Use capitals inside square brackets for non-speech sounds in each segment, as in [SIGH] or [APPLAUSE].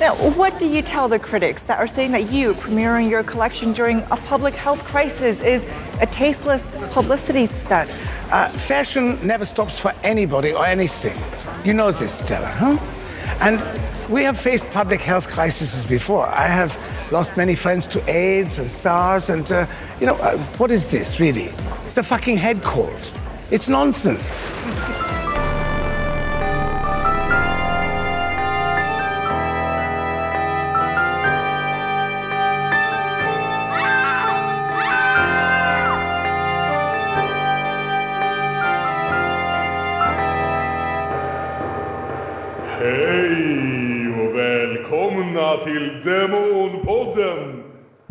Now, what do you tell the critics that are saying that you premiering your collection during a public health crisis is a tasteless publicity stunt? Uh, fashion never stops for anybody or anything. You know this, Stella, huh? And we have faced public health crises before. I have lost many friends to AIDS and SARS, and, uh, you know, uh, what is this, really? It's a fucking head cold. It's nonsense.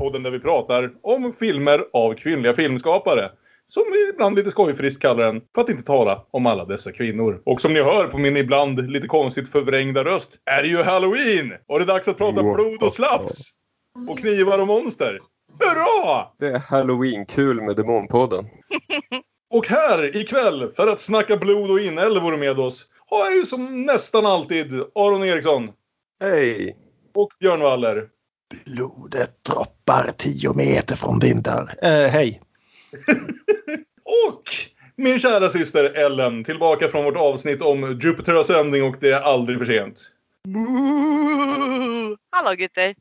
Podden där vi pratar om filmer av kvinnliga filmskapare. Som vi ibland lite skojfriskt kallar den, för att inte tala om alla dessa kvinnor. Och som ni hör på min ibland lite konstigt förvrängda röst är det ju Halloween! Och det är dags att prata blod och slafs! Och knivar och monster. Hurra! Det är halloween-kul med Demonpodden. [LAUGHS] Och här ikväll, för att snacka blod och inälvor med oss, har jag ju som nästan alltid Aron Eriksson Hej! och Björn Waller. Blodet droppar tio meter från din dörr. Eh, hej. [LAUGHS] Och min kära syster Ellen, tillbaka från vårt avsnitt om Jupiter Ascending och det är aldrig för sent. Hallå gutter!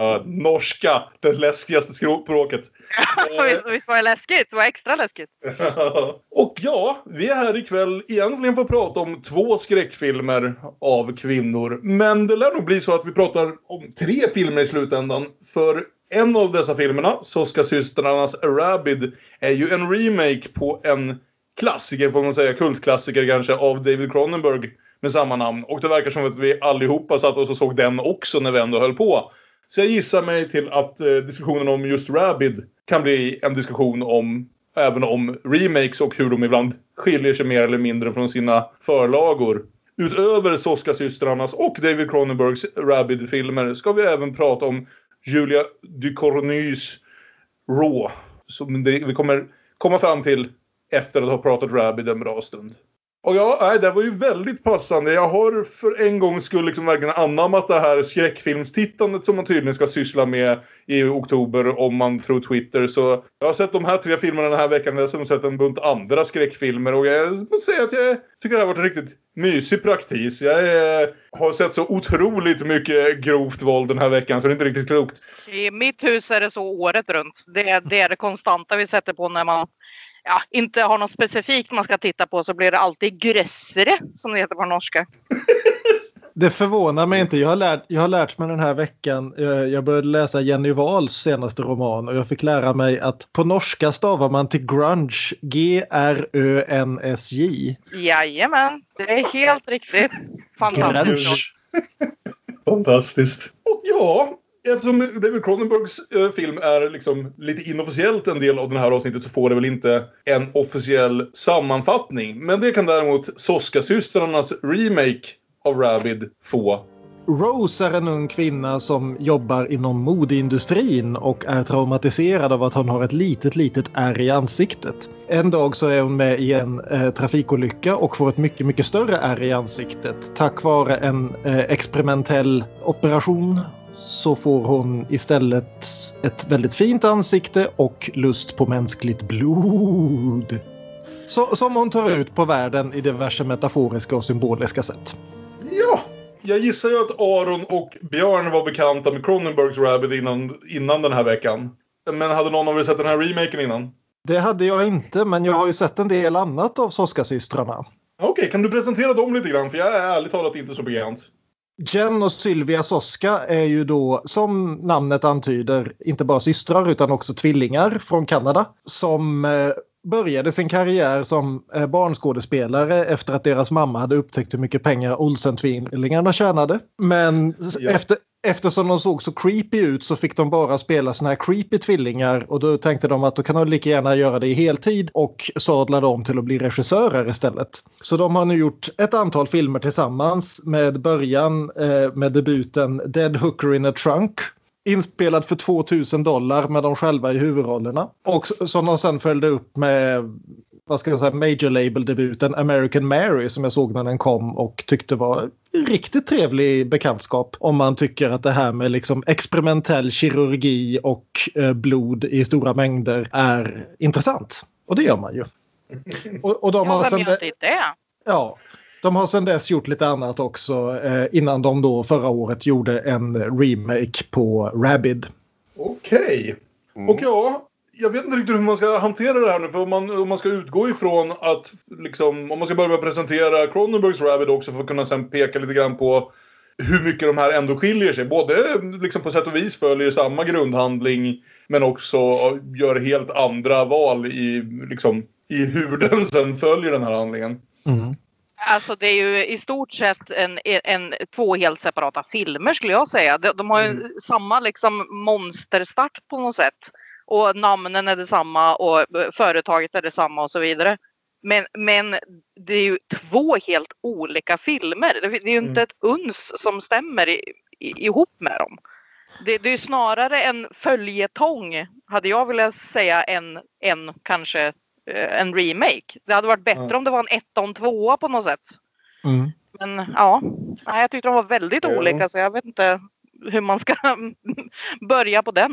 Ja, norska, det läskigaste språket. [LAUGHS] visst, visst var det läskigt? Det var extra läskigt. [LAUGHS] och ja, vi är här ikväll egentligen för att prata om två skräckfilmer av kvinnor. Men det lär nog bli så att vi pratar om tre filmer i slutändan. För en av dessa filmerna, Soska-systrarnas Rabid, är ju en remake på en klassiker, får man säga, kultklassiker kanske, av David Cronenberg med samma namn. Och det verkar som att vi allihopa satt oss och såg den också när vi ändå höll på. Så jag gissar mig till att eh, diskussionen om just Rabid kan bli en diskussion om även om remakes och hur de ibland skiljer sig mer eller mindre från sina förlagor. Utöver Soska-systrarnas och David Cronenbergs Rabid-filmer ska vi även prata om Julia Ducournys Raw. Som vi kommer komma fram till efter att ha pratat Rabid en bra stund. Och ja, nej, det var ju väldigt passande. Jag har för en gång skull liksom verkligen anammat det här skräckfilmstittandet som man tydligen ska syssla med i oktober om man tror Twitter. Så jag har sett de här tre filmerna den här veckan. Jag har sett en bunt andra skräckfilmer och jag måste säga att jag tycker det här har varit en riktigt mysig praktis. Jag är, har sett så otroligt mycket grovt våld den här veckan så det är inte riktigt klokt. I mitt hus är det så året runt. Det, det är det konstanta vi sätter på när man ja, inte har något specifikt man ska titta på så blir det alltid grössere som det heter på norska. [LAUGHS] Det förvånar mig inte. Jag har, lärt, jag har lärt mig den här veckan. eh, Jag började läsa Jenny Wahls senaste roman och jag fick lära mig att på norska stavar man till grunge G-R-Ö-N-S-J. Jajamän, det är helt riktigt. Fantastiskt. [LAUGHS] Fantastiskt. Och ja, eftersom David Cronenbergs eh, film är liksom lite inofficiellt en del av det här avsnittet så får det väl inte en officiell sammanfattning. Men det kan däremot Soska-systrarnas remake av Rabid få. Rose är en ung kvinna som jobbar inom modeindustrin och är traumatiserad av att hon har ett litet, litet ärr i ansiktet. En dag så är hon med i en eh, trafikolycka och får ett mycket, mycket större ärr i ansiktet. Tack vare en eh, experimentell operation så får hon istället ett väldigt fint ansikte och lust på mänskligt blod. Så, som hon tar ut på världen i diverse metaforiska och symboliska sätt. Ja, jag gissar ju att Aron och Björn var bekanta med Cronenbergs Rabid innan, innan den här veckan. Men hade någon av er sett den här remaken innan? Det hade jag inte, men jag har ju sett en del annat av Soska-systrarna. Okej, kan du presentera dem lite grann? För jag är ärligt talat inte så bekant. Jen och Sylvia Soska är ju då, som namnet antyder, inte bara systrar utan också tvillingar från Kanada. Som eh, började sin karriär som eh, barnskådespelare efter att deras mamma hade upptäckt hur mycket pengar Olsen-tvillingarna tjänade. Men Ja. efter, eftersom de såg så creepy ut så fick de bara spela såna här creepy tvillingar och då tänkte de att då kan de lika gärna göra det i heltid och sadlade om till att bli regissörer istället. Så de har nu gjort ett antal filmer tillsammans med början eh, med debuten Dead Hooker in a Trunk Inspelad för 2000 dollar med de själva i huvudrollerna. Och som de sen följde upp med vad ska jag säga, major label-debuten American Mary som jag såg när den kom och tyckte var riktigt trevlig bekantskap om man tycker att det här med liksom experimentell kirurgi och eh, blod i stora mängder är intressant. Och det gör man ju. [LAUGHS] Och, och de Ja, har vem gör inte det? Ja, de har sedan dess gjort lite annat också eh, innan de då förra året gjorde en remake på Rabid. Okej. Mm. Och ja, jag vet inte riktigt hur man ska hantera det här nu. För om man, om man ska utgå ifrån att, liksom, om man ska börja presentera Cronenbergs Rabbit också för att kunna sen peka lite grann på hur mycket de här ändå skiljer sig. Både liksom på sätt och vis följer samma grundhandling men också gör helt andra val i, liksom, i hur den sen följer den här handlingen. Alltså det är ju i stort sett en, en, två helt separata filmer skulle jag säga. De, de har ju samma liksom monsterstart på något sätt. Och namnen är detsamma och eh, företaget är detsamma och så vidare. Men, men det är ju två helt olika filmer. Det, det är ju inte ett uns som stämmer i, i, ihop med dem. Det, det är snarare en följetong, hade jag velat säga, än, än kanske en remake. Det hade varit bättre Ja. om det var en etta och en tvåa på något sätt. Mm. Men ja, nej, jag tyckte de var väldigt Ja. olika så jag vet inte hur man ska [LAUGHS] börja på den.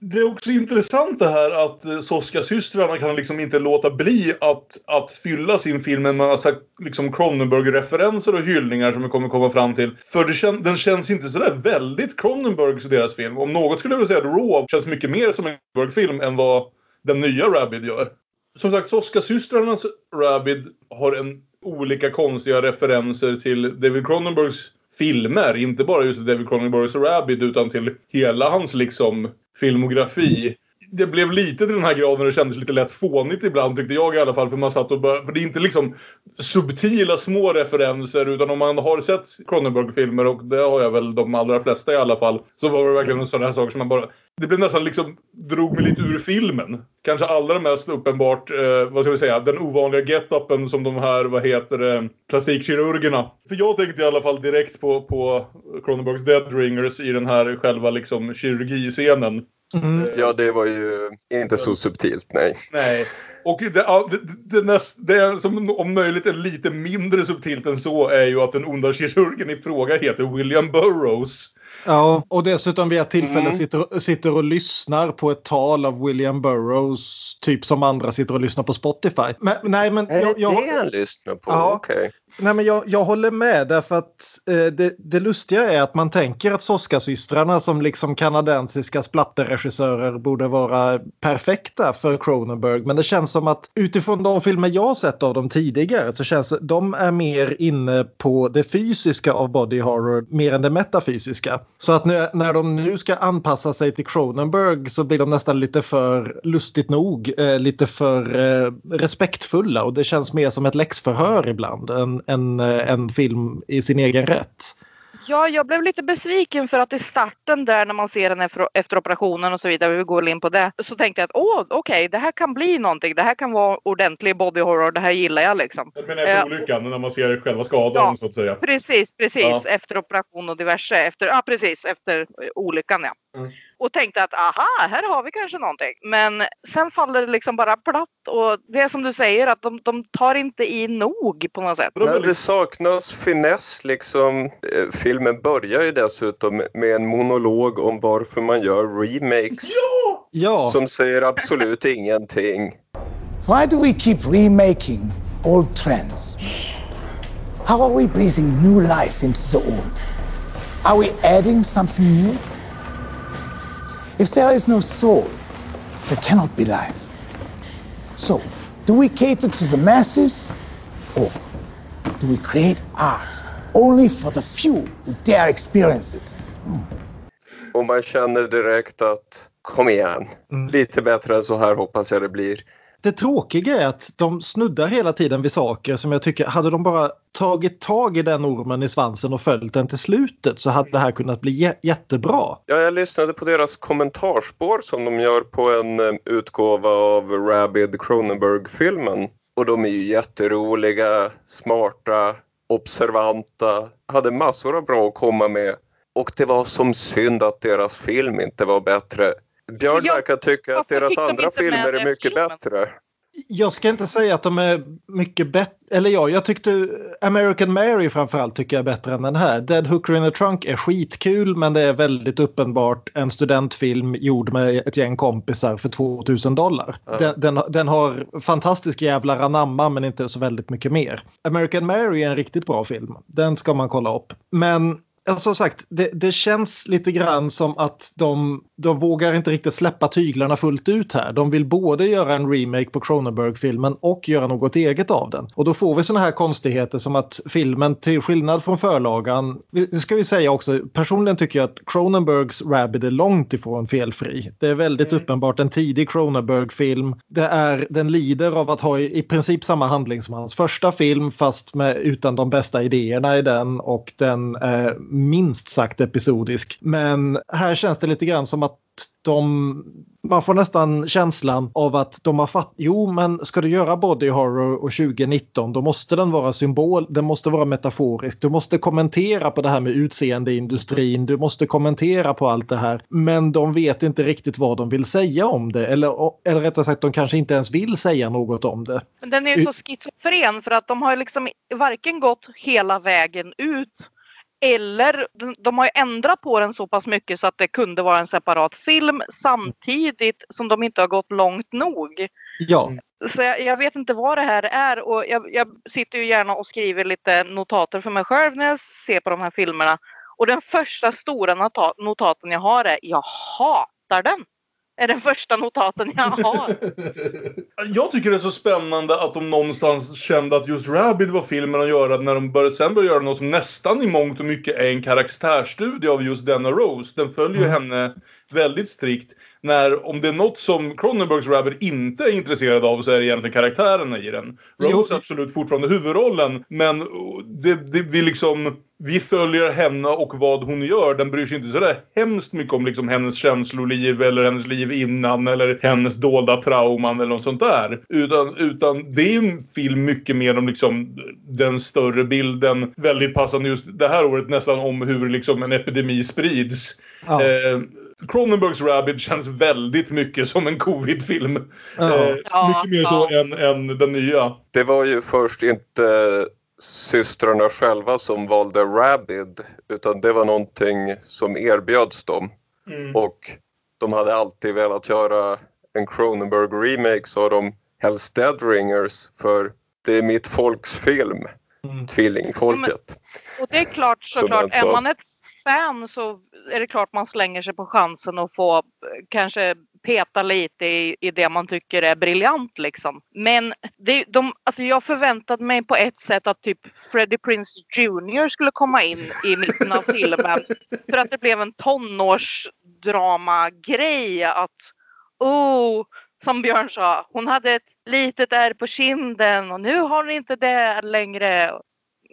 Det är också intressant det här att eh, Soska-systrarna kan liksom inte låta bli att, att fylla sin film med en massa liksom Cronenberg-referenser och hyllningar som vi kommer komma fram till. För det kän, den känns inte sådär väldigt Cronenbergs deras film. Om något skulle jag vilja säga att Raw känns mycket mer som en Cronenberg-film än vad den nya Rabid gör. Som sagt, Soska-systrarnas Rabid har en olika konstiga referenser till David Cronenbergs filmer. Inte bara just David Cronenbergs Rabid utan till hela hans liksom filmografi. Det blev lite till den här graden och det kändes lite lätt fånigt ibland tyckte jag i alla fall. För man satt och bör- för det är inte liksom subtila små referenser utan om man har sett Cronenberg-filmer och det har jag väl de allra flesta i alla fall. Så var det verkligen sådana här saker som man bara... Det blev nästan liksom, drog mig lite ur filmen. Kanske allra mest uppenbart, eh, vad ska vi säga, den ovanliga get-upen som de här, vad heter det, plastikkirurgerna. För jag tänkte i alla fall direkt på, på Cronenbergs Dead Ringers i den här själva liksom kirurgiscenen. Mm. Ja, det var ju inte så subtilt, nej. Nej. Och det, det, det, näst, det som om möjligt är lite mindre subtilt än så är ju att den onda kirurgen i fråga heter William Burroughs. Ja, och dessutom vid ett tillfälle Mm. sitter, sitter och lyssnar på ett tal av William Burroughs, typ som andra sitter och lyssnar på Spotify. Men, nej, men Är det jag, jag, det han lyssnar på? Ja. Okej. Nej, men jag, jag håller med därför att eh, det, det lustiga är att man tänker att Soska-systrarna som liksom kanadensiska splatterregissörer borde vara perfekta för Cronenberg. Men det känns som att utifrån de filmer jag har sett av dem tidigare så känns det, de är mer inne på det fysiska av body horror mer än det metafysiska. Så att när, när de nu ska anpassa sig till Cronenberg så blir de nästan lite för lustigt nog eh, lite för eh, respektfulla och det känns mer som ett läxförhör ibland än en, en film i sin egen rätt. Ja, jag blev lite besviken för att i starten där när man ser den efter, efter operationen och så vidare, vi går väl in på det, så tänkte jag att åh, okej, det här kan bli någonting. Det här kan vara ordentlig body horror. Det här gillar jag liksom. Men efter Eh, olyckan, när man ser själva skadan Ja. så att säga. Precis, precis. Ja. Efter operation och diverse. Efter, ja, precis. Efter eh, olyckan, ja. Mm. Och tänkte att aha, här har vi kanske någonting. Men sen faller det liksom bara platt. Och det är som du säger, att de, de tar inte i nog på något sätt. Men det saknas finess liksom. Eh, Filmen börjar ju dessutom med en monolog om varför man gör remakes. Ja, Som säger absolut ingenting. Why do we keep remaking old trends? How are we breathing new life into the old? Are we adding something new? If there is no soul, there cannot be life. So, do we cater to the masses or do we create art only for the few who dare experience it? Och man känner direkt att kom igen. Lite bättre än så här hoppas jag det blir det tråkiga är att de snuddar hela tiden vid saker som jag tycker, hade de bara tagit tag i den ormen i svansen och följt den till slutet så hade det här kunnat bli jättebra. Ja, jag lyssnade på deras kommentarspår som de gör på en eh, utgåva av Rabid Cronenberg-filmen. Och de är ju jätteroliga, smarta, observanta, hade massor av bra att komma med. Och det var som synd att deras film inte var bättre. Björn verkar tycka att deras de andra filmer är mycket filmen? bättre. Jag ska inte säga att de är mycket bättre. Eller ja, jag tyckte American Mary framförallt tycker jag är bättre än den här. Dead Hooker in a Trunk är skitkul men det är väldigt uppenbart en studentfilm gjord med ett gäng kompisar för 2000 dollar. Ja. Den, den, den har fantastisk jävla anamma men inte så väldigt mycket mer. American Mary är en riktigt bra film. Den ska man kolla upp. Men Ja, som sagt, det, det känns lite grann som att de, de vågar inte riktigt släppa tyglarna fullt ut här. De vill både göra en remake på Cronenberg-filmen och göra något eget av den. Och då får vi såna här konstigheter som att filmen, till skillnad från förlagan, det ska vi säga också, personligen tycker jag att Cronenbergs Rabid är långt ifrån felfri. Det är väldigt uppenbart en tidig Cronenberg-film. Det är, den lider av att ha i, i princip samma handling som hans första film fast med, utan de bästa idéerna i den och den är minst sagt episodisk. Men här känns det lite grann som att de, man får nästan känslan av att de har fatt, jo men ska du göra body horror och 2019 då måste den vara symbol, den måste vara metaforisk, du måste kommentera på det här med utseendeindustrin, du måste kommentera på allt det här. Men de vet inte riktigt vad de vill säga om det eller, eller rättare sagt de kanske inte ens vill säga något om det. Men den är ju så schizofren för att de har liksom varken gått hela vägen ut eller de- har ju ändrat på den så pass mycket så att det kunde vara en separat film samtidigt som de inte har gått långt nog. Ja, Så jag, jag vet inte vad det här är och jag, jag sitter ju gärna och skriver lite notater för mig själv när jag ser på de här filmerna. Och den första stora nota- notaten jag har är jag hatar den. Är den första notaten jag [LAUGHS] har. Jag tycker det är så spännande att de någonstans kände att just Rabid var filmen att göra när de började, sen började göra något som nästan i mångt och mycket är en karaktärsstudie av just denna Rose. Den följer ju henne väldigt strikt. När, om det är något som Cronenbergs Rabid inte är intresserad av så är det egentligen karaktärerna i den. Rose är absolut fortfarande huvudrollen men det, det, vi liksom vi följer henne och vad hon gör. Den bryr sig inte sådär hemskt mycket om liksom hennes känsloliv eller hennes liv innan eller hennes dolda trauman eller något sånt där. Utan, utan det är en film mycket mer om liksom den större bilden. Väldigt passande just det här året nästan om hur liksom en epidemi sprids. Ja. Eh, Cronenbergs Rabid känns väldigt mycket som en covid-film. Ja. Eh, Ja, mycket mer så än, än den nya. Det var ju först inte systrarna själva som valde Rabid utan det var någonting som erbjöds dem. Mm. Och de hade alltid velat göra en Cronenberg remake sa de helst Dead Ringers för det är mitt folks film. Mm. Tvillingfolket. Och det är klart såklart, sa. är man ett fan så är det klart man slänger sig på chansen att få eh, kanske peta lite i, i det man tycker är briljant liksom. Men det, de, alltså jag förväntade mig på ett sätt att typ Freddie Prinze Jr skulle komma in i mitten av filmen. [LAUGHS] För att det blev en tonårsdrama-grej att oh, som Björn sa, hon hade ett litet ärr på kinden och nu har hon inte det längre.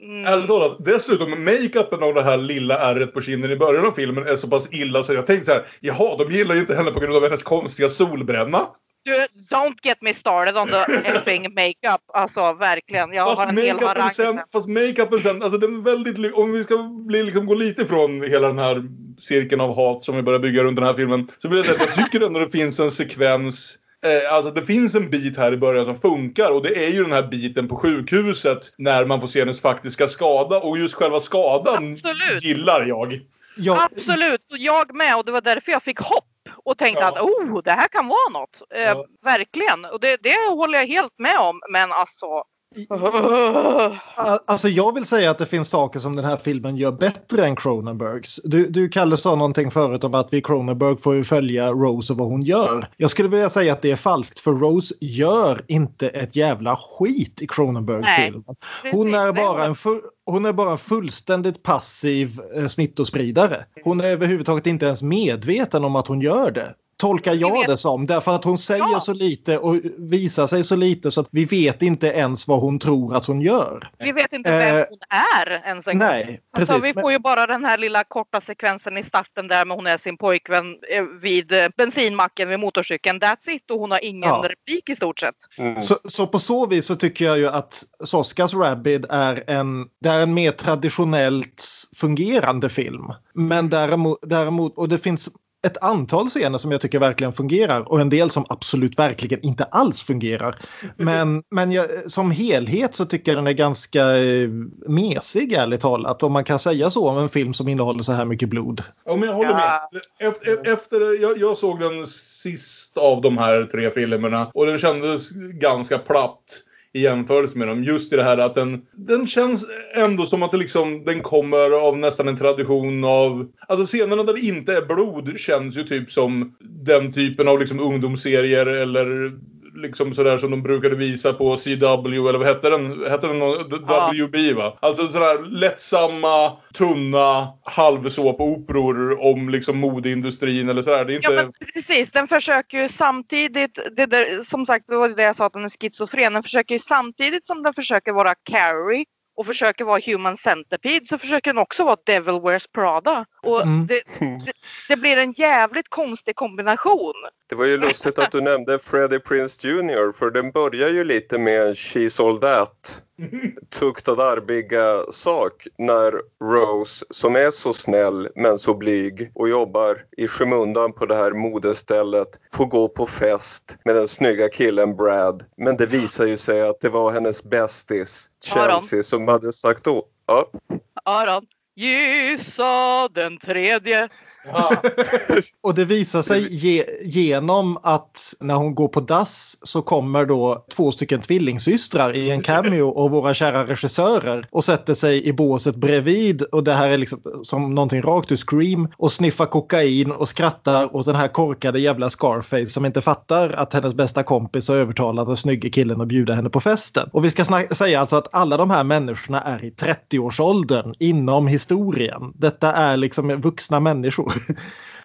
Mm. Talat, dessutom makeupen av det här lilla ärret på kinden i början av filmen är så pass illa så jag tänkte så här, jaha, de gillar ju inte henne på grund av hennes konstiga solbränna. Du, don't get me started on the effing makeup. Alltså verkligen. Jag Fast har en hel makeupen harang. sen, fast makeupen sen, alltså den är väldigt, om vi ska bli, liksom, gå lite ifrån hela den här cirkeln av hat som vi börjar bygga runt den här filmen. Så vill jag säga att jag tycker ändå det finns en sekvens Eh, alltså det finns en bit här i början som funkar och det är ju den här biten på sjukhuset när man får se hennes faktiska skada och just själva skadan Absolut. gillar jag. Ja, Absolut, och jag med. Och det var därför jag fick hopp och tänkte Ja. att oh, det här kan vara något. Eh, Ja. Verkligen. Och det, det håller jag helt med om. Men alltså... alltså jag vill säga att det finns saker som den här filmen gör bättre än Cronenbergs. Du, du Kalle sa någonting förut om att vi Cronenberg får ju följa Rose och vad hon gör. Jag skulle vilja säga att det är falskt för Rose gör inte ett jävla skit i Cronenberg-filmen. Hon Precis, är bara en full, hon är bara fullständigt passiv eh, smittospridare. Hon är överhuvudtaget inte ens medveten om att hon gör det. Tolkar jag det som. Därför att hon säger Ja. så lite och visar sig så lite så att vi vet inte ens vad hon tror att hon gör. Vi vet inte vem Eh, hon är ens en gång. Nej, Alltså, precis. vi Men- får ju bara den här lilla korta sekvensen i starten där med hon är sin pojkvän eh, vid eh, bensinmacken vid motorcykeln. That's it. Och hon har ingen Ja. replik i stort sett. Mm. Så, så på så vis så tycker jag ju att Soskas Rabid är en, det är en mer traditionellt fungerande film. Men däremot, däremot och det finns ett antal scener som jag tycker verkligen fungerar och en del som absolut verkligen inte alls fungerar. Men, men jag, som helhet så tycker jag den är ganska eh, mesig ärligt talat. Om man kan säga så om en film som innehåller så här mycket blod. Ja, men jag håller med. Efter, efter, jag, jag såg den sist av de här tre filmerna och den kändes ganska platt i jämförelse med dem. Just i det här att den, den känns ändå som att det liksom, den kommer av nästan en tradition av... Alltså scenerna där det inte är blod känns ju typ som den typen av liksom ungdomsserier eller liksom sådär som de brukade visa på CW eller vad hette den? Hette den Ja. WB va? Alltså sådär lättsamma, tunna halvsåpoperor om liksom modeindustrin eller sådär. Det är inte... Ja, men precis. Den försöker ju samtidigt, det där, som sagt, det var det jag sa att den är schizofren. Den försöker ju samtidigt som den försöker vara Carrie och försöker vara Human Centipede så försöker den också vara Devil Wears Prada. Och Mm. det, [LAUGHS] det, det blir en jävligt konstig kombination. Det var ju lustigt att du nämnde Freddie Prince Jr. för den börjar ju lite med She's All That tuktad arbiga sak när Rose som är så snäll men så blyg och jobbar i skymundan på det här modestället får gå på fest med den snygga killen Brad. Men det visar ju sig att det var hennes bästis Ja. Chelsea som hade sagt då. Ja, Aron, gissa den tredje. [LAUGHS] Och det visar sig ge, genom att när hon går på dass så kommer då två stycken tvillingsystrar i en cameo och våra kära regissörer och sätter sig i båset bredvid och det här är liksom som någonting rakt ur Scream och sniffar kokain och skrattar åt den här korkade jävla Scarface som inte fattar att hennes bästa kompis har övertalat den snygga killen att bjuda henne på festen. Och vi ska säga alltså att alla de här människorna är i 30-årsåldern inom historien. Detta är liksom vuxna människor. [LAUGHS]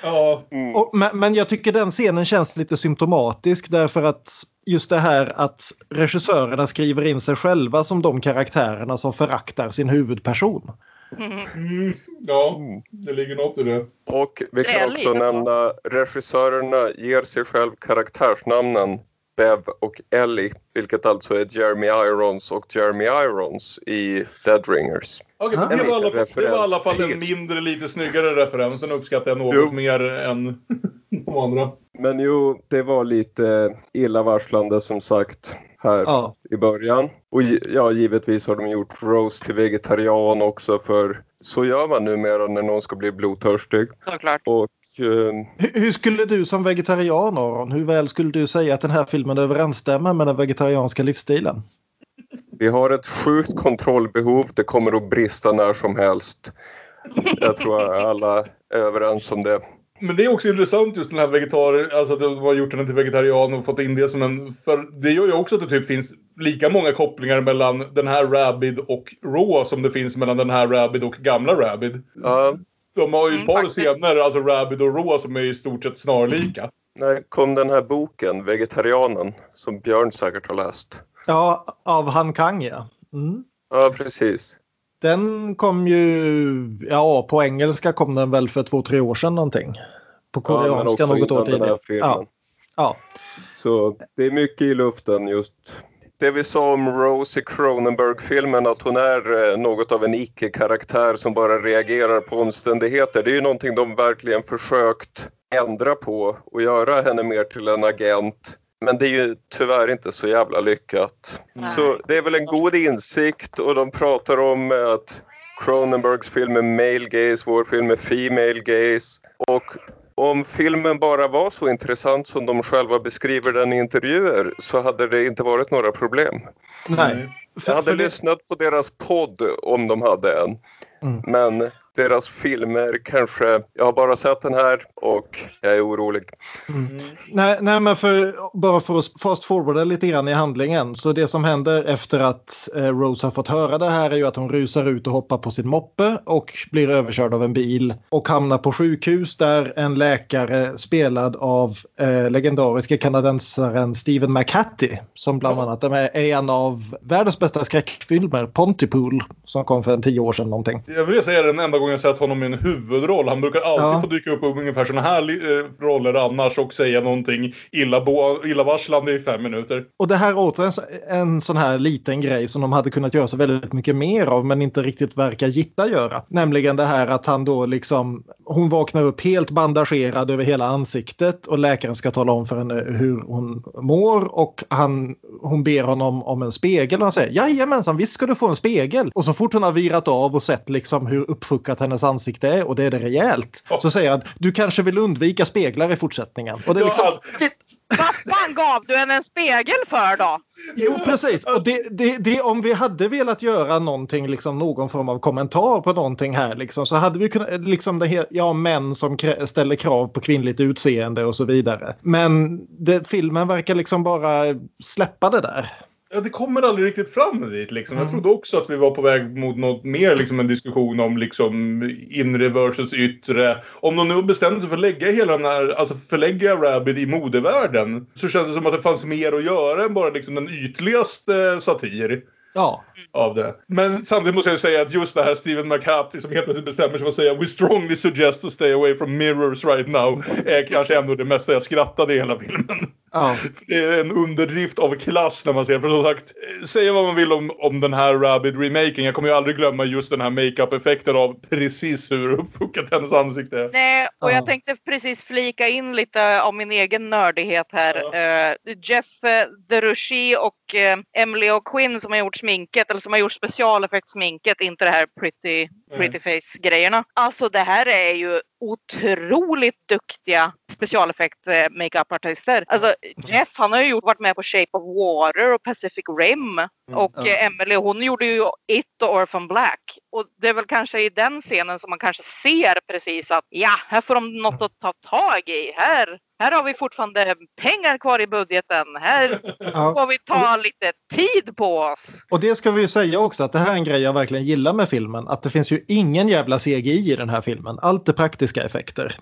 Ja, Och, men, men jag tycker den scenen känns lite symptomatisk därför att just det här att regissörerna skriver in sig själva som de karaktärerna som föraktar sin huvudperson. mm, ja det ligger något i det. och vi kan också nämna regissörerna ger sig själv karaktärsnamnen Bev och Ellie, vilket alltså är Jeremy Irons och Jeremy Irons i Dead Ringers. Men Ah. det, var alla fall, det var i alla fall en mindre, lite snyggare referens. Den uppskattar jag något Jo. mer än [LAUGHS] de andra. Men jo, det var lite illavarslande som sagt här Ja. i början. Och ja, givetvis har de gjort Rose till vegetarian också för så gör man numera när någon ska bli blodtörstig. Såklart. Och Hur, hur skulle du som vegetarian Aron, hur väl skulle du säga att den här filmen överensstämmer med den vegetarianska livsstilen? vi har ett sjukt kontrollbehov. Det kommer att brista när som helst. Jag tror alla är överens om det. Men det är också intressant just den här vegetar... Alltså att de har gjort den till vegetarian och fått in det som en... För det gör ju också att det typ finns lika många kopplingar mellan den här Rabid och Raw som det finns mellan den här Rabid och gamla Rabid. Ja, De har ju ett Mm, par faktiskt. scener, alltså Rabid och Raw, som är i stort sett snarlika. när kom den här boken, Vegetarianen, som Björn säkert har läst? Ja, av Han Kang ja. Mm. Ja, precis. Den kom ju, ja på engelska kom den väl för två, tre år sedan någonting. På Ja, koreanska också något år innan den tidigare. här filmen. Ja, ja. Så det är mycket i luften just. Det vi sa om Rose i Cronenberg-filmen, att hon är eh, något av en icke-karaktär som bara reagerar på omständigheter. Det är ju någonting de verkligen försökt ändra på och göra henne mer till en agent. Men det är ju tyvärr inte så jävla lyckat. Nej. Så det är väl en god insikt och de pratar om att Cronenbergs film är male gaze, vår film är female gaze. Och om filmen bara var så intressant som de själva beskriver den i intervjuer så hade det inte varit några problem. Nej. Jag hade lyssnat på deras podd om de hade en. Mm. Men deras filmer kanske, jag har bara sett den här och jag är orolig. Nej, nej, men för, bara för att fast forwarda lite grann i handlingen. Så det som händer efter att eh, Rose har fått höra det här är ju att hon rusar ut och hoppar på sin moppe och blir överkörd av en bil och hamnar på sjukhus där en läkare spelad av eh, legendariska kanadensaren Stephen McHattie som bland annat är en av världens bästa skräckfilmer, Pontypool, som kom för en tio år sedan någonting. Jag vill säga den enda gången gången jag sett honom i en huvudroll. Han brukar alltid Ja. få dyka upp i ungefär såna här eh, roller annars och säga någonting illabo- illavarslande i fem minuter. Och det här är åter en, så- en sån här liten grej som de hade kunnat göra så väldigt mycket mer av men inte riktigt verkar gitta göra. Nämligen det här att han då liksom, hon vaknar upp helt bandagerad över hela ansiktet och läkaren ska tala om för henne hur hon mår och han, hon ber honom om en spegel och han säger jajamensan visst ska du få en spegel. Och så fort hon har virat av och sett liksom hur uppfuckat hennes ansikte är och det är det rejält så säger han du kanske vill undvika speglar i fortsättningen. Och det är Ja, liksom, alltså, Vad fan gav du henne en spegel för då? Jo, precis. Och det, det, det, om vi hade velat göra någonting, liksom, någon form av kommentar på någonting här, liksom, så hade vi kunnat, liksom det här, ja, män som krä, ställer krav på kvinnligt utseende och så vidare. Men det, filmen verkar liksom bara släppa det där. Ja, det kommer aldrig riktigt fram dit. Liksom. Jag Mm. trodde också att vi var på väg mot något mer, liksom en diskussion om liksom, inre versus yttre. Om de nu bestämde sig för att lägga hela den här, alltså förlägga Rabbit i modevärlden så känns det som att det fanns mer att göra än bara liksom den ytligaste satir Ja, av det. Men samtidigt måste jag säga att just det här Stephen McCarthy som helt plötsligt bestämmer sig för att säga We strongly suggest to stay away from mirrors right now är kanske ändå det mesta jag skrattade i hela filmen. ja. Det är en underdrift av klass när man ser För som sagt, säga vad man vill om, om den här Rabbit-remaken. Jag kommer ju aldrig glömma just den här makeup-effekten av precis hur uppfuckat hennes ansikte är. Nej, och Ja. jag tänkte precis flika in lite av min egen nördighet här. Ja. Eh, Jeff eh, Deruchy och eh, Emily O'Quinn som har gjort sminket, eller som har gjort specialeffektsminket, inte det här pretty, pretty face-grejerna. Alltså det här är ju otroligt duktiga specialeffekt makeup-artister. Alltså Jeff han har ju gjort, varit med på Shape of Water och Pacific Rim. Och Ja. eh, Emily hon gjorde ju It och Orphan Black. Och det är väl kanske i den scenen som man kanske ser precis att ja, här får de något att ta tag i. Här, här har vi fortfarande pengar kvar i budgeten. Här [LAUGHS] ja. får vi ta lite tid på oss. Och det ska vi ju säga också att det här är en grej jag verkligen gillar med filmen. Att det finns ju ingen jävla CGI i den här filmen. Allt är praktiska effekter.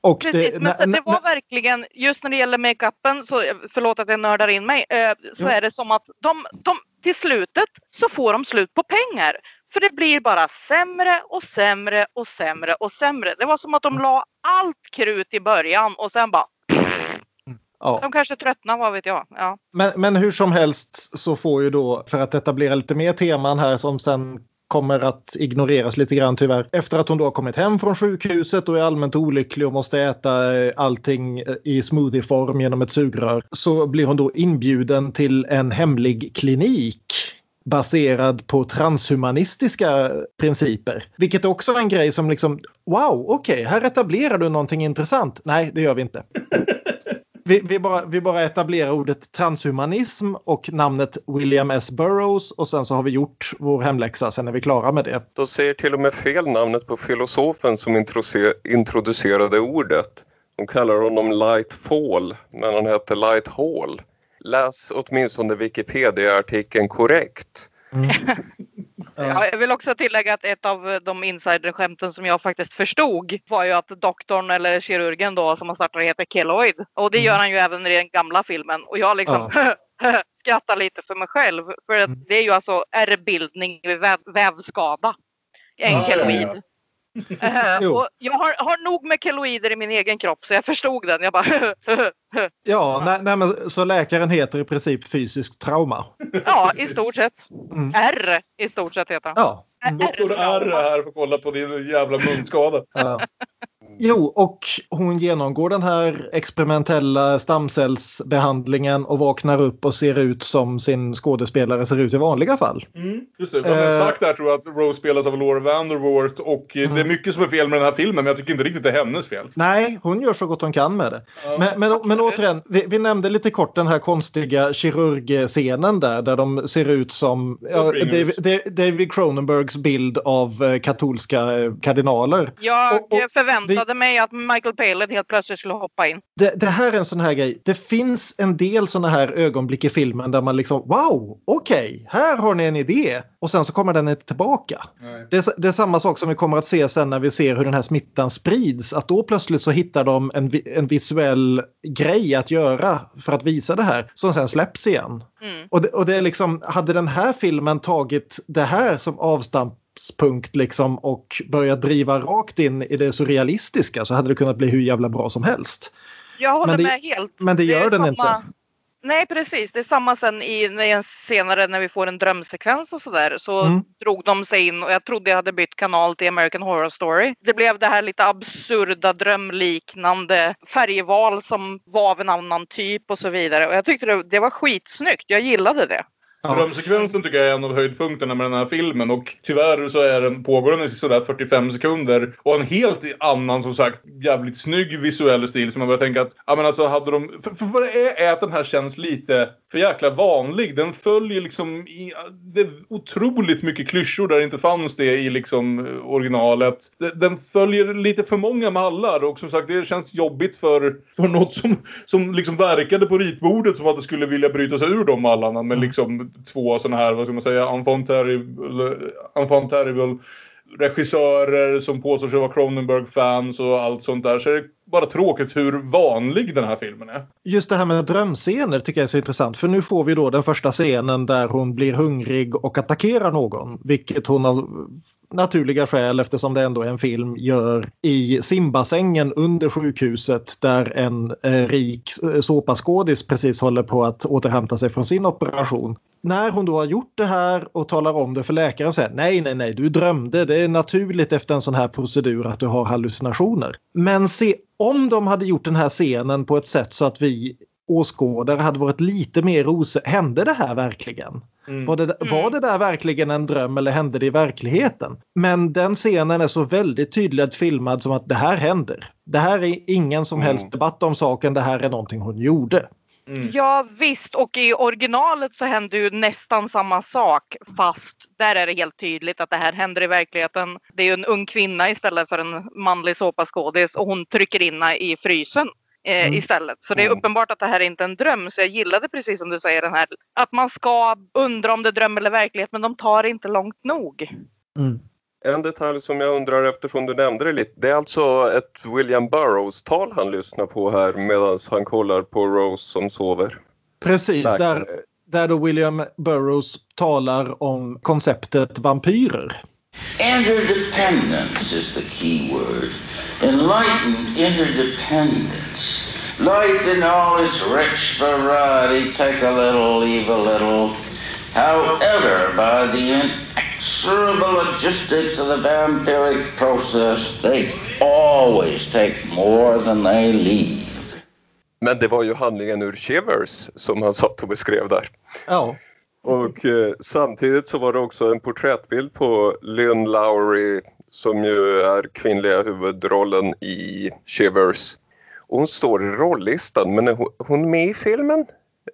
Och Precis, men så, det var verkligen, just när det gäller makeupen, så förlåt att jag nördar in mig, eh, så Jo. är det som att de, de till slutet så får de slut på pengar. För det blir bara sämre och sämre och sämre och sämre. Det var som att de la allt krut i början och sen bara, ja. de kanske tröttnar, vad vet jag. Ja. Men, men hur som helst så får ju då, för att etablera lite mer teman här som sen kommer att ignoreras lite grann tyvärr. Efter att hon då har kommit hem från sjukhuset och är allmänt olycklig och måste äta eh, allting eh, i smoothieform genom ett sugrör så blir hon då inbjuden till en hemlig klinik baserad på transhumanistiska principer. Vilket också är en grej som liksom, wow, okej, här etablerar du någonting intressant. Nej, det gör vi inte. [LAUGHS] Vi, vi, bara, vi bara etablerar ordet transhumanism och namnet William S. Burroughs och sen så har vi gjort vår hemläxa, sen är vi klara med det. Då säger till och med fel namnet på filosofen som introduce- introducerade ordet. De kallar honom Lightfall, men han heter Light Hall. Läs åtminstone Wikipedia-artikeln korrekt. [LAUGHS] Ja, jag vill också tillägga att ett av de insiderskämten som jag faktiskt förstod var ju att doktorn eller kirurgen då som har startat heter Keloid. Och det gör han ju även i den gamla filmen. Och jag liksom [LAUGHS] skrattar lite för mig själv. För att det är ju alltså ärrbildning vid väv vävskada. En Ja, ja, keloid. [LAUGHS] Jo. och jag har, har nog med keloider i min egen kropp så jag förstod den. Jag bara [LAUGHS] Ja, nej, nej, men, så läkaren heter i princip fysisk trauma. Ja, i stort sett. Mm. R i stort sett heter han. Ja. Doktor R är här för att kolla på din jävla munskada. Ja. Jo, och hon genomgår den här experimentella stamcellsbehandlingen och vaknar upp och ser ut som sin skådespelare ser ut i vanliga fall. Mm, just det. Jag har Eh. sagt där tror jag att Rose spelas av Laura Vanderwort och eh, det är mycket som är fel med den här filmen men jag tycker inte riktigt det är hennes fel. Nej, hon gör så gott hon kan med det. Men, men, men återigen, vi, vi nämnde lite kort den här konstiga kirurgscenen där, där de ser ut som ja. David, Da- David Cronenbergs bild av eh, katolska eh, kardinaler. Jag Och- och förväntade mig att Michael Palin helt plötsligt skulle hoppa in. Det, det här är en sån här grej. Det finns en del såna här ögonblick i filmen där man liksom wow, okej, här har ni en idé. Och sen så kommer den inte tillbaka. Det är, det är samma sak som vi kommer att se sen när vi ser hur den här smittan sprids. Att då plötsligt så hittar de en, en visuell grej att göra för att visa det här som sen släpps igen. Mm. Och det, och det är liksom, hade den här filmen tagit det här som avstamp utgångspunkt liksom och börjat driva rakt in i det surrealistiska så hade det kunnat bli hur jävla bra som helst. Jag håller Men det- med helt. men det gör den inte. Nej precis, det är samma sen i, i en senare när vi får en drömsekvens och sådär så Mm. drog de sig in och jag trodde jag hade bytt kanal till American Horror Story. Det blev det här lite absurda drömliknande färgval som var av en annan typ och så vidare och jag tyckte det, det var skitsnyggt. Jag gillade det. Ja. Drömsekvensen tycker jag är en av höjdpunkterna med den här filmen och tyvärr så är den pågår den i sådär 45 sekunder och en helt annan som sagt jävligt snygg visuell stil som man börjar tänka att ja men alltså hade de för, för vad det är är att den här känns lite för jäkla vanlig. Den följer liksom i, det är otroligt mycket klyschor där det inte fanns det i liksom originalet. Den- följer lite för många mallar och som sagt det känns jobbigt för, för något som, som liksom verkade på ritbordet som att det skulle vilja bryta sig ur de mallarna med liksom två sådana här, vad ska man säga, enfant terrible, enfant terrible regissörer som påstår sig vara Cronenberg-fans och allt sånt där. Så det bara tråkigt hur vanlig den här filmen är. Just det här med drömscener tycker jag är så intressant. För nu får vi då den första scenen där hon blir hungrig och attackerar någon. Vilket hon av naturliga skäl eftersom det ändå är en film gör i simbassängen under sjukhuset där en eh, rik eh, såpaskådis precis håller på att återhämta sig från sin operation. När hon då har gjort det här och talar om det för läkaren säger nej, nej, nej, du drömde. Det är naturligt efter en sån här procedur att du har hallucinationer. Men se, om de hade gjort den här scenen på ett sätt så att vi åskådare hade varit lite mer osäkra. Hände det här verkligen? Var, det, var det där verkligen en dröm eller hände det i verkligheten? Men den scenen är så väldigt tydligt filmad som att det här händer. Det här är ingen som helst debatt om saken, det här är någonting hon gjorde. Ja visst och i originalet så händer ju nästan samma sak fast där är det helt tydligt att det här händer i verkligheten. Det är ju en ung kvinna istället för en manlig såpaskådis och hon trycker in i frysen. Eh, istället. Så det är uppenbart att det här är inte en dröm. Så jag gillade precis som du säger den här att man ska undra om det är dröm eller verklighet men de tar det inte långt nog. En detalj som jag undrar eftersom du nämnde det lite. Det är alltså ett William Burroughs-tal han lyssnar på här medan han kollar på Rose som sover. Precis, Tack. där, där då William Burroughs talar om konceptet vampyrer. Interdependence is the key word. Enlightened interdependence. Life in all its rich variety, take a little, leave a little. However, by the inexorable logistics of the vampiric process, they always take more than they leave. Men det var ju handlingen ur Shivers som han satt och beskrev där. Ja, Och eh, samtidigt så var det också en porträttbild på Lynn Lowry som ju är kvinnliga huvudrollen i Shivers. Och hon står i rollistan men är hon, med i filmen?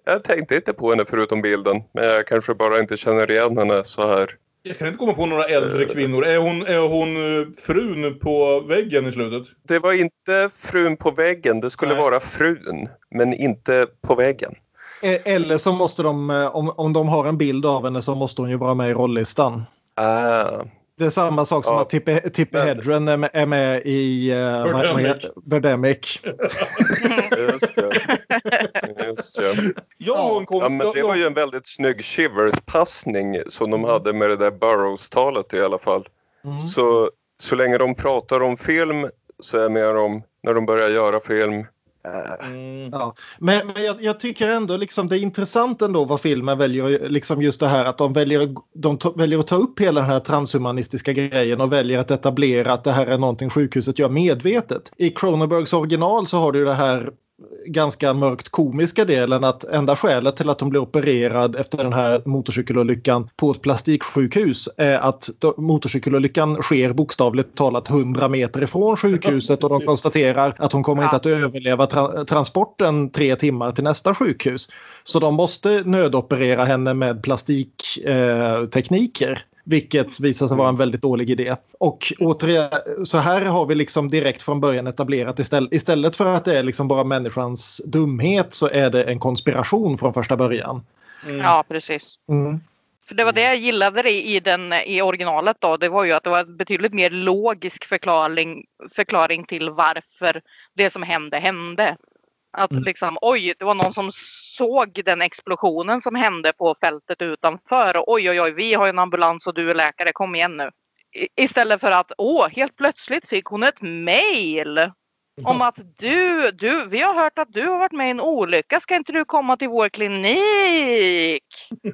Jag tänkte inte på henne förutom bilden men jag kanske bara inte känner igen henne så här. Jag kan inte komma på några äldre kvinnor. Är hon, är hon eh, frun på väggen i slutet? Det var inte frun på väggen, det skulle Nej. vara frun men inte på väggen. E- eller så måste de, eh, om, om de har en bild av henne så måste hon ju vara med i rollistan. Ah, Det är samma sak som Ja. att Tippi, Tippi Men- Hedren är med, är med i uh, Birdemic. Birdemic. just det. Just det. Kom- Ja, men det var ju en väldigt snygg Shivers-passning som de hade med det där Burroughs-talet i alla fall. Så, så länge de pratar om film så är jag med dem när de börjar göra film. Ja. Men, men jag, jag tycker ändå liksom det är intressant ändå vad filmen väljer, liksom just det här att de väljer, de ta, väljer att ta upp hela den här transhumanistiska grejen och väljer att etablera att det här är någonting sjukhuset gör medvetet. I Cronenbergs original så har du det här ganska mörkt komiska delen att enda skälet till att de blir opererad efter den här motorcykelolyckan på ett plastiksjukhus är att motorcykelolyckan sker bokstavligt talat 100 meter ifrån sjukhuset och de konstaterar att hon kommer inte att överleva tra- transporten tre timmar till nästa sjukhus. Så de måste nödoperera henne med plastiktekniker. Eh. Vilket visar sig vara en väldigt dålig idé. Och återigen, så här har vi liksom direkt från början etablerat istället, istället för att det är liksom bara människans dumhet så är det en konspiration från första början. Ja, precis. Mm. För det var det jag gillade i, i, den, i originalet då. Det var ju att det var en betydligt mer logisk förklaring, förklaring till varför det som hände hände. Att liksom oj, det var någon som såg den explosionen som hände på fältet utanför. Och oj, oj, oj, vi har en ambulans och du är läkare, kom igen nu. I- Istället för att åh, helt plötsligt fick hon ett mail om att du, du, vi har hört att du har varit med i en olycka. Ska inte du komma till vår klinik? [LAUGHS]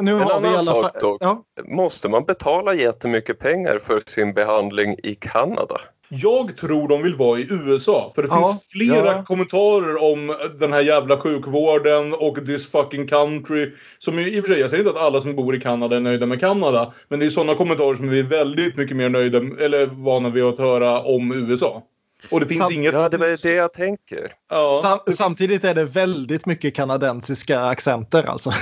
Nu En annan sak dock. Ja, Måste man betala jättemycket pengar för sin behandling i Kanada? Jag tror de vill vara i USA. För det Ja, finns flera ja. kommentarer om den här jävla sjukvården och this fucking country. Som i och för sig, jag säger inte att alla som bor i Kanada är nöjda med Kanada. Men det är sådana kommentarer som vi är väldigt mycket mer nöjda eller vana vid att höra om USA. Och det finns Sam- inget... Ja, det var det jag tänker. Ja, sam, samtidigt är det väldigt mycket kanadensiska accenter alltså.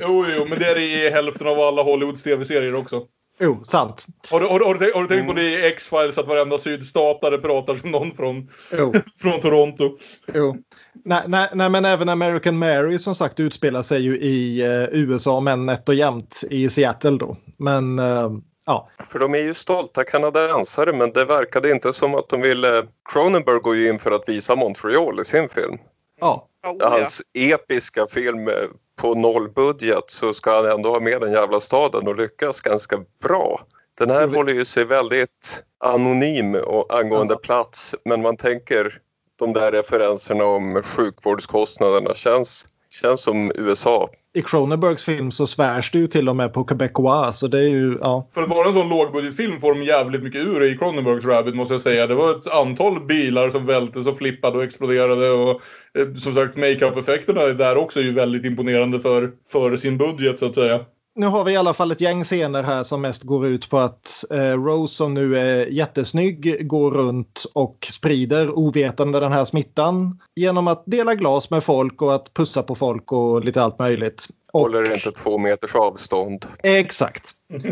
jo, jo, men det är det i hälften av alla Hollywoods tv-serier också. Jo, sant. Har du, har, du- har, du, tänkt- har du tänkt på det i X-Files att varenda sydstatare pratar som någon från, [LAUGHS] från Toronto? Jo. Nej, nej, nej, men även American Mary som sagt utspelar sig ju i eh, USA men nätt och jämnt i Seattle då. Men eh, ja, För de är ju stolta kanadensare men det verkade inte som att de ville... Cronenberg går ju in för att visa Montreal i sin film. Ja. Oh, ja. Hans episka film eh, på nollbudget så ska han ändå ha med den jävla staden och lyckas ganska bra. Den här håller ju sig väldigt anonym och angående plats men man tänker de där referenserna om sjukvårdskostnaderna känns, känns som USA. I Cronenbergs film så svärs det ju till och med på quebecois så det är ju ja. För att vara en sån lågbudgetfilm får de jävligt mycket ur i Cronenbergs Rabbit måste jag säga. Det var ett antal bilar som vältes och flippade och exploderade och eh, som sagt makeup-effekterna där också är ju väldigt imponerande för, för sin budget så att säga. Nu har vi i alla fall ett gäng scener här som mest går ut på att eh, Rose som nu är jättesnygg går runt och sprider ovetande den här smittan genom att dela glas med folk och att pussa på folk och lite allt möjligt. Och, Håller inte två meters avstånd. Exakt. [LAUGHS]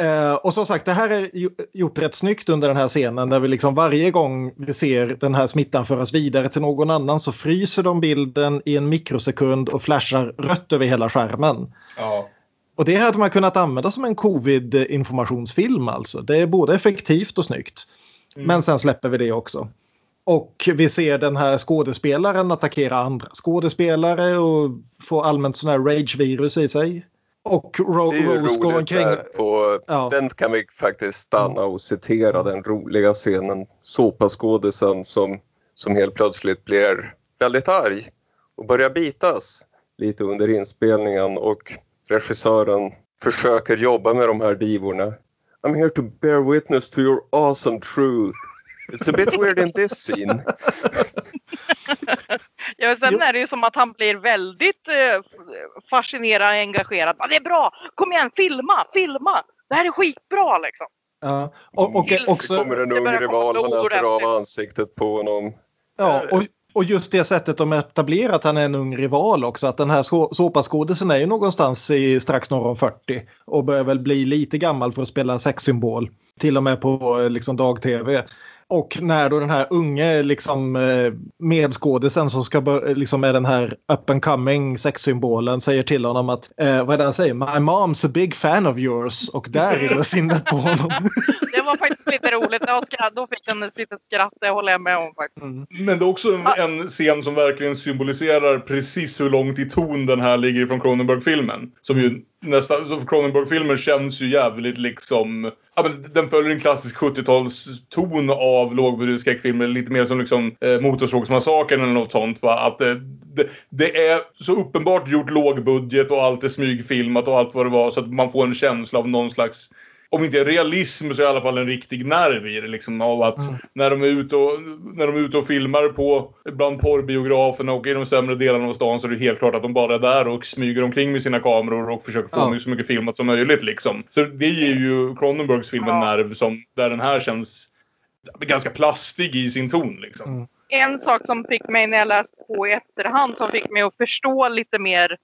Eh, och som sagt, det här är gjort rätt snyggt under den här scenen där vi liksom varje gång vi ser den här smittan föras vidare till någon annan så fryser de bilden i en mikrosekund och flashar rött över hela skärmen. Ja. Och det hade man kunnat använda som en covid-informationsfilm alltså. Det är både effektivt och snyggt. Men sen släpper vi det också. Och vi ser den här skådespelaren attackera andra skådespelare och få allmänt sån här rage-virus i sig. Och Ro- Det är Rose går omkring... på, Ja. Den kan vi faktiskt stanna och citera den roliga scenen. Såpaskådisen som, som helt plötsligt blir väldigt arg och börjar bitas lite under inspelningen och regissören försöker jobba med de här divorna. I'm here to bear witness to your awesome truth. It's a bit weird in this scene. [LAUGHS] Ja, sen Jo. är det ju som att han blir väldigt eh, fascinerad och engagerad. Det är bra! Kom igen, filma, filma! Det här är skitbra liksom. Ja, och, och Så också, kommer en det ung rival, han äter av ansiktet på honom. ja, och, och just det sättet de etablerar att han är en ung rival också. Att den här så- såpaskådisen är ju någonstans i strax norr om 40 och börjar väl bli lite gammal för att spela en sexsymbol. Till och med på eh, liksom, dag-tv. Och när då den här unge liksom, eh, medskådisen som ska bör- liksom är den här up and coming sexsymbolen säger till honom att eh, vad är det han säger? My mom's a big fan of yours och där är det sinnet på honom. [LAUGHS] Det var faktiskt lite roligt. Då, skratt, då fick han ett litet skratt. Det håller jag med om faktiskt. Men det är också en, en scen som verkligen symboliserar precis hur långt i ton den här ligger från Cronenberg-filmen. Som ju nästan, så Cronenberg-filmen känns ju jävligt liksom... Ja, men den följer en klassisk 70-talston av lågbudgetskräckfilmer. Lite mer som liksom eh, Motorsågsmassakern eller något sånt. Va? Att det, det, det är så uppenbart gjort lågbudget och allt är smygfilmat och allt vad det var. Så att man får en känsla av någon slags om inte realism så i alla fall en riktig nerv i det. Liksom, av att när, de är ute och, när de är ute och filmar på bland porrbiograferna och i de sämre delarna av stan så är det helt klart att de bara är där och smyger omkring med sina kameror och försöker få Ja. med så mycket filmat som möjligt. Liksom. Så det ger ju Cronenbergs film en Ja. nerv som, där den här känns ganska plastig i sin ton. Liksom. Mm. En sak som fick mig när jag läste på i efterhand som fick mig att förstå lite mer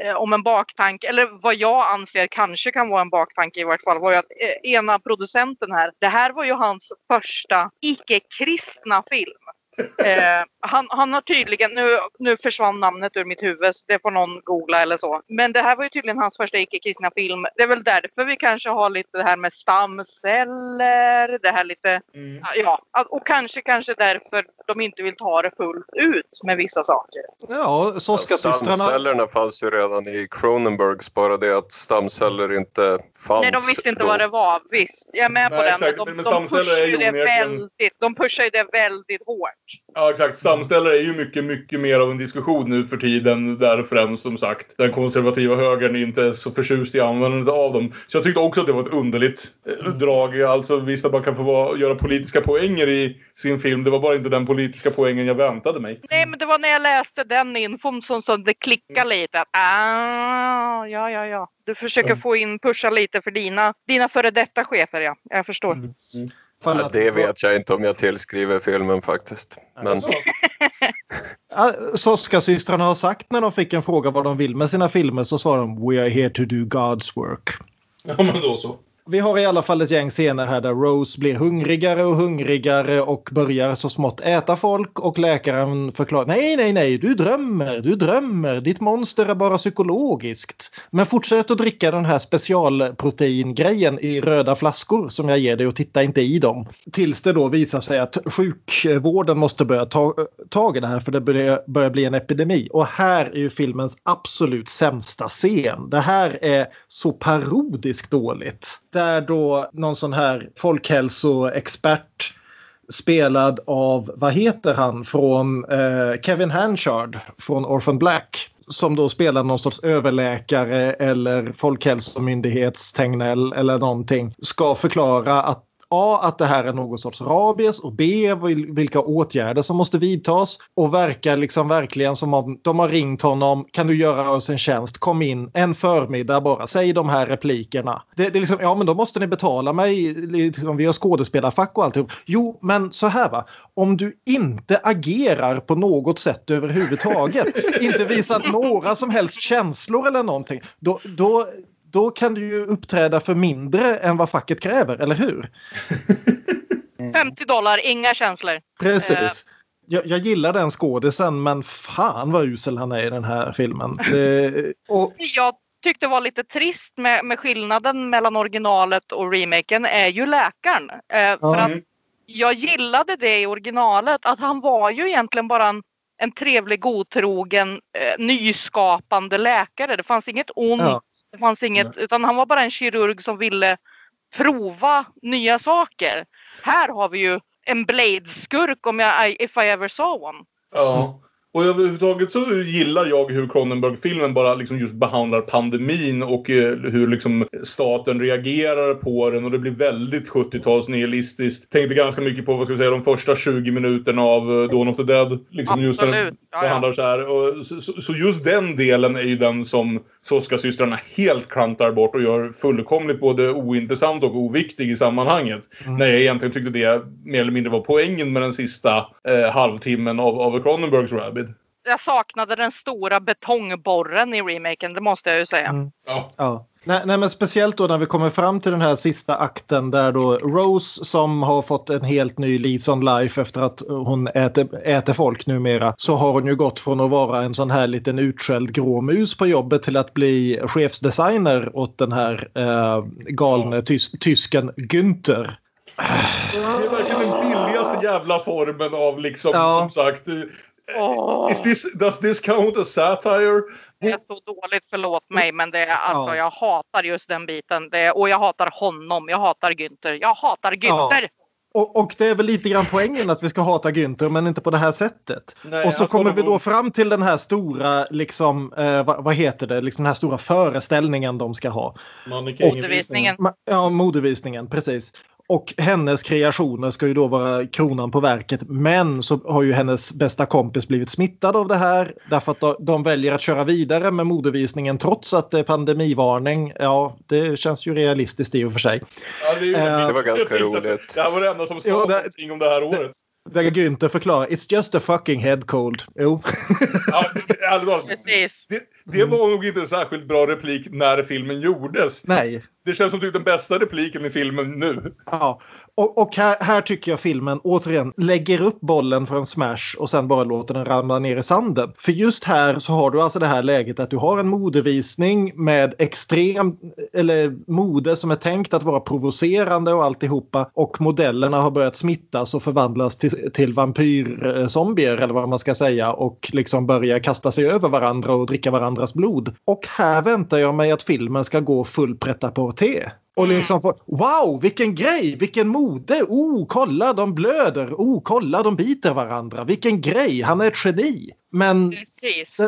Eh, om en baktanke, eller vad jag anser kanske kan vara en baktanke i vart fall, var ju att eh, ena producenten här, det här var ju hans första icke-kristna film. Eh, han, han har tydligen, nu, nu försvann namnet ur mitt huvud, så det får någon googla eller så. Men det här var ju tydligen hans första icke-kristna film. Det är väl därför vi kanske har lite det här med stamceller, det här lite, Mm. ja, och kanske, kanske därför de inte vill ta det fullt ut med vissa saker. Ja, Soska-systrarna. Stamcellerna fanns ju redan i Cronenbergs, bara det att stamceller inte fanns Nej, de visste inte då. vad det var. Visst, jag är med på Nej, den. exakt. Men de, Men de, pushar det väldigt, de pushar ju det väldigt hårt. Ja, exakt. Stamceller är ju mycket, mycket mer av en diskussion nu för tiden. Där främst, som sagt, den konservativa högern är inte så förtjust i användandet av dem. Så jag tyckte också att det var ett underligt eh, drag. Alltså visst att man kan få vara, göra politiska poänger i sin film. Det var bara inte den politiska poängen jag väntade mig. Nej, men det var när jag läste den infon som, som det klickade lite. Att, ah, ja, ja, ja. Du försöker få in, pusha lite för dina, dina före detta chefer, ja. Jag förstår. Fan, Ja, att- det vet jag inte om jag tillskriver filmen faktiskt. Men Soska-systrarna [LAUGHS] har sagt när de fick en fråga vad de vill med sina filmer så svarar de We are here to do God's work. Ja, men då så. Vi har i alla fall ett gäng scener här där Rose blir hungrigare och hungrigare och börjar så smått äta folk och läkaren förklarar nej, nej, nej, du drömmer, du drömmer, ditt monster är bara psykologiskt. Men fortsätt att dricka den här specialproteingrejen i röda flaskor som jag ger dig och titta inte i dem. Tills det då visar sig att sjukvården måste börja ta tag i det här för det börjar, börjar bli en epidemi. Och här är ju filmens absolut sämsta scen. Det här är så parodiskt dåligt. Där då någon sån här folkhälsoexpert spelad av, vad heter han, från eh, Kevin Hanchard från Orphan Black. Som då spelar någon sorts överläkare eller folkhälsomyndighetstegnell eller någonting. Ska förklara att A. Att det här är någon sorts rabies och B. vil- Vilka åtgärder som måste vidtas. Och verkar liksom verkligen som om de har ringt honom. Kan du göra oss en tjänst? Kom in en förmiddag bara. Säg de här replikerna. Det, det är liksom, ja men då måste ni betala mig. Liksom, vi har skådespelarfack och alltihop. Jo men så här va. Om du inte agerar på något sätt överhuvudtaget. [LAUGHS] inte visat några som helst känslor eller någonting. Då, då, då kan du ju uppträda för mindre än vad facket kräver, eller hur? [LAUGHS] 50 dollar, inga känslor. Precis. Eh. Jag, jag gillar den skådisen men fan vad usel han är i den här filmen. Det, och, Jag tyckte var lite trist med, med skillnaden mellan originalet och remaken är ju läkaren. Eh, för att jag gillade det i originalet att han var ju egentligen bara en, en trevlig, godtrogen, eh, nyskapande läkare. Det fanns inget ont, Ja. Det fanns inget, utan han var bara en kirurg som ville prova nya saker. Här har vi ju en Blade-skurk om jag, if I ever saw one. Ja. Och överhuvudtaget så gillar jag hur Cronenberg-filmen bara liksom just behandlar pandemin och eh, hur liksom staten reagerar på den och det blir väldigt 70-tals nihilistiskt. Tänkte ganska mycket på vad ska vi säga, de första 20 minuterna av eh, Dawn of the Dead. Liksom just när Absolut. den behandlar så här. Och så, så, just den delen är ju den som Soska-systrarna helt klantar bort och gör fullkomligt både ointressant och oviktig i sammanhanget. När jag egentligen tyckte det mer eller mindre var poängen med den sista eh, halvtimmen av, av Cronenbergs Rabid. Jag saknade den stora betongborren i remaken, det måste jag ju säga. Mm. Ja. ja. Nej, nej, men speciellt då när vi kommer fram till den här sista akten där då Rose som har fått en helt ny lease on life efter att hon äter, äter folk numera så har hon ju gått från att vara en sån här liten utskälld grå mus på jobbet till att bli chefsdesigner åt den här eh, galne tys tysken Günther. Det är verkligen den billigaste jävla formen av liksom, Ja. som sagt. Åh. Is this, does this count as satire? Det är så dåligt, förlåt mig, men det är alltså, Ja. jag hatar just den biten. Det är, och jag hatar honom, jag hatar Günther, jag hatar Günther! Och, och det är väl lite grann poängen att vi ska hata Günther men inte på det här sättet. Nej, och så kommer vi då fram till den här stora, liksom, eh, vad, vad heter det, liksom den här stora föreställningen de ska ha. Modevisningen. Ja, modevisningen, precis. Och hennes kreationer ska ju då vara kronan på verket. Men så har ju hennes bästa kompis blivit smittad av det här. Därför att de, väljer att köra vidare med modevisningen trots att det är pandemivarning. Ja, det känns ju realistiskt i och för sig. Ja, det, är ju, Eh, Det var ganska roligt. Det här var det enda som sa Jo, det- någonting om det här året. Där Günther förklarar It's just a fucking head cold. Jo. Ja, talat, Precis. det, det var nog inte en särskilt bra replik när filmen gjordes. Nej. Det känns som typ den bästa repliken i filmen nu. Ja. Och, och här, här, tycker jag filmen återigen lägger upp bollen för en smash och sen bara låter den ramla ner i sanden. För just här så har du alltså det här läget att du har en modevisning med extrem, eller mode som är tänkt att vara provocerande och alltihopa och modellerna har börjat smittas och förvandlas till, till vampyrzombier eller vad man ska säga och liksom börja kasta sig över varandra och dricka varandras blod. Och här väntar jag mig att filmen ska gå full pret-à-porter. Och Mm. liksom få, wow vilken grej, vilken mode, oh kolla de blöder, oh kolla de biter varandra, vilken grej, han är ett geni. Men, Precis.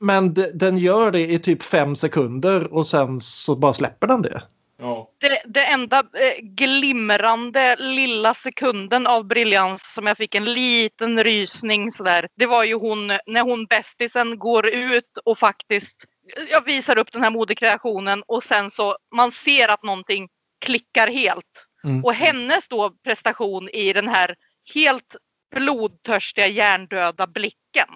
men den gör det i typ fem sekunder och sen så bara släpper den det. Ja. Det, det enda eh, glimrande lilla sekunden av briljans som jag fick en liten rysning sådär. Det var ju hon när hon bästisen går ut och faktiskt jag visar upp den här modekreationen och sen så man ser att någonting klickar helt. Mm. Och hennes då prestation i den här helt blodtörstiga hjärndöda blicken.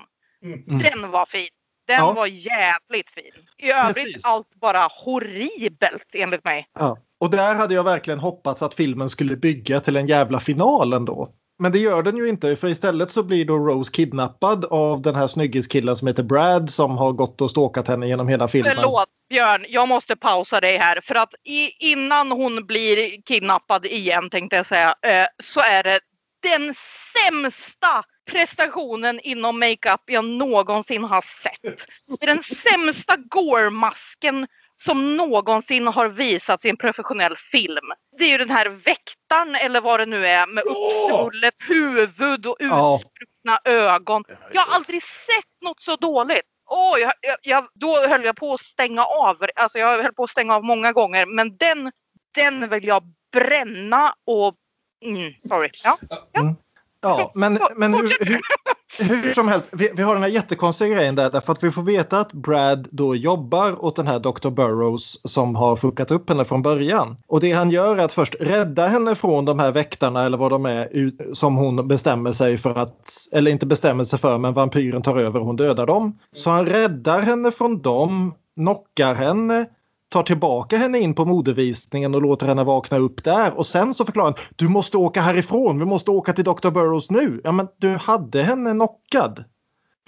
Mm. Den var fin. Den Ja. var jävligt fin. I övrigt Precis. allt bara horribelt enligt mig. Ja. Och där hade jag verkligen hoppats att filmen skulle bygga till en jävla final ändå. Men det gör den ju inte för istället så blir då Rose kidnappad av den här snyggiskillen som heter Brad som har gått och stalkat henne genom hela filmen. Förlåt Björn, jag måste pausa dig här för att i, innan hon blir kidnappad igen tänkte jag säga eh, så är det den sämsta prestationen inom makeup jag någonsin har sett. Det är den sämsta Gore-masken som någonsin har visats i en professionell film. Det är ju den här väktaren eller vad det nu är med uppsvullet huvud och Ja. utspruckna ögon. Jag har aldrig sett något så dåligt. Åh, jag, jag, jag, då höll jag på att stänga av. Alltså jag höll på att stänga av många gånger. Men den, den vill jag bränna och... Mm, sorry. Ja. Ja, men, men hur, hur, hur som helst, vi, vi har den här jättekonstiga grejen där därför att vi får veta att Brad då jobbar åt den här Dr. Burrows som har fuckat upp henne från början. Och det han gör är att först rädda henne från de här väktarna eller vad de är som hon bestämmer sig för att, eller inte bestämmer sig för men vampyren tar över och hon dödar dem. Så han räddar henne från dem, knockar henne, tar tillbaka henne in på modevisningen och låter henne vakna upp där och sen så förklarar han du måste åka härifrån, vi måste åka till Dr. Burrows nu. Ja men du hade henne knockad.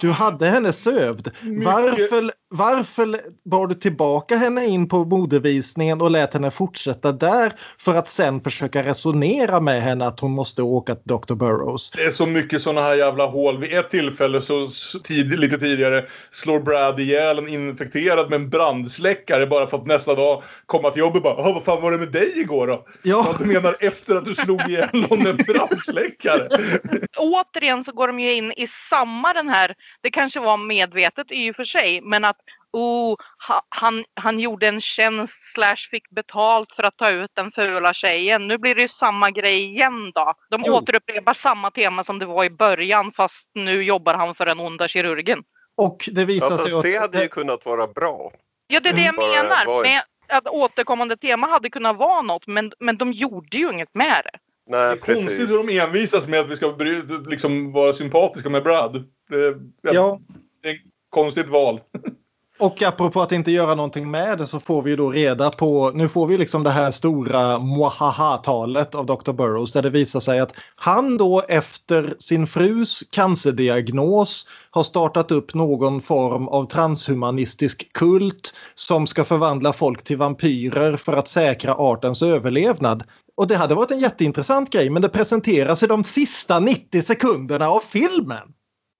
Du hade henne sövd. Varför, varför bar du tillbaka henne in på modevisningen och lät henne fortsätta där för att sen försöka resonera med henne att hon måste åka till Dr. Burrows? Det är så mycket såna här jävla hål. Vid ett tillfälle så tid, lite tidigare slår Brad ihjäl en infekterad med en brandsläckare bara för att nästa dag komma till jobbet och bara "Jaha, vad fan var det med dig igår då? Ja. Ja, du menar efter att du slog ihjäl någon med en brandsläckare? [LAUGHS] återigen så går de ju in i samma den här, det kanske var medvetet i och för sig, men att oh, ha, han, han gjorde en tjänst slash fick betalt för att ta ut den fula tjejen. Nu blir det ju samma grej igen då. De Jo. återupprepar samma tema som det var i början fast nu jobbar han för den onda kirurgen. Och det Ja, visar sig fast det att... hade ju kunnat vara bra. Ja det är det jag menar. var- Med att återkommande tema hade kunnat vara något men, men de gjorde ju inget med det. Det Nej, är konstigt precis. hur de envisas med att vi ska bry, liksom, vara sympatiska med Brad. Det, Ja, det är ett konstigt val. [LAUGHS] Och apropå att inte göra någonting med det så får vi då reda på, nu får vi liksom det här stora mwahaha-talet av Dr. Burrows där det visar sig att han då efter sin frus cancerdiagnos har startat upp någon form av transhumanistisk kult som ska förvandla folk till vampyrer för att säkra artens överlevnad. Och det hade varit en jätteintressant grej men det presenteras i de sista 90 sekunderna av filmen.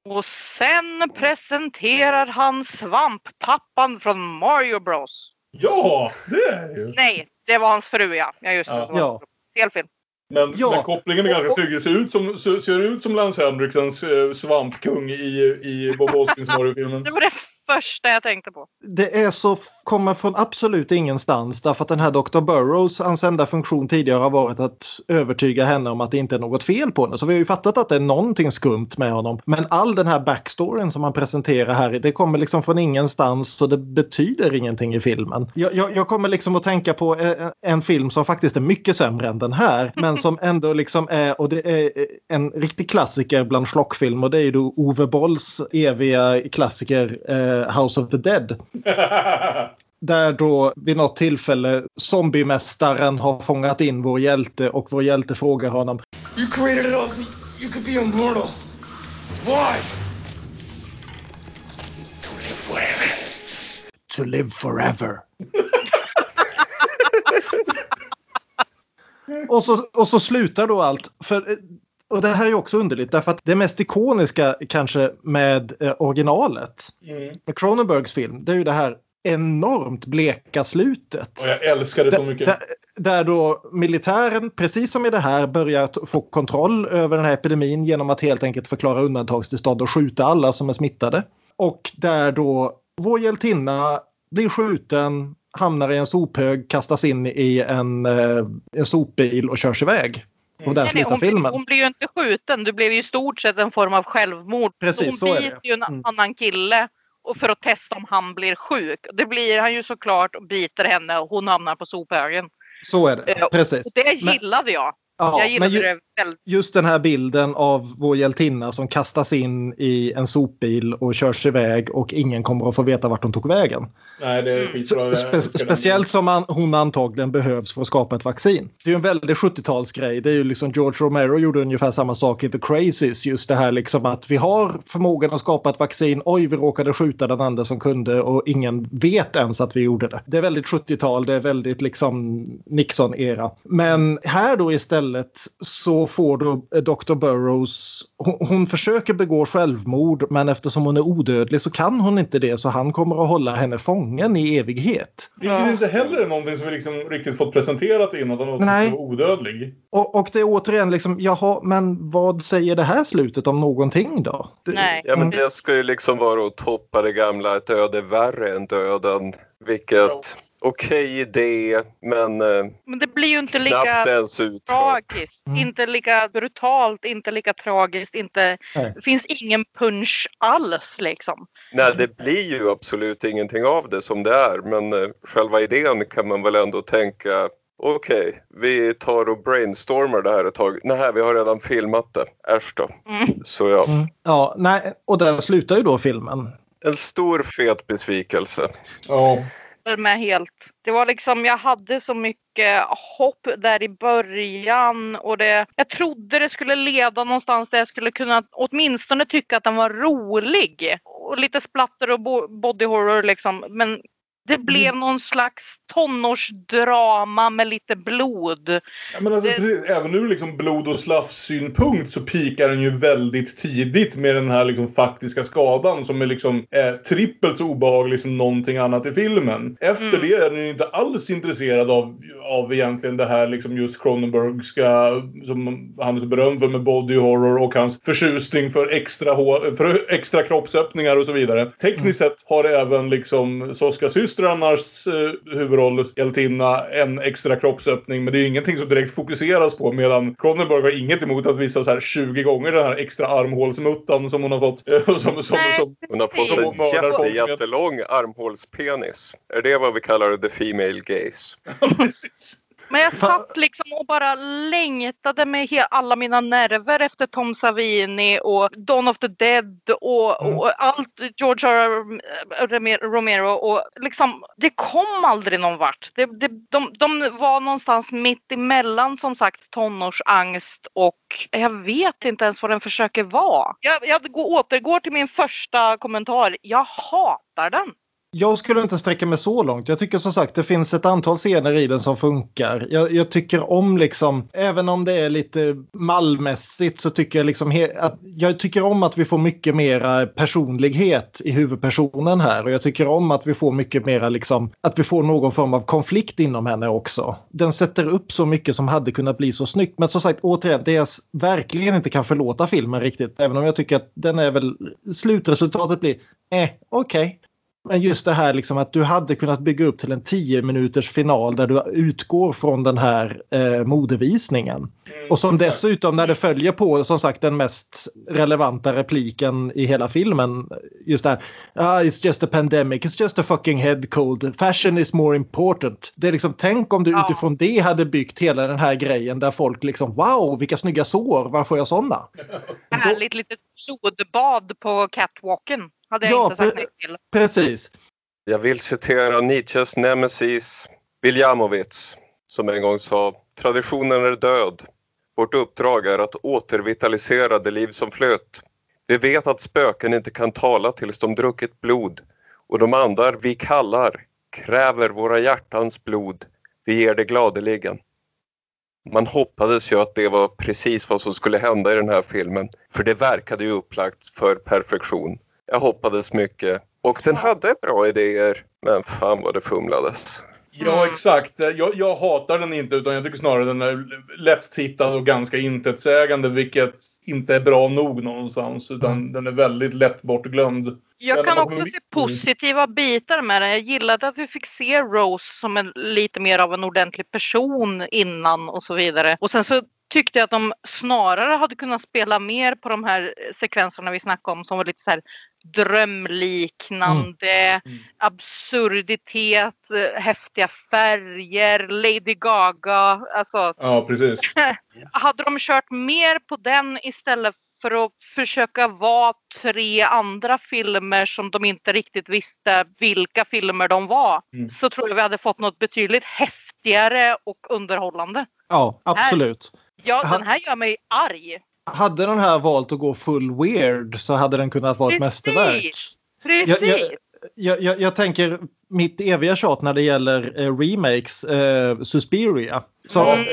Och sen presenterar han svamppappan från Mario Bros. Ja, det är det ju. Nej, det var hans fru ja. Ja just det. Ja. Fel film. Men, Ja. men kopplingen är ganska snygg. Det ser ut som, ser, ser ut som Lance Henriksens eh, svampkung i, i Bob Hoskins [LAUGHS] Mario-filmen. Det var det första jag tänkte på. det är så kommer från absolut ingenstans därför att den här Dr. Burrows, hans enda funktion tidigare har varit att övertyga henne om att det inte är något fel på henne. Så vi har ju fattat att det är någonting skumt med honom. Men all den här backstoryn som han presenterar här, det kommer liksom från ingenstans så det betyder ingenting i filmen. Jag, jag, jag kommer liksom att tänka på eh, en film som faktiskt är mycket sämre än den här, [LAUGHS] men som ändå liksom är, och det är en riktig klassiker bland schlockfilm och det är ju då Ove Bolls eviga klassiker eh, House of the Dead. [LAUGHS] Där då vid något tillfälle zombiemästaren har fångat in vår hjälte och vår hjälte frågar honom You created it all so you could be immortal. Why? To live forever. [LAUGHS] och, så, och så slutar då allt. För, och det här är också underligt därför att det mest ikoniska kanske med eh, originalet, Mm. med Cronenbergs film, det är ju det här enormt bleka slutet. Och jag älskar det så mycket. Där, där då militären, precis som i det här, börjar få kontroll över den här epidemin genom att helt enkelt förklara undantagstillstånd och skjuta alla som är smittade. Och där då vår hjältinna blir skjuten, hamnar i en sophög, kastas in i en, eh, en sopbil och körs iväg. Där Nej, nej, hon, filmen. hon blir ju inte skjuten. Det blev ju i stort sett en form av självmord. Precis, hon biter ju en Mm. annan kille och för att testa om han blir sjuk. Det blir han ju såklart och biter henne och hon hamnar på sophögen. Så är det, Eh, precis. Och det Men- gillade jag. Ja, jag gillade men ju- det. Just den här bilden av vår hjältinna som kastas in i en sopbil och körs iväg och ingen kommer att få veta vart hon tog vägen. Nej, det är skitbra. Jag Spe speciellt som man, hon antagligen behövs för att skapa ett vaccin. Det är ju en väldigt 70-talsgrej. Det är ju liksom George Romero gjorde ungefär samma sak i The Crazies. Just det här liksom att vi har förmågan att skapa ett vaccin. Oj, vi råkade skjuta den andra som kunde och ingen vet ens att vi gjorde det. Det är väldigt 70-tal. Det är väldigt liksom Nixon-era. Men här då istället så får då eh, Dr. Burroughs, hon, hon försöker begå självmord men eftersom hon är odödlig så kan hon inte det så han kommer att hålla henne fången i evighet. Vilket inte heller är någonting som vi liksom riktigt fått presenterat innan. Att hon var odödlig. Och, och det är återigen liksom, jaha, men vad säger det här slutet om någonting då? Det, Nej. Ja men Mm. det ska ju liksom vara att toppa det gamla, ett öde värre än döden. Vilket, okej idé, men eh, Men det blir ju inte lika tragiskt. Mm. Inte lika brutalt, inte lika tragiskt. Inte, Nej. det finns ingen punch alls liksom. Nej, det blir ju absolut ingenting av det som det är, men eh, själva idén kan man väl ändå tänka Okej, vi tar och brainstormar det här ett tag. Nej, vi har redan filmat det. Äsch då. Mm. Så ja, Mm. Ja, nej, och där slutar ju då filmen. En stor fet besvikelse. Ja. med helt. Det var liksom, jag hade så mycket hopp där i början och det, jag trodde det skulle leda någonstans där jag skulle kunna åtminstone tycka att den var rolig. Och lite splatter och bo- body horror liksom. Men det blev någon slags tonårsdrama med lite blod. Ja, men alltså, Det- även ur liksom blod och slafssynpunkt så pikar den ju väldigt tidigt med den här liksom faktiska skadan som är liksom eh, trippelt så obehaglig som någonting annat i filmen. Efter Mm. det är den ju inte alls intresserad av, av egentligen det här liksom just Cronenbergska som han är så berömd för med body horror och hans förtjusning för extra, hår, för extra kroppsöppningar och så vidare. Tekniskt sett har även liksom Soska-systrarnas eh, huvudroll, hjältinna, en extra kroppsöppning. Men det är ingenting som direkt fokuseras på. Medan Cronenberg har inget emot att visa så här 20 gånger den här extra armhålsmuttan som hon har fått. eh, som, som, som, som, Hon har fått en jätte, jättelång armhålspenis. Är det vad vi kallar the female gaze? [LAUGHS] Men jag satt liksom och bara längtade med alla mina nerver efter Tom Savini och Dawn of the Dead och, Mm. och allt George R. R. Romero och liksom det kom aldrig någon vart. Det, det, de, de var någonstans mitt emellan som sagt tonårsangst och jag vet inte ens vad den försöker vara. Jag, jag går, återgår till min första kommentar. Jag hatar den. Jag skulle inte sträcka mig så långt. Jag tycker som sagt det finns ett antal scener i den som funkar. Jag, jag tycker om liksom, även om det är lite mallmässigt så tycker jag liksom att jag tycker om att vi får mycket mera personlighet i huvudpersonen här och jag tycker om att vi får mycket mera liksom att vi får någon form av konflikt inom henne också. Den sätter upp så mycket som hade kunnat bli så snyggt. Men som sagt återigen, det jag verkligen inte kan förlåta filmen riktigt, även om jag tycker att den är väl slutresultatet blir eh, okej. Men just det här liksom att du hade kunnat bygga upp till en 10 minuters final där du utgår från den här eh, modevisningen. Och som dessutom när det följer på som sagt den mest relevanta repliken i hela filmen. Just det här. Ah, it's just a pandemic, it's just a fucking head cold. Fashion is more important. Det är liksom, tänk om du Ja. utifrån det hade byggt hela den här grejen där folk liksom wow vilka snygga sår, var får jag sådana? Härligt litet blodbad på catwalken. Hade jag Ja, inte sagt nej till. Precis. Jag vill citera Nietzsches nemesis Viljamovits som en gång sa Traditionen är död. Vårt uppdrag är att återvitalisera det liv som flöt. Vi vet att spöken inte kan tala tills de druckit blod och de andar vi kallar kräver våra hjärtans blod. Vi ger det gladeligen. Man hoppades ju att det var precis vad som skulle hända i den här filmen för det verkade ju upplagt för perfektion. Jag hoppades mycket och den hade bra idéer men fan vad det fumlades. Ja, exakt. Jag, jag hatar den inte utan jag tycker snarare den är lätt-tittad och ganska intetsägande vilket inte är bra nog någonstans utan den är väldigt lätt bortglömd. Jag kan också se positiva bitar med den. Jag gillade att vi fick se Rose som en, lite mer av en ordentlig person innan och så vidare. Och sen så tyckte jag att de snarare hade kunnat spela mer på de här sekvenserna vi snackade om som var lite så här drömliknande, absurditet, eh, häftiga färger, Lady Gaga. Alltså, Ja, precis. [LAUGHS] hade de kört mer på den istället för att försöka vara tre andra filmer som de inte riktigt visste vilka filmer de var Mm. så tror jag vi hade fått något betydligt häftigare och underhållande. Ja, absolut. Ja, Ha- den här gör mig arg. Hade den här valt att gå full weird så hade den kunnat vara ett mästerverk. Precis! Jag- jag- Jag, jag, jag tänker mitt eviga tjat när det gäller eh, remakes, eh, Suspiria. Så, Mm.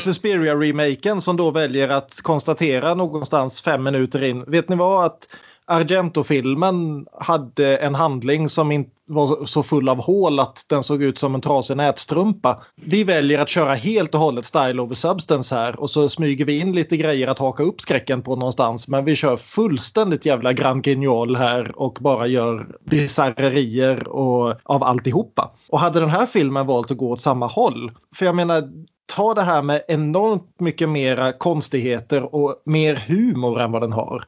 Suspiria-remaken som då väljer att konstatera någonstans fem minuter in. Vet ni vad? Att Argento-filmen hade en handling som inte var så full av hål att den såg ut som en trasig nätstrumpa. Vi väljer att köra helt och hållet style over substance här och så smyger vi in lite grejer att haka upp skräcken på någonstans. Men vi kör fullständigt jävla Grand Guignol här och bara gör bisarrerier och av alltihopa. Och hade den här filmen valt att gå åt samma håll. För jag menar, ta det här med enormt mycket mera konstigheter och mer humor än vad den har.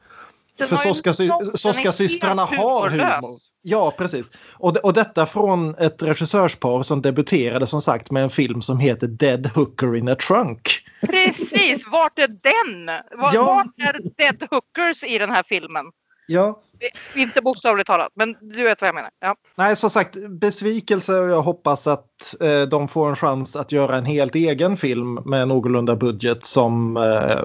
Den För Soska-systrarna helt har humor. Ja, precis. Och, och detta från ett regissörspar som debuterade som sagt med en film som heter Dead Hooker in a Trunk. Precis, vart är den? Var, Ja. Vart är Dead Hookers i den här filmen? Ja, Inte bokstavligt talat, men du vet vad jag menar. Ja. Nej, som sagt besvikelse och jag hoppas att eh, de får en chans att göra en helt egen film med någorlunda budget som eh,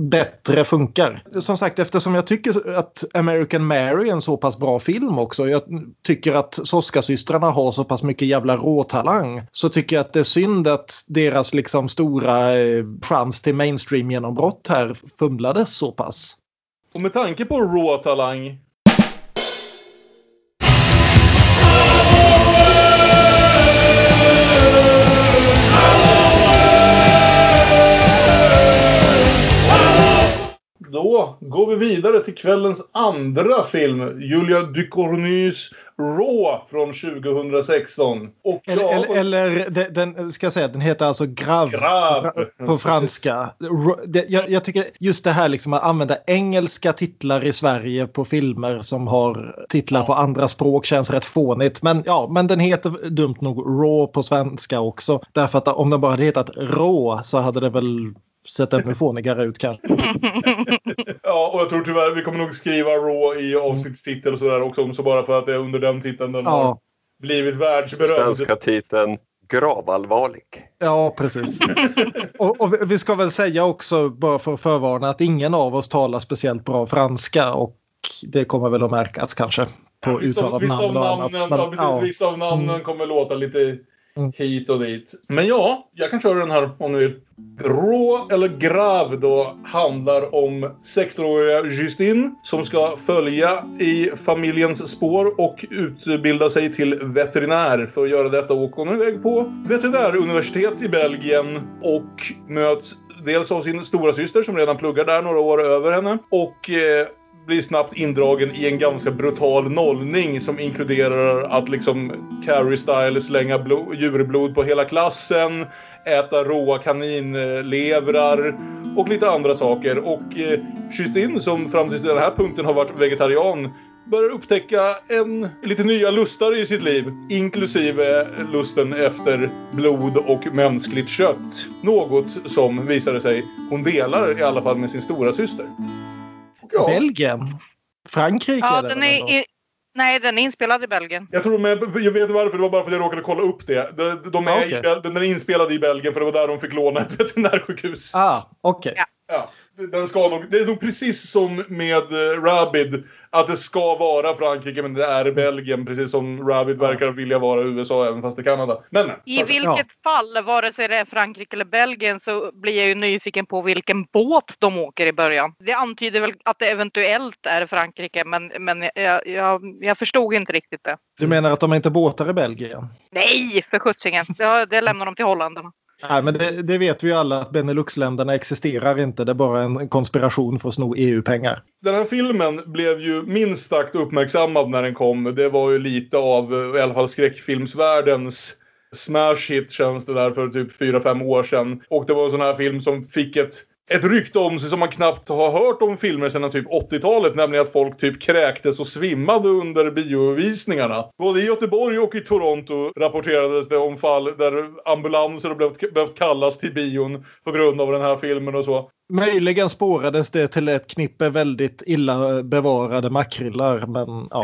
bättre funkar. Som sagt, eftersom jag tycker att American Mary är en så pass bra film också. Jag tycker att Soska-systrarna har så pass mycket jävla råtalang. Så tycker jag att det är synd att deras liksom stora eh, chans till mainstream-genombrott här fumlades så pass. Och med tanke på Raw-talang Då går vi vidare till kvällens andra film. Julia Ducournys Raw från 2016. Och Eller, ja, eller, eller de- den, ska jag säga, den heter alltså Grav, Grav. på franska. Jag, jag tycker just det här liksom att använda engelska titlar i Sverige på filmer som har titlar på andra språk känns rätt fånigt. Men ja, men den heter dumt nog Raw på svenska också. Därför att om den bara hade hetat Rå så hade det väl sett ännu [LAUGHS] fånigare ut kanske. Ja, och jag tror tyvärr vi kommer nog skriva Raw i avsnittstitel och sådär också. Så bara för att det är under den titeln den har Ja, blivit världsberömd. Svenska titeln Gravallvarlig. ja precis. [LAUGHS] Och, och vi- ska väl säga också, bara för att förvarna, att ingen av oss talar speciellt bra franska och det kommer väl att märkas kanske på Vissa, uttal av vissa, av namn och annat. ja, Men, precis, ja. vissa av namnen kommer låta lite Mm. hit och dit. Men ja, jag kan köra den här om ni vill. Rå eller Grav då handlar om 16-åriga Justine som ska följa i familjens spår och utbilda sig till veterinär. För att göra detta åker hon iväg på veterinäruniversitet i Belgien och möts dels av sin stora syster som redan pluggar där några år över henne och eh, blir snabbt indragen i en ganska brutal nollning som inkluderar att liksom carry style slänga blod, djurblod på hela klassen, äta råa kaninlevrar och lite andra saker. Och eh, som fram till den här punkten har varit vegetarian börjar upptäcka en lite nya lustar i sitt liv. Inklusive lusten efter blod och mänskligt kött. Något som visade sig hon delar i alla fall med sin stora syster. Ja, Belgien? Frankrike Ja, den är i, Nej, den är inspelad i Belgien. Jag tror med, jag vet varför, det var bara för att jag råkade kolla upp det. De, de är Ah, i, okej. Bel- den är inspelad i Belgien för det var där de fick låna ett veterinärsjukhus. Ah, okej. Ja. Ja, den ska nog, det är nog precis som med eh, Rabid. Att det ska vara Frankrike men det är Belgien. Precis som Rabid verkar vilja vara USA även fast det är Kanada. Men men, I vilket fall, vare sig det är Frankrike eller Belgien, så blir jag ju nyfiken på vilken båt de åker i början. Det antyder väl att det eventuellt är Frankrike, men, men jag, jag, jag förstod inte riktigt det. Du menar att de inte båtar i Belgien? Nej, för sjuttsingen. Det, det lämnar de till holländarna. Nej, men det, det vet vi ju alla att Beneluxländerna existerar inte. Det är bara en konspiration för att sno EU-pengar. Den här filmen blev ju minst sagt uppmärksammad när den kom. Det var ju lite av, i alla fall skräckfilmsvärldens smash hit känns det där för typ 4-5 år sedan. Och det var en sån här film som fick ett ett rykte om sig som man knappt har hört om filmer sedan typ 80-talet. Nämligen att folk typ kräktes och svimmade under biovisningarna. Både i Göteborg och i Toronto rapporterades det om fall där ambulanser har behövt, behövt kallas till bion på grund av den här filmen och så. Möjligen spårades det till ett knippe väldigt illa bevarade makrillar, men ja.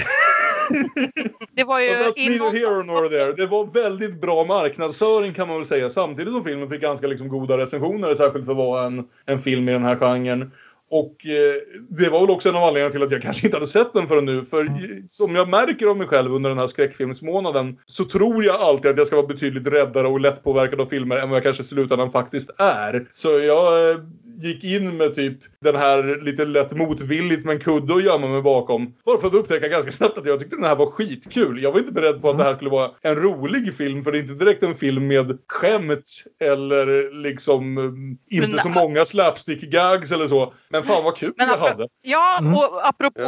Det var ju that's neither here nor there. Det var väldigt bra marknadsföring kan man väl säga. Samtidigt som filmen fick ganska liksom goda recensioner. Särskilt för att vara en, en film i den här genren. Och eh, det var väl också en av anledningarna till att jag kanske inte hade sett den förrän nu. För i- som jag märker av mig själv under den här skräckfilmsmånaden så tror jag alltid att jag ska vara betydligt räddare och lättpåverkad av filmer än vad jag kanske i slutändan faktiskt är. Så jag eh, gick in med typ den här lite lätt motvilligt men kudde att gömma mig bakom. Bara för att upptäcka ganska snabbt att jag tyckte den här var skitkul. Jag var inte beredd på att det här skulle vara en rolig film för det är inte direkt en film med skämt eller liksom eh, inte Men- så många slapstick-gags eller så. Men fan vad kul Men jag hade. Ja, Mm. och apropå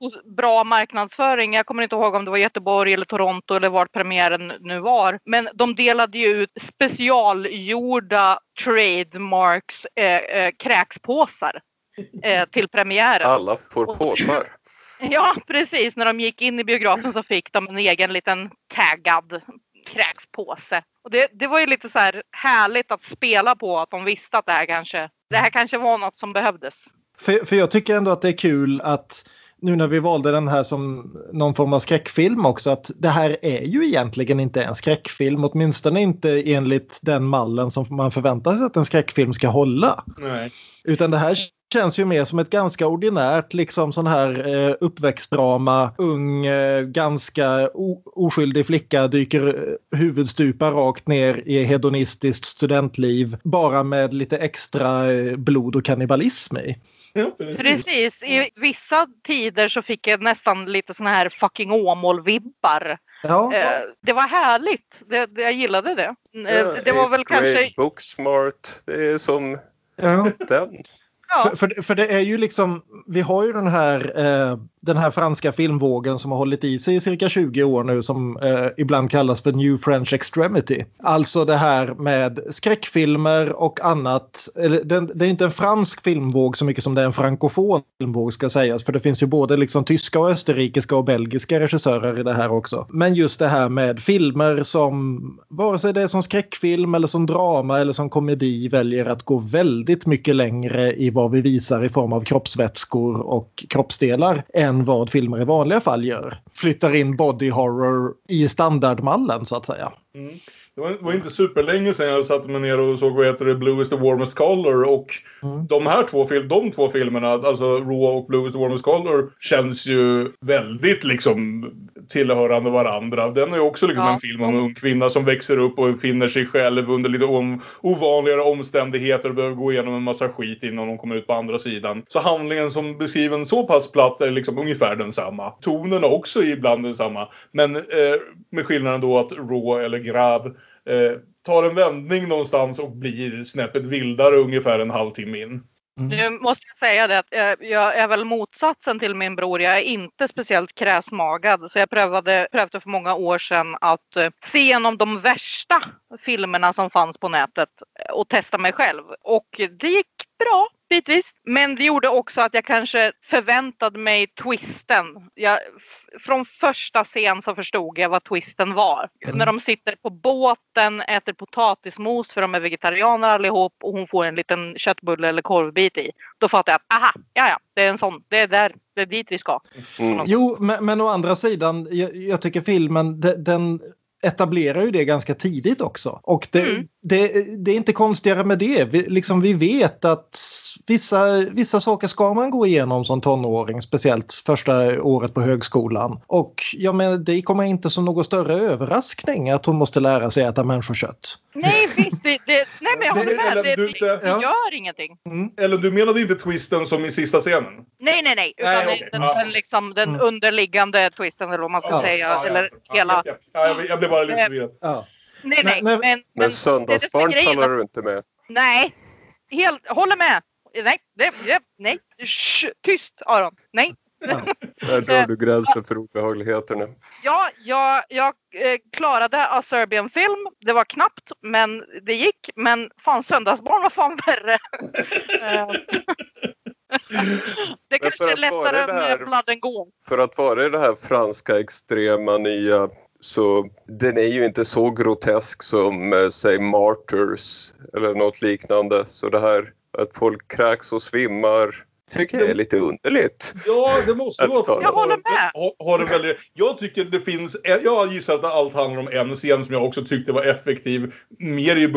pos- bra marknadsföring. Jag kommer inte ihåg om det var Göteborg eller Toronto eller vart premiären nu var. Men de delade ju ut specialgjorda trademarks eh, eh, kräkspåsar eh, till premiären. Alla får påsar. [LAUGHS] Ja, precis. När de gick in i biografen så fick de en egen liten taggad kräkspåse. Och det, det var ju lite så här härligt att spela på att de visste att det här kanske, det här kanske var något som behövdes. För, för jag tycker ändå att det är kul att nu när vi valde den här som någon form av skräckfilm också att det här är ju egentligen inte en skräckfilm. Åtminstone inte enligt den mallen som man förväntar sig att en skräckfilm ska hålla. Nej. Utan det här känns ju mer som ett ganska ordinärt liksom sån här eh, uppväxtdrama. Ung, eh, ganska oskyldig flicka dyker eh, huvudstupa rakt ner i hedonistiskt studentliv. Bara med lite extra eh, blod och kannibalism i. Ja, precis. Precis, i vissa tider så fick jag nästan lite såna här fucking Åmål-vibbar. Ja, Eh, det var härligt, det, det, jag gillade det. Eh, det var väl kanske... Booksmart. Det är som ja. den. Ja, För, för, för det är ju liksom, vi har ju den här, eh, den här franska filmvågen som har hållit i sig i cirka 20 år nu som eh, ibland kallas för New French Extremity. Alltså det här med skräckfilmer och annat. Eller, det, det är inte en fransk filmvåg så mycket som det är en frankofon filmvåg ska sägas. För det finns ju både liksom tyska och österrikiska och belgiska regissörer i det här också. Men just det här med filmer som, vare sig det är som skräckfilm eller som drama eller som komedi väljer att gå väldigt mycket längre i vad vi visar i form av kroppsvätskor och kroppsdelar än vad filmer i vanliga fall gör. Flyttar in body horror i standardmallen så att säga. Mm. Det var, det var inte superlänge sedan jag satte mig ner och såg vad heter det, Blue is the warmest color och Mm. de här två, de två filmerna, alltså Raw och Blue is the warmest color, känns ju väldigt liksom tillhörande varandra. Den är ju också liksom Ja. en film om en ung kvinna som växer upp och finner sig själv under lite om, ovanligare omständigheter och behöver gå igenom en massa skit innan hon kommer ut på andra sidan. Så handlingen som beskriven så pass platt är liksom ungefär densamma. Tonen är också ibland densamma. Men eh, med skillnaden då att Raw eller Grab eh, tar en vändning någonstans och blir snäppet vildare ungefär en halvtimme in. Nu måste jag säga det att jag är väl motsatsen till min bror. Jag är inte speciellt kräsmagad så jag prövade, prövade för många år sedan att eh, se igenom de värsta filmerna som fanns på nätet och testa mig själv. Och det gick bra. Bitvis. Men det gjorde också att jag kanske förväntade mig twisten. Jag, från första scen så förstod jag vad twisten var. När de sitter på båten, äter potatismos för de är vegetarianer allihop och hon får en liten köttbulle eller korvbit i. Då fattar jag att aha, ja ja, det är en sån, det är där, det är dit vi ska. Jo, men, men å andra sidan, jag, jag tycker filmen de, den etablerar ju det ganska tidigt också. Och det, Mm. det, det är inte konstigare med det. Vi, liksom, vi vet att vissa, vissa saker ska man gå igenom som tonåring, speciellt första året på högskolan. Och jag menar, det kommer inte som någon större överraskning att hon måste lära sig äta människokött. Nej visst, det, det, nej men jag håller med. Det, det, det Ja. gör ingenting. Eller du menade inte twisten som i sista scenen? Nej, nej, nej. Utan Nej, okej. den, Ja. den, liksom, den Mm. underliggande twisten eller vad man ska Ja. säga. Ja, ja, eller ja, hela... Ja, ja, jag, jag blev bara lite Eh, förvirrad. Ja. Nej, nej. Men- Men, men, Söndagsbarn talar du inte med. Nej. Helt, håller med. Nej, det, nej. Shh, tyst Aron. Nej. Där drar du gränsen för obehagligheter nu. Ja, jag, jag eh, klarade A Serbian Film. Det var knappt, men det gick. Men fan, Söndagsbarn var fan värre. Eh, [LAUGHS] det kanske för är att lättare det här- med Blood and Gone. För att vara i det här franska extrema nya så den är ju inte så grotesk som eh, säg Martyrs eller något liknande. Så det här att folk kräks och svimmar tycker jag är lite underligt. Ja, det måste vara Jag håller med. Har, har väldigt, jag tycker det finns, jag gissar att allt handlar om en scen som jag också tyckte var effektiv. Mer ju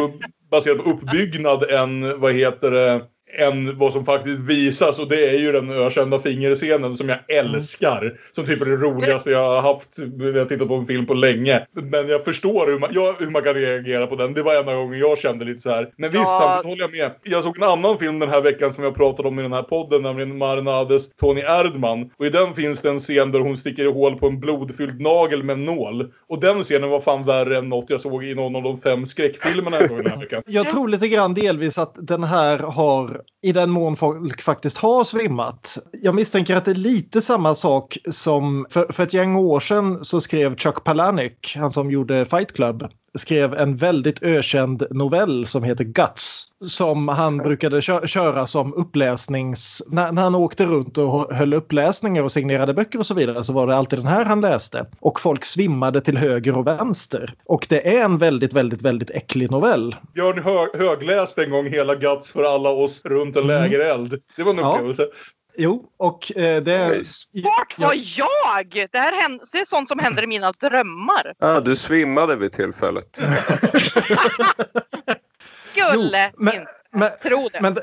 baserad på uppbyggnad än vad heter det än vad som faktiskt visas och det är ju den ökända fingerscenen som jag älskar. Som typ är det roligaste jag har haft när jag tittat på en film på länge. Men jag förstår hur man, ja, hur man kan reagera på den. Det var enda gången jag kände lite så här. Men visst, Ja. samtidigt håller jag med. Jag såg en annan film den här veckan som jag pratade om i den här podden, nämligen Marinades Tony Erdman. Och i den finns det en scen där hon sticker i hål på en blodfylld nagel med en nål. Och den scenen var fan värre än något jag såg i någon av de fem skräckfilmerna jag den här veckan. Jag tror lite grann delvis att den här har, i den mån folk faktiskt har svimmat. Jag misstänker att det är lite samma sak som, för, för ett gäng år sedan så skrev Chuck Palahniuk, han som gjorde Fight Club, skrev en väldigt ökänd novell som heter Guts. Som han brukade kö- köra som uppläsnings... När, när han åkte runt och höll uppläsningar och signerade böcker och så vidare så var det alltid den här han läste. Och folk svimmade till höger och vänster. Och det är en väldigt, väldigt, väldigt äcklig novell. Björn hö högläste en gång hela Guts för alla oss runt en lägereld. Det var en Ja. Jo, och eh, det är... Vart var Ja. jag? Det, här händer, det är sånt som händer i mina drömmar. [LAUGHS] Ah, du svimmade vid tillfället. Skulle men, inte men, tro det. men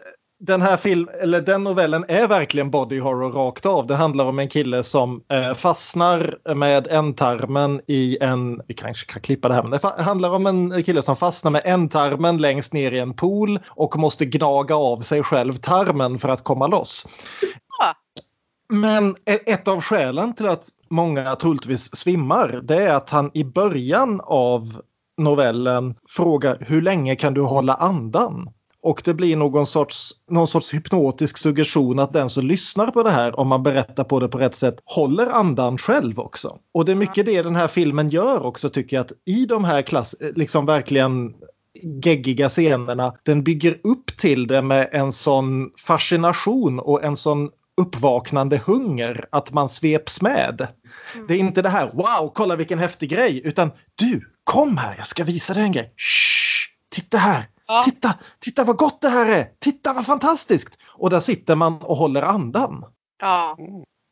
den här film, eller den novellen är verkligen body horror rakt av. Det handlar om en kille som eh, fastnar med ändtarmen i en, vi kanske kan klippa det här, men det handlar om en kille som fastnar med ändtarmen längst ner i en pool och måste gnaga av sig själv tarmen för att komma loss. Ja. Men e- ett av skälen till att många troligtvis svimmar det är att han i början av novellen frågar hur länge kan du hålla andan? Och det blir någon sorts, någon sorts hypnotisk suggestion att den som lyssnar på det här, om man berättar på det på rätt sätt, håller andan själv också. Och det är mycket det den här filmen gör också tycker jag, att i de här klass, liksom verkligen geggiga scenerna, den bygger upp till det med en sån fascination och en sån uppvaknande hunger att man sveps med. Det är inte det här wow, kolla vilken häftig grej, utan du, kom här, jag ska visa dig en grej. Shh, titta här, Ja. titta, titta vad gott det här är, titta vad fantastiskt. Och där sitter man och håller andan. Ja,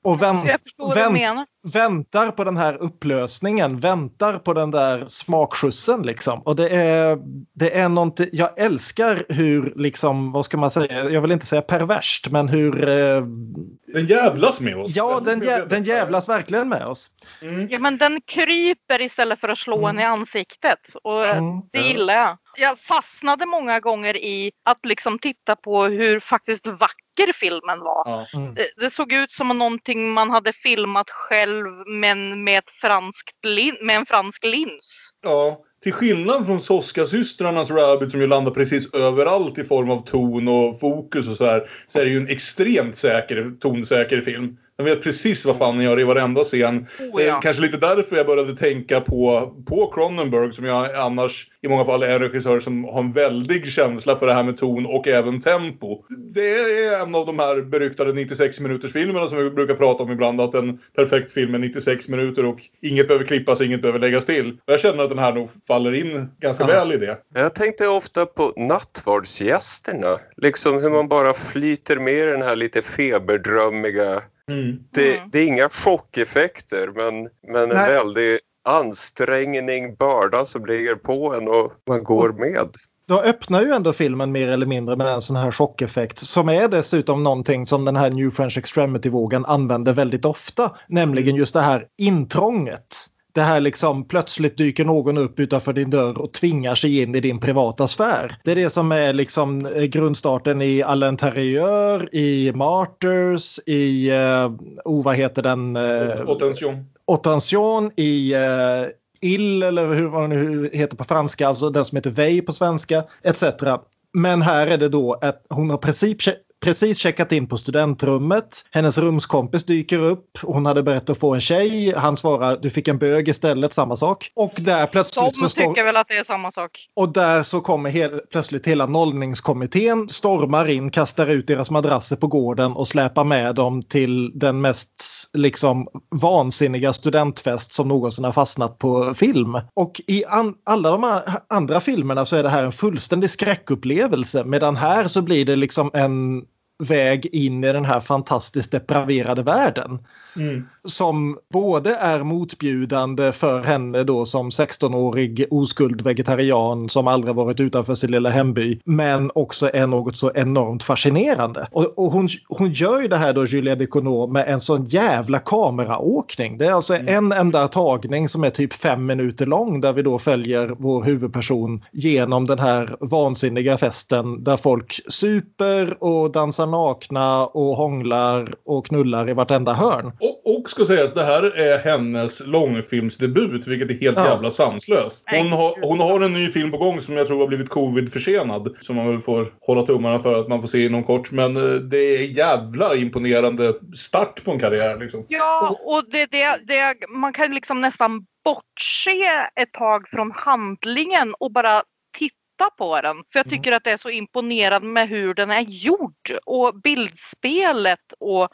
Och vänt, vänt, väntar på den här upplösningen, väntar på den där smakskjutsen liksom. Och det är, det är någonting, jag älskar hur, liksom, vad ska man säga, jag vill inte säga perverst, men hur... Eh, Den jävlas med oss. ja, den, jä, den jävlas verkligen med oss. Mm. Ja, men den kryper istället för att slå en i ansiktet. Och Mm. det gillar jag. Jag fastnade många gånger i att liksom titta på hur faktiskt vacker filmen var. Ja. Det, det såg ut som någonting man hade filmat själv men med, ett franskt lin, med en fransk lins. Ja, till skillnad från Soska-systrarnas Rabbit som ju landar precis överallt i form av ton och fokus och så här. Så är det ju en extremt säker, tonsäker film. Den vet precis vad fan den gör i varenda scen. Oh, ja. eh, kanske lite därför jag började tänka på, på Cronenberg som jag annars i många fall är en regissör som har en väldig känsla för det här med ton och även tempo. Det är en av de här beryktade 96 minuters filmerna som vi brukar prata om ibland. Att en perfekt film är 96 minuter och inget behöver klippas, inget behöver läggas till. Och jag känner att den här nog faller in ganska väl i det. Jag tänkte ofta på nattvardsgästerna. Liksom hur man bara flyter med den här lite feberdrömmiga Mm. Det, Mm. det är inga chockeffekter men, men en väldig ansträngning, börda som ligger på en och man går med. Då öppnar ju ändå filmen mer eller mindre med en sån här chockeffekt som är dessutom någonting som den här New French Extremity-vågen använder väldigt ofta. Nämligen just det här intrånget. Det här liksom plötsligt dyker någon upp utanför din dörr och tvingar sig in i din privata sfär. Det är det som är liksom eh, grundstarten i Al Interieur, i Martyrs, i, eh, oh vad heter den? Eh, Attention. Attention i eh, Ill eller hur vad nu heter på franska, alltså den som heter Vej på svenska etc. Men här är det då att hon har precis, precis checkat in på studentrummet. Hennes rumskompis dyker upp. Hon hade börjat att få en tjej. Han svarar du fick en bög istället, samma sak. Och där plötsligt Som tycker väl att det är samma sak. Och där så kommer hel, plötsligt hela nollningskommittén, stormar in, kastar ut deras madrasser på gården och släpar med dem till den mest liksom vansinniga studentfest som någonsin har fastnat på film. Och i an, alla de här andra filmerna så är det här en fullständig skräckupplevelse medan här så blir det liksom en väg in i den här fantastiskt depraverade världen. Mm. som både är motbjudande för henne då som 16-årig oskuld vegetarian som aldrig varit utanför sin lilla hemby men också är något så enormt fascinerande. Och, och hon, hon gör ju det här då Julia Decournau med en sån jävla kameraåkning. Det är alltså en enda tagning som är typ fem minuter lång där vi då följer vår huvudperson genom den här vansinniga festen där folk super och dansar nakna och hånglar och knullar i vartenda hörn. Och, och ska sägas, det här är hennes långfilmsdebut, vilket är helt Ja. jävla sanslöst. Hon har, hon har en ny film på gång som jag tror har blivit covid-försenad. Som man väl får hålla tummarna för att man får se inom kort. Men eh, det är jävla imponerande start på en karriär liksom. Ja, och det, det, det, man kan liksom nästan bortse ett tag från handlingen och bara titta på den. För jag tycker att det är så imponerande med hur den är gjord och bildspelet och,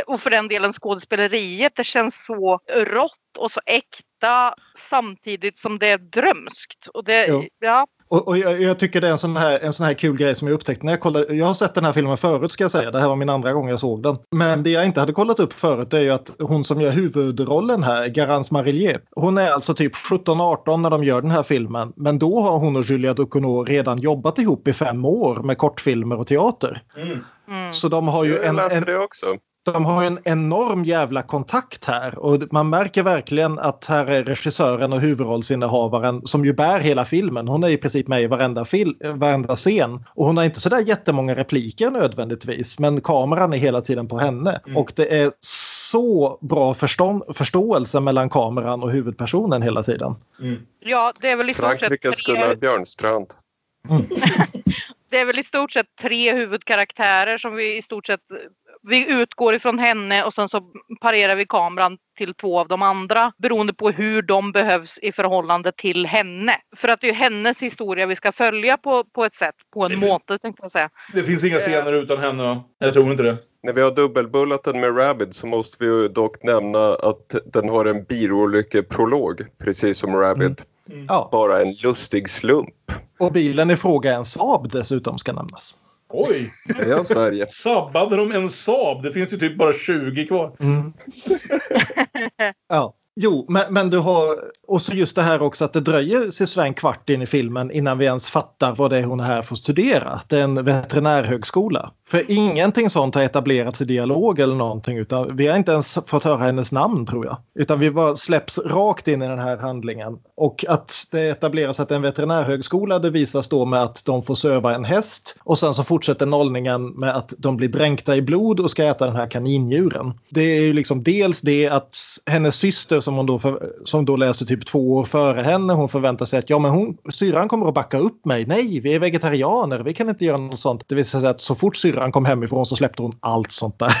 och för den delen skådespeleriet. Det känns så rått och så äkta samtidigt som det är drömskt. Och det, Jo. ja, Och, och jag, jag tycker det är en sån, här, en sån här kul grej som jag upptäckte när jag kollade. Jag har sett den här filmen förut ska jag säga. Det här var min andra gång jag såg den. Men det jag inte hade kollat upp förut är ju att hon som gör huvudrollen här, Garance Marillier. Hon är alltså typ 17-18 när de gör den här filmen. Men då har hon och Julia Ducournau redan jobbat ihop i fem år med kortfilmer och teater. mm. Så de har ju Jag en, läste en, det också. De har en enorm jävla kontakt här och man märker verkligen att här är regissören och huvudrollsinnehavaren som ju bär hela filmen. Hon är i princip med i varenda, fil- varenda scen och hon har inte sådär jättemånga repliker nödvändigtvis men kameran är hela tiden på henne och det är så bra förstå- förståelse mellan kameran och huvudpersonen hela tiden. ja, det är väl i stort Frankrikes tre- Gunnar Björnstrand. [LAUGHS] det är väl i stort sett tre huvudkaraktärer som vi i stort sett vi utgår ifrån henne och sen så parerar vi kameran till två av de andra beroende på hur de behövs i förhållande till henne. För att det är hennes historia vi ska följa på, på ett sätt, på en måte tänkte jag säga. Det finns inga scener utan henne va? Jag tror inte det. När vi har dubbelbullat den med Rabid så måste vi ju dock nämna att den har en bilolyckeprolog precis som Rabid. Ja. Bara en lustig slump. Och bilen i fråga är en Saab dessutom ska nämnas. Oj! Ja, Sverige. Sabbade de en Saab? Det finns ju typ bara 20 kvar. [LAUGHS] Ja. Jo, men, men du har... Och så just det här också att det dröjer sig en kvart in i filmen innan vi ens fattar vad det är hon är här för att studera. Det är en veterinärhögskola. För ingenting sånt har etablerats i dialog eller någonting utan vi har inte ens fått höra hennes namn tror jag. Utan vi bara släpps rakt in i den här handlingen. Och att det etableras att det är en veterinärhögskola det visas då med att de får söva en häst och sen så fortsätter nollningen med att de blir dränkta i blod och ska äta den här kanindjuren. Det är ju liksom dels det att hennes syster som hon då, för, som då läser typ två år före henne. Hon förväntar sig att ja, men hon, syrran kommer att backa upp mig. Nej, vi är vegetarianer, vi kan inte göra något sånt. Det vill säga att så fort syrran kom hemifrån så släppte hon allt sånt där.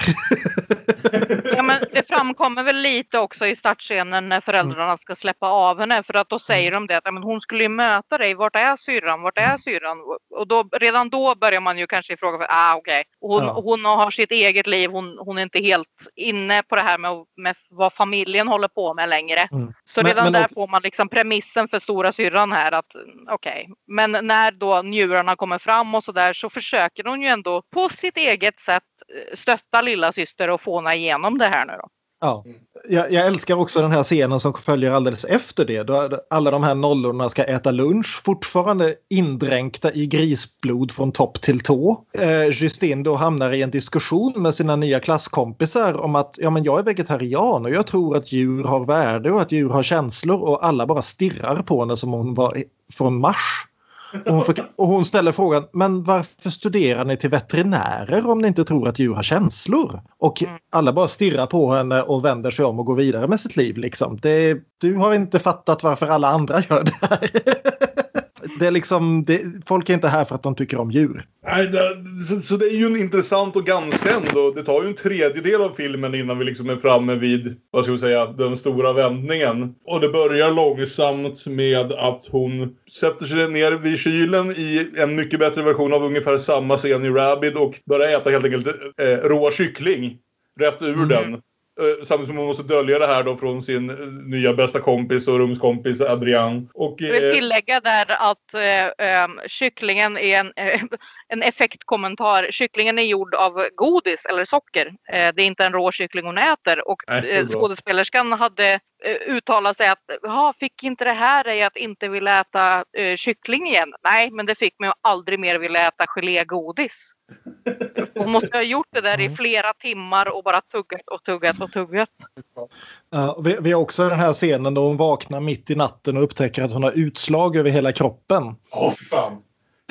[LAUGHS] Men det framkommer väl lite också i startscenen när föräldrarna ska släppa av henne för att då säger de det att men hon skulle ju möta dig. Vart är syrran? Vart är syrran? Och då, redan då börjar man ju kanske ifrågasätta. Ah, okay. hon, Ja. hon har sitt eget liv. Hon, hon är inte helt inne på det här med, med vad familjen håller på med längre. Mm. Så Men- redan men där också- får man liksom premissen för stora syrran här att okej. Men när då njurarna kommer fram och så där så försöker hon ju ändå på sitt eget sätt eh, stötta lilla syster och fåna igenom det här nu då. Ja. Jag, jag älskar också den här scenen som följer alldeles efter det. Då alla de här nollorna ska äta lunch, fortfarande indränkta i grisblod från topp till tå. Eh, Justin då hamnar i en diskussion med sina nya klasskompisar om att ja, men jag är vegetarian och jag tror att djur har värde och att djur har känslor och alla bara stirrar på henne som om hon var från Mars. Och hon, förk- och hon ställer frågan, men varför studerar ni till veterinärer om ni inte tror att djur har känslor? Och alla bara stirrar på henne och vänder sig om och går vidare med sitt liv. Liksom. Det, du har inte fattat varför alla andra gör det här. [LAUGHS] Det är liksom, det, folk är inte här för att de tycker om djur. Nej, det, så, så det är ju en intressant och ganska ändå. Det tar ju en tredjedel av filmen innan vi liksom är framme vid, vad ska vi säga, den stora vändningen. Och det börjar långsamt med att hon sätter sig ner vid kylen i en mycket bättre version av ungefär samma scen i Rabid och börjar äta helt enkelt eh, rå kyckling. Rätt ur den. Eh, Samtidigt som hon måste dölja det här då från sin eh, nya bästa kompis och rumskompis Adrian. Och, Jag vill eh, tillägga där att eh, kycklingen är en, en effektkommentar. Kycklingen är gjord av godis eller socker. Eh, det är inte en rå kyckling hon äter. Och Nej, eh, skådespelerskan hade eh, uttalat sig att "Jaha, fick inte det här dig att inte vilja äta eh, kyckling igen? Nej, men det fick mig att aldrig mer vilja äta gelégodis. [LAUGHS] Hon måste ha gjort det där Mm. i flera timmar och bara tuggat och tuggat och tuggat. Ja, vi, vi har också den här scenen då hon vaknar mitt i natten och upptäcker att hon har utslag över hela kroppen. Åh, fy fan.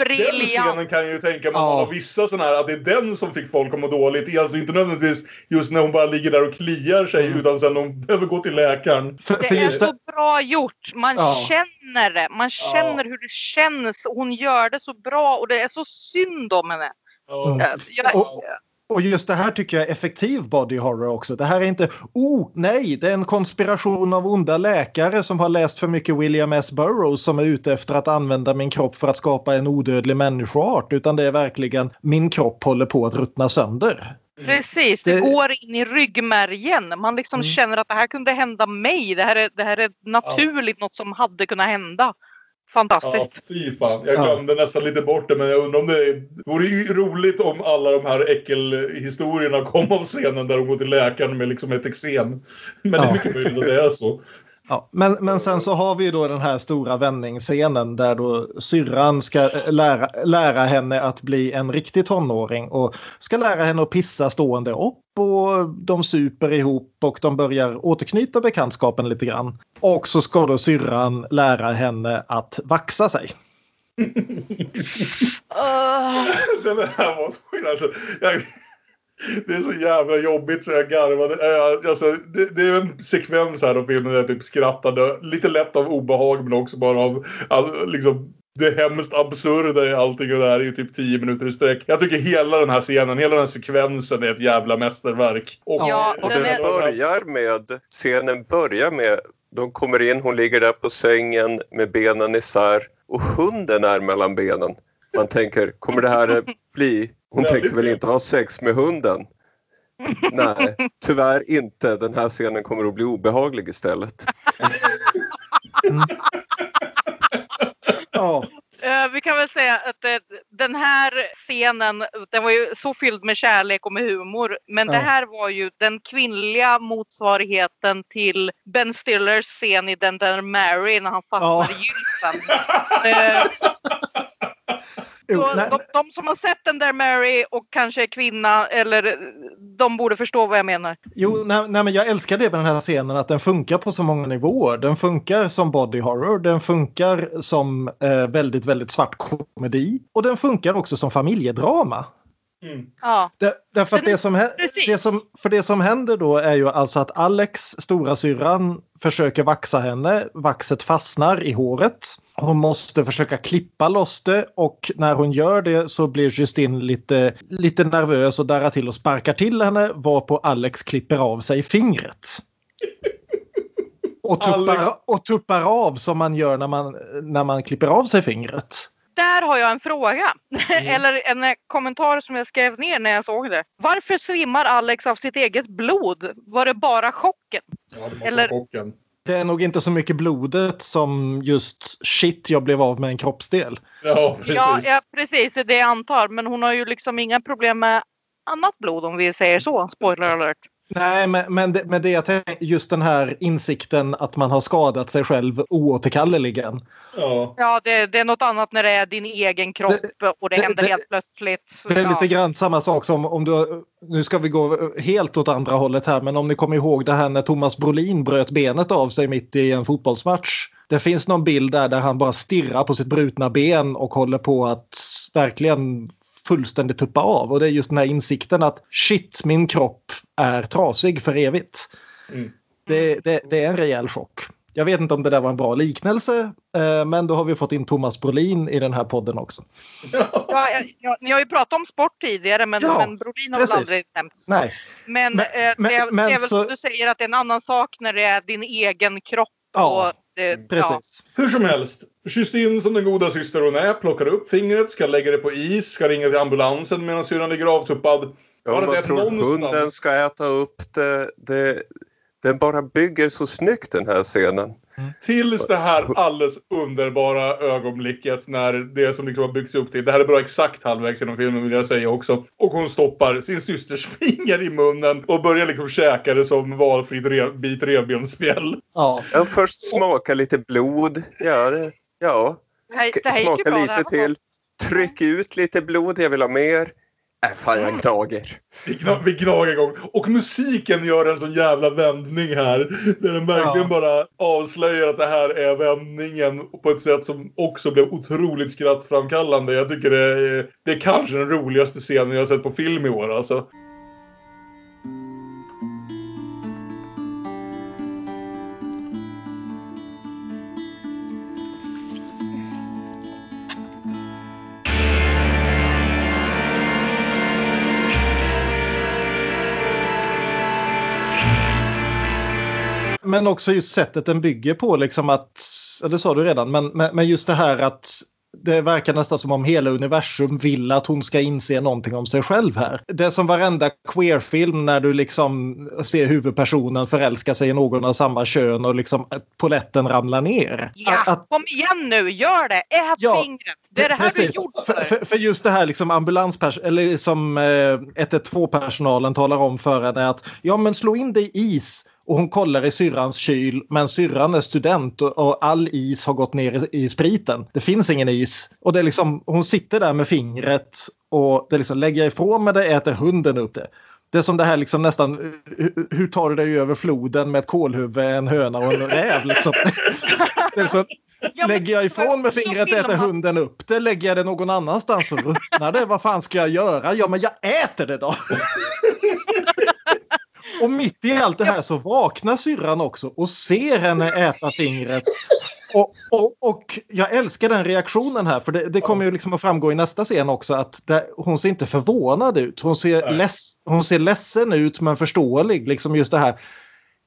Den Briljant! scenen kan jag ju tänka mig Ja. ja. vissa sådana här, att det är den som fick folk att må dåligt. Alltså inte nödvändigtvis just när hon bara ligger där och kliar sig, Mm. utan sen hon behöver gå till läkaren. För, för Det är så det, bra gjort. Man Ja. känner det. Man känner hur det känns. Hon gör det så bra och det är så synd om henne. Ja. Mm. Eh, Jag, Och- och just det här tycker jag är effektiv body horror också. Det här är inte oh nej, det är en konspiration av onda läkare som har läst för mycket William S. Burroughs som är ute efter att använda min kropp för att skapa en odödlig människoart. Utan det är verkligen min kropp håller på att ruttna sönder. Precis, det, Det- går in i ryggmärgen. Man liksom Mm. känner att det här kunde hända mig. Det här är, det här är naturligt något som hade kunnat hända. Ja, Fantastiskt. fy fan. Jag Ja. glömde nästan lite bort det, men jag undrar om det, är, det vore ju roligt om alla de här äckelhistorierna kom av scenen där hon går till läkaren med liksom ett eksem. Men det Ja. är mycket möjligt att det är så. Ja, men, men sen så har vi ju då den här stora vändningsscenen där då syrran ska eh, lära, lära henne att bli en riktig tonåring och ska lära henne att pissa stående upp och de super ihop och de börjar återknyta bekantskapen lite grann. Och så ska då syrran lära henne att vaxa sig. Uh, [LAUGHS] Den här var så skillnad. Det är så jävla jobbigt så jag garvade. Äh, Alltså, det, det är en sekvens här av filmen där jag typ skrattade. Lite lätt av obehag men också bara av all, liksom, det hemskt absurda i allting och det här i typ 10 minuter i sträck. Jag tycker hela den här scenen, hela den här sekvensen är ett jävla mästerverk. Och, Ja, Och den den är- börjar med, scenen börjar med, de kommer in, hon ligger där på sängen med benen isär och hunden är mellan benen. Man tänker, kommer det här [LAUGHS] bli, hon tänker väl inte ha sex med hunden? Nej, tyvärr inte. Den här scenen kommer att bli obehaglig istället. Ja, eh, vi kan väl säga att eh, den här scenen, den var ju så fylld med kärlek och med humor. Men Ja. det här var ju den kvinnliga motsvarigheten till Ben Stillers scen i Den där Mary när han fastnar Ja. i gylfen. Jo, Så nej, de, de som har sett den där Mary och kanske är kvinna eller de borde förstå vad jag menar. Jo, nej, nej, men jag älskar det med den här scenen att den funkar på så många nivåer. Den funkar som body horror, den funkar som eh, väldigt, väldigt svart komedi och den funkar också som familjedrama. Ja. Det, därför att det som, det som, för det som händer då är ju alltså att Alex, stora syrran, försöker vaxa henne. Vaxet fastnar i håret. Hon måste försöka klippa loss det och när hon gör det så blir Justine lite, lite nervös och darrar till och sparkar till henne varpå Alex klipper av sig fingret. Och tuppar, och tuppar av som man gör när man, när man klipper av sig fingret. Där har jag en fråga. Mm. [LAUGHS] Eller en eh, kommentar som jag skrev ner när jag såg det. Varför svimmar Alex av sitt eget blod? Var det bara chocken? Ja, det måste Eller- vara chocken. Det är nog inte så mycket blodet som just shit jag blev av med en kroppsdel. Ja, precis. Ja, ja, precis. Det är det jag antar. Men hon har ju liksom inga problem med annat blod om vi säger så. Spoiler alert. Nej, men, men, det, men det jag tänker, just den här insikten att man har skadat sig själv oåterkalleligen. Ja. Ja, det, det är något annat när det är din egen kropp och det, det- händer det- helt plötsligt. Det är Ja. lite grann samma sak som om du, nu ska vi gå helt åt andra hållet här, men om ni kommer ihåg det här när Thomas Brolin bröt benet av sig mitt i en fotbollsmatch. Det finns någon bild där, där han bara stirrar på sitt brutna ben och håller på att verkligen fullständigt tuppa av. Och det är just den här insikten att shit, min kropp är trasig för evigt. Mm. Det, det, det är en rejäl chock. Jag vet inte om det där var en bra liknelse, eh, men då har vi fått in Thomas Brolin i den här podden också. Ja, jag, jag, ni har ju pratat om sport tidigare men, Ja, men Brodin har väl precis. aldrig nämnts. Nej, Men, Men- eh, men- det, är- men det är väl så- som du säger att det är en annan sak när det är din egen kropp. Ja, och det, Ja. precis. Hur som helst, Justine som den goda syster hon är plockar upp fingret, ska lägga det på is, ska ringa till ambulansen medan syrran ligger avtuppad. Ja, man tror någonstans- hunden ska äta upp det. det. Den bara bygger så snyggt den här scenen. Tills det här alldeles underbara ögonblicket när det som liksom har byggts upp till. Det här är bara exakt halvvägs genom filmen vill jag säga också. Och hon stoppar sin systers [LAUGHS] finger i munnen och börjar liksom käka det som valfritt rev, bit revbensspjäll. Ja. Ja, först smaka lite blod. Ja, det, ja. Det här, det här smaka lite till. Tryck ut lite blod, jag vill ha mer. Äh, fan jag gnager. Vi, gna, vi gnagar igång. Och musiken gör en sån jävla vändning här. Där den verkligen Ja. bara avslöjar att det här är vändningen på ett sätt som också blev otroligt skrattframkallande. Jag tycker det är, det är kanske den roligaste scenen jag har sett på film i år alltså. Men också just sättet den bygger på, liksom att, det sa du redan, men, men, men just det här att det verkar nästan som om hela universum vill att hon ska inse någonting om sig själv här. Det är som varenda queerfilm när du liksom ser huvudpersonen förälska sig i någon av samma kön och liksom poletten ramlar ner. Ja, Att- att- kom igen nu, gör det! Ät Ja, fingret! Det är det här du är Precis. gjord för. för. För, för just det här liksom ambulanspers eller som eh, 112-personalen talar om för henne att ja men slå in det i is och hon kollar i syrrans kyl men syrran är student och, och all is har gått ner i, i spriten. Det finns ingen is och det är liksom hon sitter där med fingret och det är liksom lägger jag ifrån mig det äter hunden upp det. Det är som det här liksom nästan, hur, hur tar du dig över floden med ett kolhuvud, en höna och en räv? Liksom. Det är Ja, men- lägger jag ifrån mig fingret äter hunden upp det. Lägger jag det någon annanstans så ruttnar det. Vad fan ska jag göra? Ja, men jag äter det då! Och mitt i allt det här så vaknar syrran också och ser henne äta fingret. Och, och, och jag älskar den reaktionen här för det, det kommer ju liksom att framgå i nästa scen också att det, hon ser inte förvånad ut. Hon ser, less, hon ser ledsen ut men förståelig. Liksom just det här.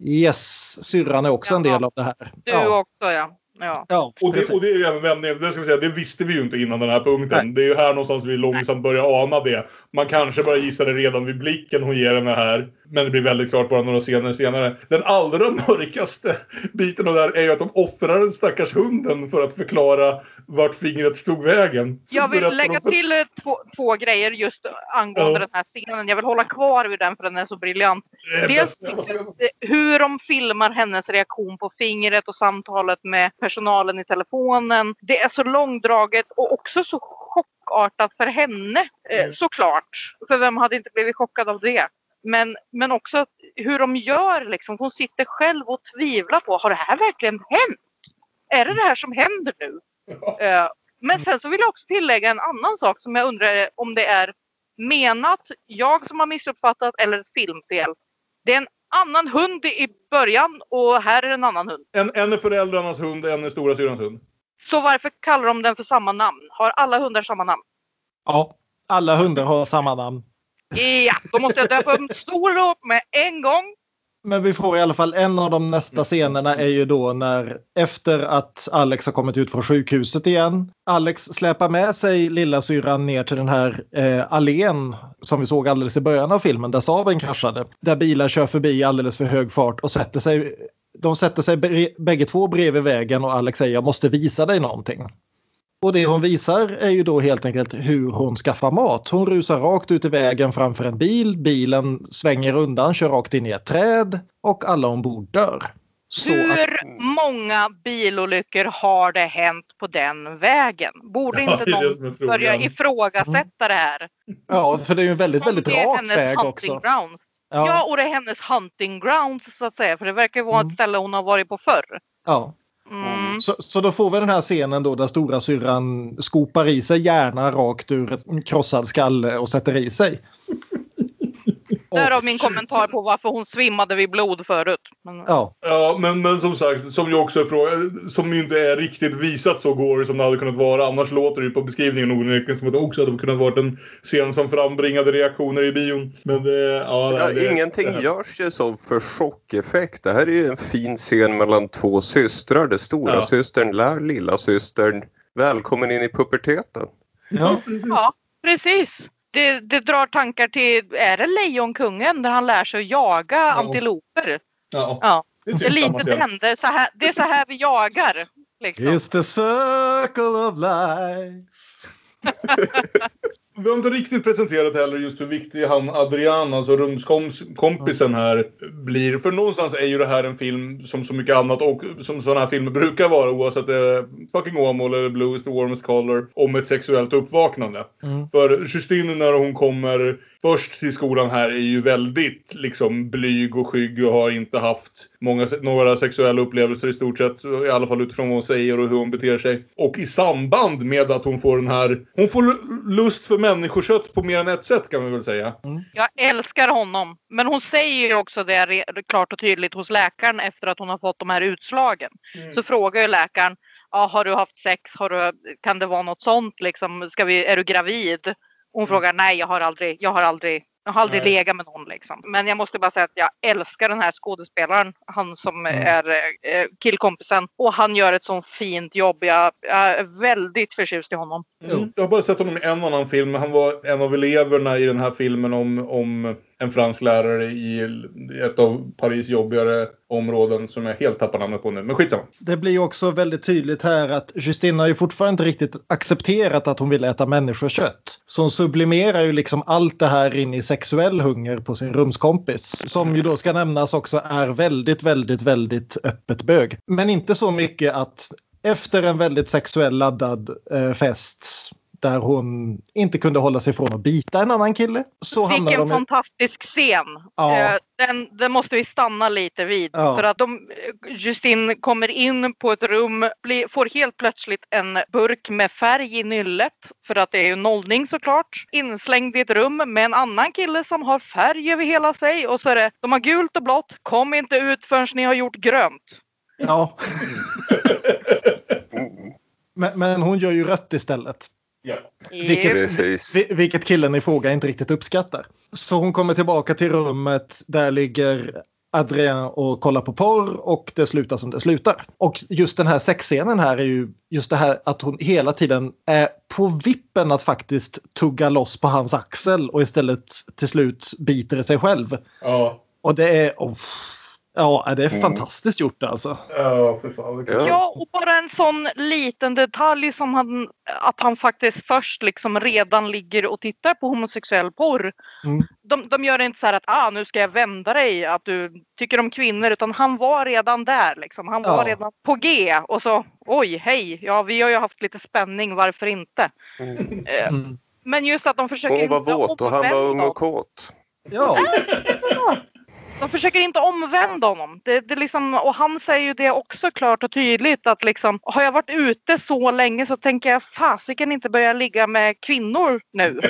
Yes, syrran är också en Ja. del av det här. Du ja, också ja. ja. ja, Och det, och det är även vändningen, det ska vi säga, det visste vi ju inte innan den här punkten. Nej. Det är ju här någonstans vi långsamt börjar ana det. Man kanske börjar gissa det redan vid blicken hon ger henne här. Men det blir väldigt klart bara några scener senare. Den allra [LAUGHS] mörkaste biten av det här är ju att de offrar den stackars hunden för att förklara vart fingret tog vägen. Så Jag vill lägga för- till eh, två, två grejer just angående Ja. den här scenen. Jag vill hålla kvar vid den för den är så briljant. Det är Dels ska- hur de filmar hennes reaktion på fingret och samtalet med personalen i telefonen. Det är så långdraget och också så chockartat för henne eh, såklart. För vem hade inte blivit chockad av det? Men, men också hur de gör liksom. Hon sitter själv och tvivlar på, har det här verkligen hänt? Är det det här som händer nu? Eh, men sen så vill jag också tillägga en annan sak som jag undrar om det är menat, jag som har missuppfattat eller ett filmfel. Det är en annan hund i början och här är en annan hund. En, en är föräldrarnas hund, en är stora syrrans hund. Så varför kallar de den för samma namn? Har alla hundar samma namn? Ja, alla hundar har samma namn. Ja, då måste jag döpa upp Solo med en gång. Men vi får i alla fall en av de nästa scenerna är ju då när efter att Alex har kommit ut från sjukhuset igen. Alex släpar med sig lilla syran ner till den här eh, allén som vi såg alldeles i början av filmen där Saaben kraschade. Där bilar kör förbi i alldeles för hög fart och sätter sig. De sätter sig bägge två bredvid vägen och Alex säger jag måste visa dig någonting. Och det hon visar är ju då helt enkelt hur hon skaffar mat. Hon rusar rakt ut i vägen framför en bil. Bilen svänger undan, kör rakt in i ett träd och alla ombord dör. Så Hur att... många bilolyckor har det hänt på den vägen? Borde inte ja, någon börja ifrågasätta det här? Ja, för det är ju en väldigt, väldigt rak väg också. Grounds. Ja. ja, och det är hennes hunting grounds så att säga. För det verkar vara mm. ett ställe hon har varit på förr. Ja. Mm. Så, så då får vi den här scenen då där stora syrran skopar i sig hjärnan rakt ur en krossad skalle och sätter i sig. Därav min kommentar på varför hon svimmade vid blod förut. Men... Ja, ja men, men som sagt, som ju också är fråga, som inte är riktigt visat så går som det hade kunnat vara. Annars låter det ju på beskrivningen onekligen som att det också hade kunnat vara en scen som frambringade reaktioner i bion. Men det, ja, ja, det, ingenting det görs ju som för chockeffekt. Det här är ju en fin scen mellan två systrar. Det stora ja. systern lär lilla systern välkommen in i puberteten. Ja, precis. Ja, precis det, det, drar tankar till, är det Lejonkungen där han lär sig att jaga ja. antiloper? Ja. ja. Det är, typ det är lite den. Det är, så här, det är så här vi jagar. Liksom. It's the circle of life. [LAUGHS] Vi har inte riktigt presenterat heller just hur viktig han Adrian, alltså rumskompisen här, blir. För någonstans är ju det här en film som så mycket annat och som sådana här filmer brukar vara oavsett det är fucking Åmål eller Blue is the warmest color om ett sexuellt uppvaknande. Mm. För Justine när hon kommer först till skolan här är ju väldigt liksom blyg och skygg och har inte haft många, några sexuella upplevelser i stort sett. I alla fall utifrån vad hon säger och hur hon beter sig. Och i samband med att hon får den här... Hon får lust för människokött på mer än ett sätt kan man väl säga. Mm. Jag älskar honom. Men hon säger ju också det klart och tydligt hos läkaren efter att hon har fått de här utslagen. Mm. Så frågar ju läkaren ja, har du haft sex? Har du, kan det vara något sånt? Liksom, ska vi, är du gravid? Hon mm. frågar nej, jag har aldrig, jag har aldrig, jag har aldrig legat med någon liksom. Men jag måste bara säga att jag älskar den här skådespelaren. Han som mm. är eh, killkompisen. Och han gör ett så fint jobb. Jag, jag är väldigt förtjust i honom. Mm. Jag har bara sett honom i en annan film. Han var en av eleverna i den här filmen om, om en fransk lärare i ett av Paris jobbigare områden som jag helt tappar namnet på nu. Men skitsamma. Det blir också väldigt tydligt här att Justine har ju fortfarande inte riktigt accepterat att hon vill äta människokött. Så hon sublimerar ju liksom allt det här in i sexuell hunger på sin rumskompis. Som ju då ska nämnas också är väldigt, väldigt, väldigt öppet bög. Men inte så mycket att efter en väldigt sexuell laddad eh, fest där hon inte kunde hålla sig från att bita en annan kille. Så Fick en de... fantastisk scen. Ja. Eh, den, den, måste vi stanna lite vid. Ja. För att de, Justin kommer in på ett rum, blir, får helt plötsligt en burk med färg i nyllet. För att det är ju nollning såklart. Inslängd i ett rum med en annan kille som har färg över hela sig. Och så är det, de har gult och blått. Kom inte ut förrän ni har gjort grönt. Ja. [LAUGHS] men, men hon gör ju rött istället. Ja. Vilket, vilket killen i fråga inte riktigt uppskattar. Så hon kommer tillbaka till rummet. Där ligger Adrien och kollar på porr och det slutar som det slutar. Och just den här sexscenen här är ju just det här att hon hela tiden är på vippen att faktiskt tugga loss på hans axel och istället till slut biter sig själv. Ja. Och det är... Oh, Ja, det är mm. fantastiskt gjort alltså. Ja, för fan. Ja, och bara en sån liten detalj som han, att han faktiskt först liksom redan ligger och tittar på homosexuell porr. Mm. De, de gör inte så här att ah, nu ska jag vända dig, att du tycker om kvinnor, utan han var redan där. Liksom. Han var ja. redan på G och så oj, hej, ja, vi har ju haft lite spänning, varför inte? Mm. Eh, mm. Men just att de försöker... Hon var våt och han var ung och kåt. Ja. [LAUGHS] de försöker inte omvända honom. Det, det liksom, och han säger ju det också klart och tydligt att liksom, har jag varit ute så länge så tänker jag fasiken inte börja ligga med kvinnor nu.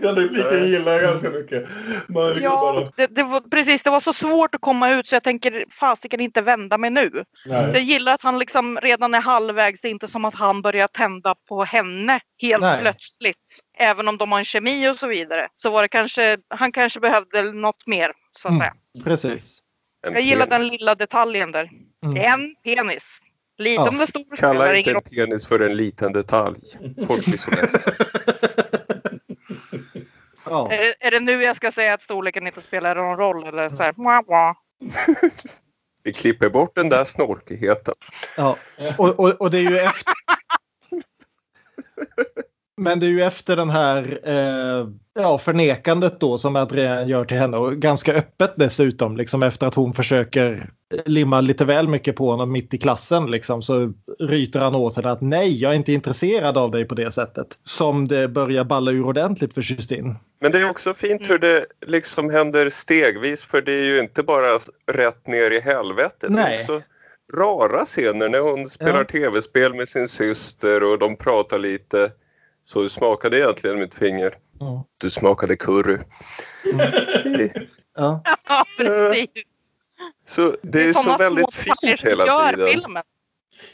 Den repliken gillar jag ganska mycket. Man liksom Ja, det, det var, precis. Det var så svårt att komma ut så jag tänker fasiken inte vända mig nu. Nej. Så jag gillar att han liksom redan är halvvägs. Det är inte som att han börjar tända på henne helt Nej. plötsligt. Även om de har en kemi och så vidare. Så var det kanske, han kanske behövde något mer så att Mm. säga. Precis. En Jag gillar den lilla detaljen där. Mm. En penis. Liten Ja. stor Kalla inte en penis för en liten detalj. Folk blir så. [LAUGHS] Ja. Är det, är det nu jag ska säga att storleken inte spelar någon roll? Eller så här, wah, wah. Vi klipper bort den där snorkigheten. Ja. Och, och, och det är ju efter... [LAUGHS] Men det är ju efter den här eh, ja, förnekandet då som Adrian gör till henne och ganska öppet dessutom liksom efter att hon försöker limma lite väl mycket på honom mitt i klassen liksom så ryter han åt henne att nej jag är inte intresserad av dig på det sättet. Som det börjar balla ur ordentligt för Justin. Men det är också fint hur det liksom händer stegvis för det är ju inte bara rätt ner i helvetet. Nej. också rara scener när hon spelar Ja. tv-spel med sin syster och de pratar lite. Så hur smakade egentligen mitt finger? Ja. Du smakade curry. [LAUGHS] Ja. Ja, precis. Så det är så väldigt fint hela tiden. Filmen.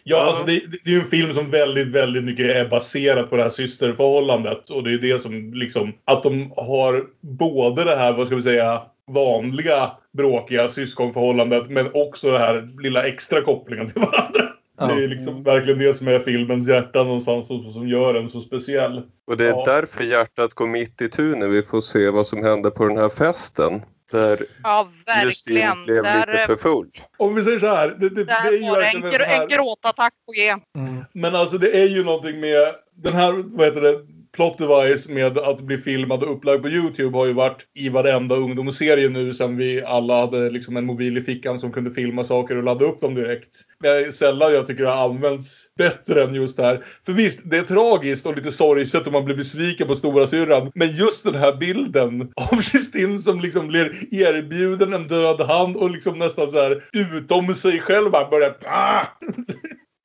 Ja, alltså det, det är ju en film som väldigt, väldigt mycket är baserat på det här systerförhållandet. Och det är det som liksom, att de har både det här, vad ska vi säga, vanliga bråkiga syskonförhållandet men också det här lilla extra kopplingen till varandra. Ja. Det är liksom verkligen det som är filmens hjärta någonstans och som gör den så speciell. Och det är Ja. därför hjärtat går mitt i tu när vi får se vad som händer på den här festen. Där Ja, Justin verkligen. blev Där, lite för full. Om vi säger så här, det, det, det är ju en, verkligen en här... en gråtattack på G. Mm. Men alltså det är ju någonting med den här, vad heter det, plot device med att bli filmad och upplagd på Youtube har ju varit i varenda ungdomsserie nu sen vi alla hade liksom en mobil i fickan som kunde filma saker och ladda upp dem direkt. Det är sällan jag tycker det har använts bättre än just det här. För visst, det är tragiskt och lite sorgset och man blir besviken på stora syrran. Men just den här bilden av [LAUGHS] Justin som liksom blir erbjuden en död hand och liksom nästan så här utom sig själv bara börjar...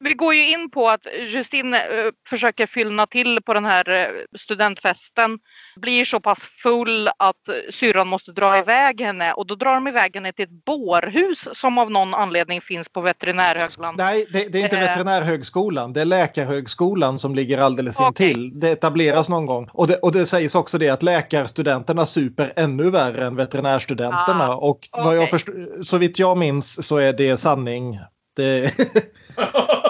Vi går ju in på att Justine eh, försöker fyllna till på den här eh, studentfesten. Blir så pass full att syrran måste dra iväg henne och då drar de iväg henne till ett bårhus som av någon anledning finns på veterinärhögskolan. Nej, det, det är inte Eh. veterinärhögskolan. Det är läkarhögskolan som ligger alldeles Okej. intill. Det etableras någon gång. Och det, och det sägs också det att läkarstudenterna super ännu värre än veterinärstudenterna. Ah, och vad jag först- så vitt jag minns så är det sanning. Det, [LAUGHS]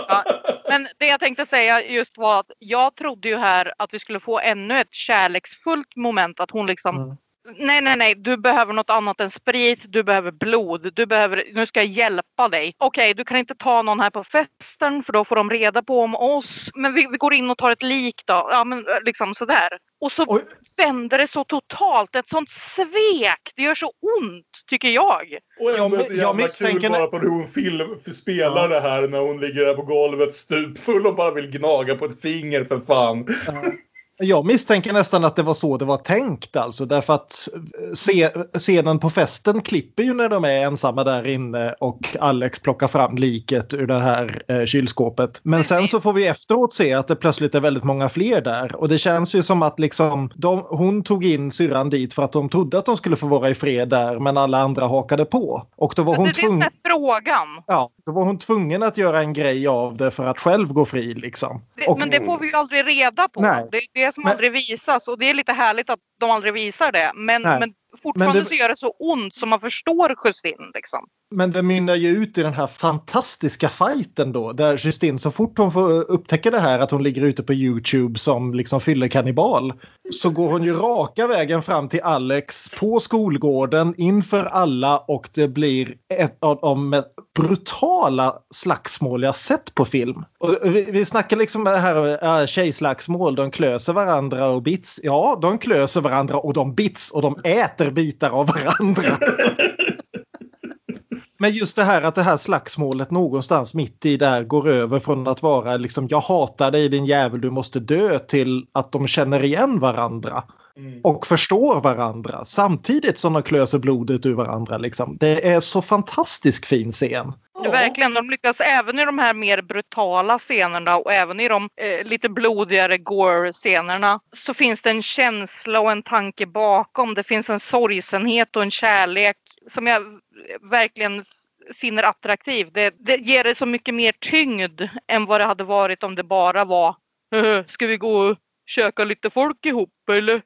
Ja, men det jag tänkte säga just var att jag trodde ju här att vi skulle få ännu ett kärleksfullt moment. Att hon liksom Mm. Nej, nej, nej. Du behöver något annat än sprit. Du behöver blod. Du behöver, nu ska jag hjälpa dig. Okej, du kan inte ta någon här på festen för då får de reda på om oss. Men vi, vi går in och tar ett lik då. Ja, men eh, liksom sådär. Och så Oj. vänder det så totalt. Ett sånt svek. Det gör så ont, tycker jag. Och Jag ändå mi- så jag jävla misstänker kul bara för hur hon film, för spelar det här när hon ligger där på golvet stupfull och bara vill gnaga på ett finger för fan. Jag misstänker nästan att det var så det var tänkt alltså. Därför att se, scenen på festen klipper ju när de är ensamma där inne och Alex plockar fram liket ur det här eh, kylskåpet. Men sen så får vi efteråt se att det plötsligt är väldigt många fler där. Och det känns ju som att liksom de, hon tog in syrran dit för att de trodde att de skulle få vara i fred där men alla andra hakade på. Och då var Det hon är det som tvungen... är frågan. Ja, då var hon tvungen att göra en grej av det för att själv gå fri liksom. Det, Och- men det får vi ju aldrig reda på. Nej. Det är det som Men- aldrig visas och det är lite härligt att de aldrig visar det. Men, men fortfarande det- så gör det så ont som man förstår Justin. Liksom. Men det mynnar ju ut i den här fantastiska fighten då. Där Justine så fort hon får upptäcka det här att hon ligger ute på Youtube som liksom fyllekannibal. Så går hon ju raka vägen fram till Alex på skolgården inför alla och det blir ett av de mest brutala slagsmål jag sett på film. Och vi, vi snackar liksom här äh, tjejslagsmål, de klöser varandra och bits. Ja, de klöser varandra och de bits och de äter bitar av varandra. Men just det här att det här slagsmålet någonstans mitt i där går över från att vara liksom jag hatar dig din jävel du måste dö till att de känner igen varandra och förstår varandra samtidigt som de klöser blodet ur varandra. Liksom. Det är så fantastiskt fin scen. Ja. Verkligen, de lyckas även i de här mer brutala scenerna och även i de eh, lite blodigare gore-scenerna så finns det en känsla och en tanke bakom. Det finns en sorgsenhet och en kärlek som jag verkligen finner attraktiv. Det, det ger det så mycket mer tyngd än vad det hade varit om det bara var Ska vi gå och käka lite folk ihop eller?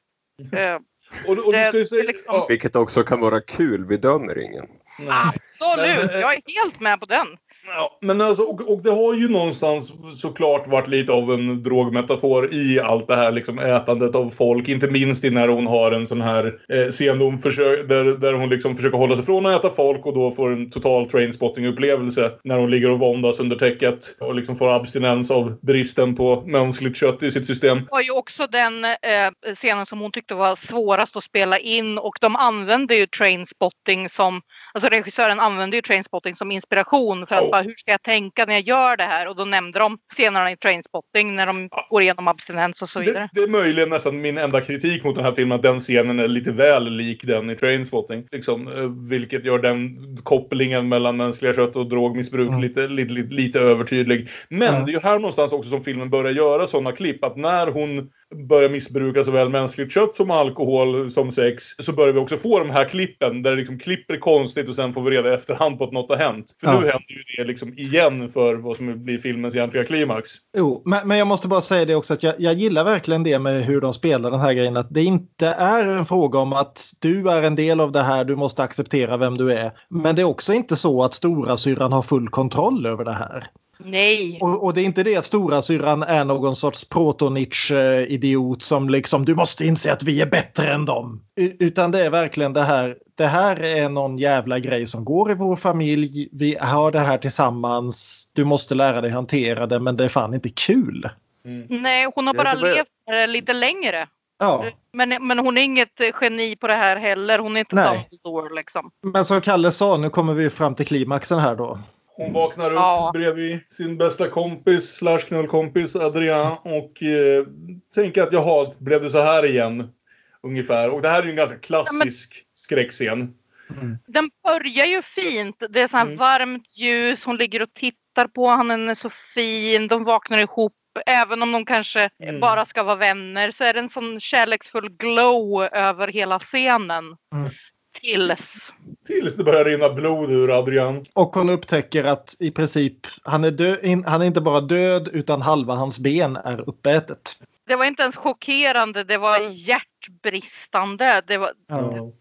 Eh, [LAUGHS] och, och det, du ska säga, liksom... ja. Vilket också kan vara kul, vi dömer ingen. Absolut, eh, jag är helt med på den. Ja, men alltså, och, och det har ju någonstans såklart varit lite av en drogmetafor i allt det här liksom ätandet av folk. Inte minst i när hon har en sån här eh, scen där, försöker, där, där hon liksom försöker hålla sig från att äta folk och då får en total trainspotting-upplevelse. När hon ligger och våndas under täcket och liksom får abstinens av bristen på mänskligt kött i sitt system. Det var ju också den eh, scenen som hon tyckte var svårast att spela in och de använde ju trainspotting som, alltså regissören använde ju trainspotting som inspiration för att Oh. bara, hur ska jag tänka när jag gör det här? Och då nämnde de scenerna i trainspotting när de går igenom abstinens och så vidare. Det, det är möjligen nästan min enda kritik mot den här filmen, att den scenen är lite väl lik den i Trainspotting. Liksom, eh, vilket gör den kopplingen mellan mänskliga kött och drogmissbruk lite, lite, lite, lite övertydlig. Men Mm. det är ju här någonstans också som filmen börjar göra sådana klipp, att när hon börjar missbruka såväl mänskligt kött som alkohol som sex, så börjar vi också få de här klippen där det liksom klipper konstigt och sen får vi reda i efterhand på att något har hänt. För Ja. nu händer ju det liksom igen för vad som blir filmens egentliga klimax. Jo, men, men jag måste bara säga det också att jag, jag gillar verkligen det med hur de spelar den här grejen. Att det inte är en fråga om att du är en del av det här, du måste acceptera vem du är. Men det är också inte så att stora syran har full kontroll över det här. Nej. Och, och det är inte det att stora syran är någon sorts proto-idiot som liksom du måste inse att vi är bättre än dem. Utan det är verkligen det här. Det här är någon jävla grej som går i vår familj. Vi har det här tillsammans. Du måste lära dig hantera det men det är fan inte kul. Nej, hon har bara det levt eh, lite längre. Ja, Men, men hon är inget eh, geni på det här heller. Hon är inte Nej. Dumbledore liksom. men som Kalle sa, nu kommer vi fram till klimaxen här då. Hon vaknar upp Ja. bredvid sin bästa kompis slash knullkompis Adrian och eh, tänker att jaha, blev det så här igen? Ungefär. Och det här är ju en ganska klassisk skräckscen. Den börjar ju fint. Det är så här Mm. varmt ljus. Hon ligger och tittar på honom. Han är så fin. De vaknar ihop. Även om de kanske Mm. bara ska vara vänner så är det en sån kärleksfull glow över hela scenen. Tills. Tills det börjar rinna blod ur Adrian. Och hon upptäcker att i princip han är, dö- in, han är inte bara död utan halva hans ben är uppätet. Det var inte ens chockerande. Det var hjärtbristande. Det var, Ja.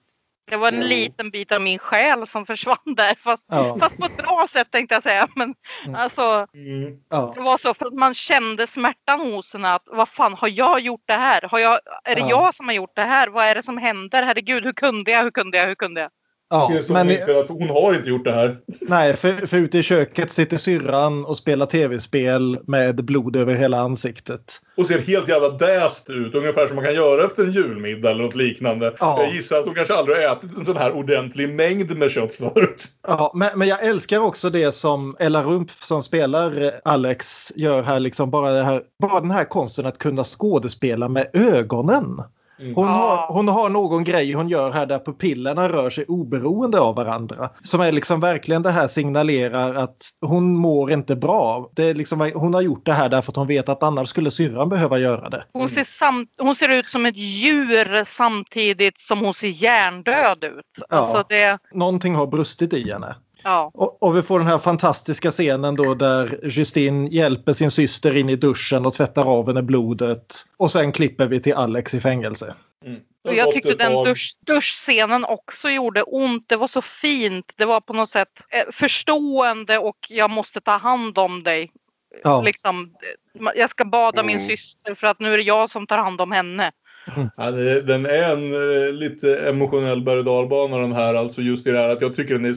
Det var en liten bit av min själ som försvann där. Fast, Ja. fast på ett bra sätt tänkte jag säga. Men alltså. Mm. Ja. Det var så för att man kände smärtan hos henne. Att, vad fan har jag gjort det här? Har jag, är det Ja. jag som har gjort det här? Vad är det som händer? Herregud, hur kunde jag? Hur kunde jag? Hur kunde jag? Ja, hon men, inser att hon har inte gjort det här. nej, för, för ute i köket sitter syrran och spelar tv-spel med blod över hela ansiktet. Och ser helt jävla däst ut. Ungefär som man kan göra efter en julmiddag eller något liknande. Ja. Jag gissar att hon kanske aldrig har ätit en sån här ordentlig mängd med kött förut. Ja, men, men jag älskar också det som Ella Rumpf som spelar Alex gör här. Liksom bara, det här bara den här konsten att kunna skådespela med ögonen. Hon, Ja. har, hon har någon grej hon gör här där pupillerna rör sig oberoende av varandra. Som är liksom verkligen det här signalerar att hon mår inte bra. Det är liksom, hon har gjort det här därför att hon vet att annars skulle syrran behöva göra det. Hon, ser sam- hon ser ut som ett djur samtidigt som hon ser hjärndöd ut. Alltså det, Någonting har brustit i henne. Ja. Och, och vi får den här fantastiska scenen då där Justine hjälper sin syster in i duschen och tvättar av henne blodet. Och sen klipper vi till Alex i fängelse. Har Och jag tyckte den dusch, duschscenen också gjorde ont. Det var så fint. Det var på något sätt eh, förstående och jag måste ta hand om dig. Ja. Liksom, jag ska bada min Mm. syster för att nu är det jag som tar hand om henne. Ja, det- den är en eh, lite emotionell berg och den här. Alltså just i det här att jag tycker den är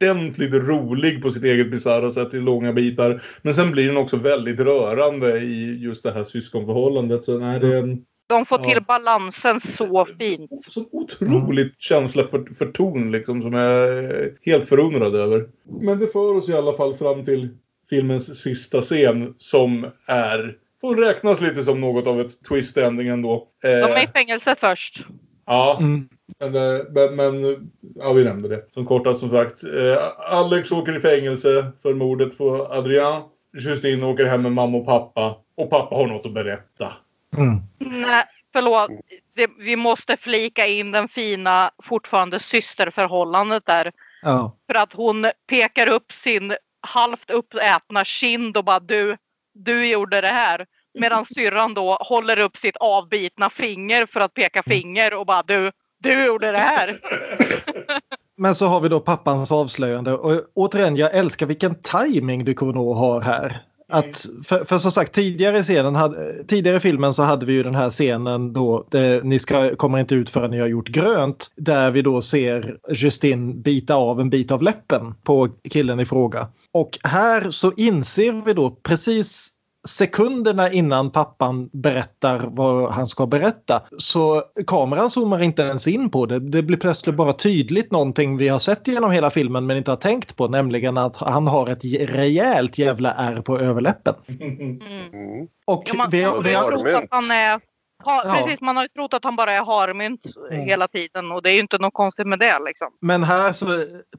ordentligt rolig på sitt eget bisarra sätt i långa bitar. Men sen blir den också väldigt rörande i just det här syskonförhållandet. Så nej, det en De får Ja. till balansen så fint. så otroligt känsla för, för ton liksom som jag är helt förundrad över. Men det för oss i alla fall fram till filmens sista scen som är får räknas lite som något av ett twist-ending ändå. Eh, De är i fängelse först. Ja, Mm. men, eh, men, men ja, vi nämnde det. Som kortast som sagt. Eh, Alex åker i fängelse för mordet på Adrian. Justine åker hem med mamma och pappa. Och pappa har något att berätta. Mm. Nej, förlåt. Det, vi måste flika in den fina fortfarande systerförhållandet där. Ja. För att hon pekar upp sin halvt uppätna kind och bara du, du gjorde det här. Medan syrran då håller upp sitt avbitna finger för att peka finger och bara du, du gjorde det här. [LAUGHS] Men så har vi då pappans avslöjande och återigen jag älskar vilken timing Ducournau har här. Att, för, för som sagt tidigare scenen hade, tidigare i filmen så hade vi ju den här scenen då det, ni ska, kommer inte ut förrän ni har gjort grönt. Där vi då ser Justin bita av en bit av läppen på killen i fråga. Och här så inser vi då precis sekunderna innan pappan berättar vad han ska berätta så kameran zoomar inte ens in på det. Det blir plötsligt bara tydligt någonting vi har sett genom hela filmen men inte har tänkt på nämligen att han har ett rejält jävla ärr på överläppen. Mm. Och Ja, man, vi, vi har trott att han är ha, Ja. Precis, man har ju trott att han bara är harmynt hela tiden och det är ju inte något konstigt med det liksom. men här så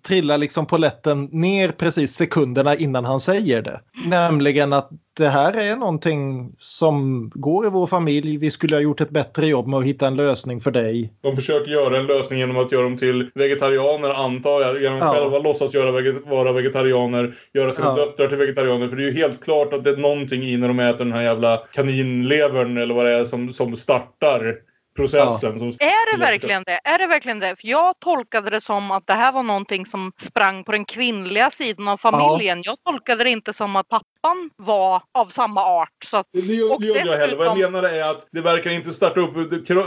trillar liksom poletten ner precis sekunderna innan han säger det. Nämligen att det här är någonting som går i vår familj. Vi skulle ha gjort ett bättre jobb med att hitta en lösning för dig. De försöker göra en lösning genom att göra dem till vegetarianer, antar jag. Genom att Ja. själva låtsas göra veget- vara vegetarianer. Göra sina Ja. döttrar till vegetarianer. För det är ju helt klart att det är någonting i när de äter den här jävla kaninlevern eller vad det är som, som startar processen. Som Är det verkligen det? Är det verkligen det? För jag tolkade det som att det här var någonting som sprang på den kvinnliga sidan av familjen. Jag tolkade det inte som att pappan var av samma art. Så att, Det det inte jag heller. Vad jag menar är att det verkar inte starta upp,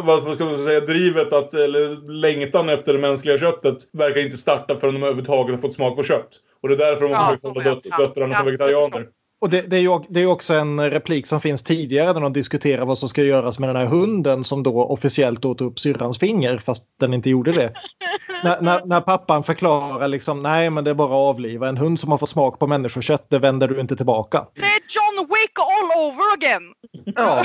vad ska man säga, drivet att, eller längtan efter det mänskliga köttet verkar inte starta förrän de överhuvudtaget har fått smak på kött. Och det är därför de har Ja, försökt hålla ja, döt- ja, döttrarna ja, som vegetarianer. Och det, det, är ju, det är också en replik som finns tidigare när de diskuterar vad som ska göras med den här hunden som då officiellt åt upp syrrans finger fast den inte gjorde det. när, när, när pappan förklarar liksom nej men det är bara att avliva. En hund som har fått smak på människokött det vänder du inte tillbaka. Det är John Wick all over again! Ja.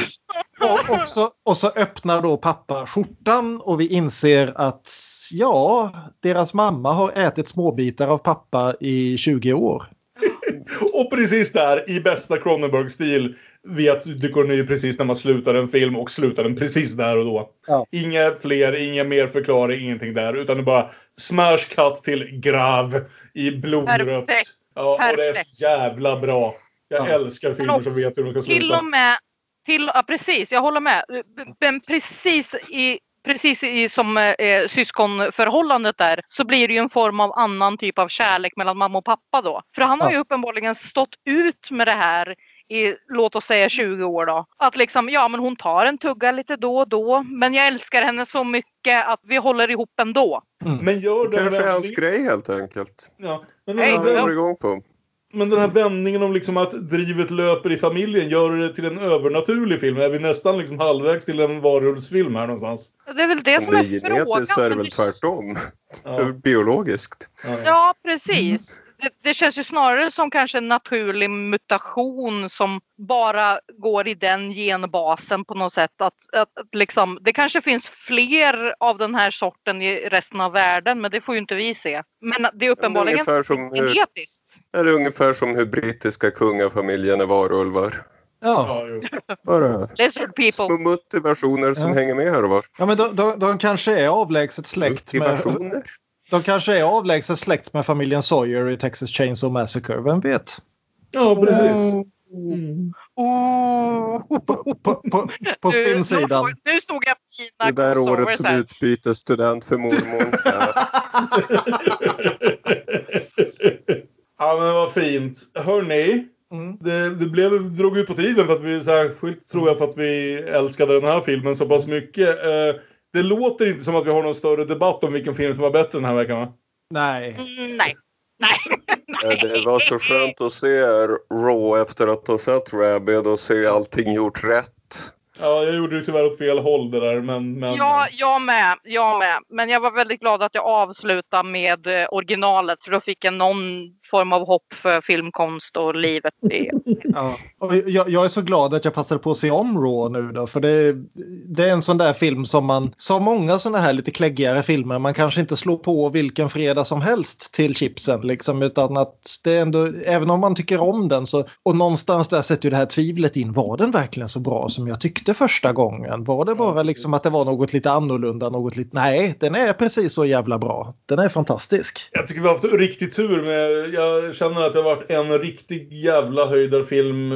Och, och, så, och så öppnar då pappa skjortan och vi inser att ja, deras mamma har ätit småbitar av pappa i 20 år. Och precis där, i bästa Cronenberg-stil, vet Ducournau precis när man slutar en film och slutar den precis där och då. Ja. Inget fler, ingen mer förklaring, ingenting där. Utan det är bara smash cut till grav i blodrött. Perfekt. Ja, och det är så Perfekt. jävla bra. Jag Ja. älskar filmer som vet hur de ska Till sluta. och med, till, ja, precis, jag håller med. Men precis i Precis i, som eh, syskonförhållandet där så blir det ju en form av annan typ av kärlek mellan mamma och pappa då. För han har ju uppenbarligen stått ut med det här i låt oss säga 20 år då. Att liksom, ja men hon tar en tugga lite då och då men jag älskar henne så mycket att vi håller ihop ändå. Men gör Det den kanske är hans grej helt enkelt. Ja, men, här Det ja. går igång på. Men den här vändningen om liksom att drivet löper i familjen, gör det till en övernaturlig film? Är vi nästan liksom halvvägs till en varulvsfilm här någonstans? Det är väl det Om som det är är frågan. genetiskt så är det väl tvärtom. Ja. Biologiskt. Ja. Ja, precis. Det, det känns ju snarare som kanske en naturlig mutation som bara går i den genbasen på något sätt. Att, att, att liksom, det kanske finns fler av den här sorten i resten av världen men det får ju inte vi se. Men det är uppenbarligen ungefär som hur- genetiskt. Det är ungefär som hur brittiska kungafamiljen är varulvar. Ja. Bara Lizard små people. motivationer som Ja. hänger med här och var. Ja, men de, de, de kanske är avlägset släkt med, Motivationer. De kanske är avlägset släkt med familjen Sawyer i Texas Chainsaw Massacre. Vem vet? ja, precis. Oh. På, på, på Nu, nu, spinnsidan. såg, nu såg jag fina Det där året som utbytesstudent för mormor. [LAUGHS] Ja. Men vad fint. Hörni, Mm. det, det blev, drog ut på tiden för att vi, särskilt tror jag för att vi älskade den här filmen så pass mycket. Eh, det låter inte som att vi har någon större debatt om vilken film som var bättre den här veckan va? Nej. Mm, nej. Nej. [LAUGHS] Det var så skönt att se Raw efter att ha sett Rabid och se allting gjort rätt. Ja, jag gjorde det tyvärr åt fel håll det där. Men, men... Ja, jag med. Jag med. Men jag var väldigt glad att jag avslutade med eh, originalet för då fick jag någon form av hopp för filmkonst och livet. I... [LAUGHS] Ja. Och jag, jag är så glad att jag passade på att se om Raw nu då. För det, det är en sån där film som man, som många såna här lite kläggigare filmer, man kanske inte slår på vilken fredag som helst till chipsen. Liksom, utan att det är ändå, även om man tycker om den så, och någonstans där sätter ju det här tvivlet in, var den verkligen så bra som jag tyckte första gången? Var det bara liksom att det var något lite annorlunda, något lite, nej, den är precis så jävla bra. Den är fantastisk. Jag tycker vi har haft riktigt tur med, jag känner att det har varit en riktig jävla höjdarfilm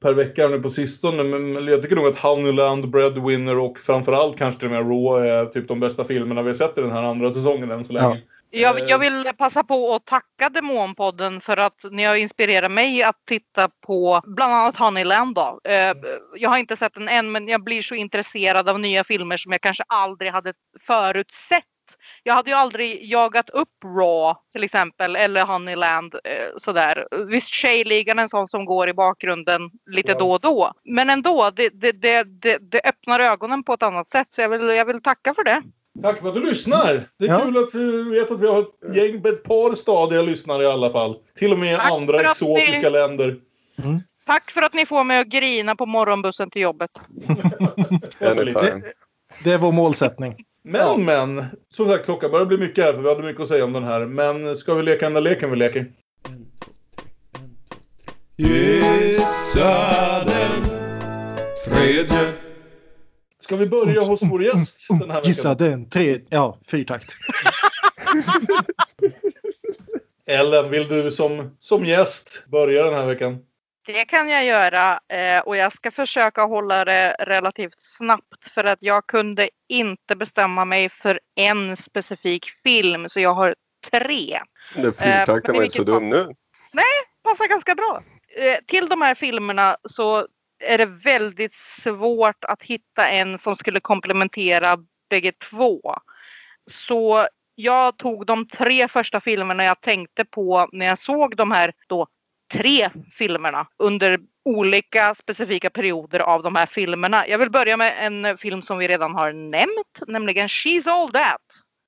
per vecka nu på sistone. Men jag tycker nog att Honeyland, Breadwinner och framförallt kanske till och med Raw är typ de bästa filmerna vi har sett i den här andra säsongen än så länge. Jag, jag vill passa på att tacka Demonpodden för att ni har inspirerat mig att titta på bland annat Honeyland. Då. Eh, Jag har inte sett den än men jag blir så intresserad av nya filmer som jag kanske aldrig hade förutsett. Jag hade ju aldrig jagat upp Raw till exempel eller Honeyland eh, sådär. Visst Tjejligan är en sån som går i bakgrunden lite Ja. då och då. Men ändå, det, det, det, det, det öppnar ögonen på ett annat sätt så jag vill, jag vill tacka för det. Tack för att du lyssnar! Det är Ja. kul att vi vet att vi har ett gäng, ett par stadiga lyssnare i alla fall. Till och med Tack andra exotiska ni- länder. Tack för att ni får mig att grina på morgonbussen till jobbet. [LAUGHS] Anytime. Det är vår målsättning. Men, men. Som sagt, klockan börjar bli mycket här för vi hade mycket att säga om den här. Men ska vi leka den där leken vi leker? Gissa den tredje. Ska vi börja hos vår gäst den här Gissa veckan? den, tre, ja, fyrtakt. [LAUGHS] Ellen, vill du som, som gäst börja den här veckan? Det kan jag göra eh, och jag ska försöka hålla det relativt snabbt för att jag kunde inte bestämma mig för en specifik film så jag har tre. Den fyrtakten Eh, var inte så dum nu. Passar ganska bra. Eh, till de här filmerna så är det väldigt svårt att hitta en som skulle komplementera bägge två. Så jag tog de tre första filmerna jag tänkte på när jag såg de här då tre filmerna under olika specifika perioder av de här filmerna. Jag vill börja med en eh, film som vi redan har nämnt, nämligen She's All That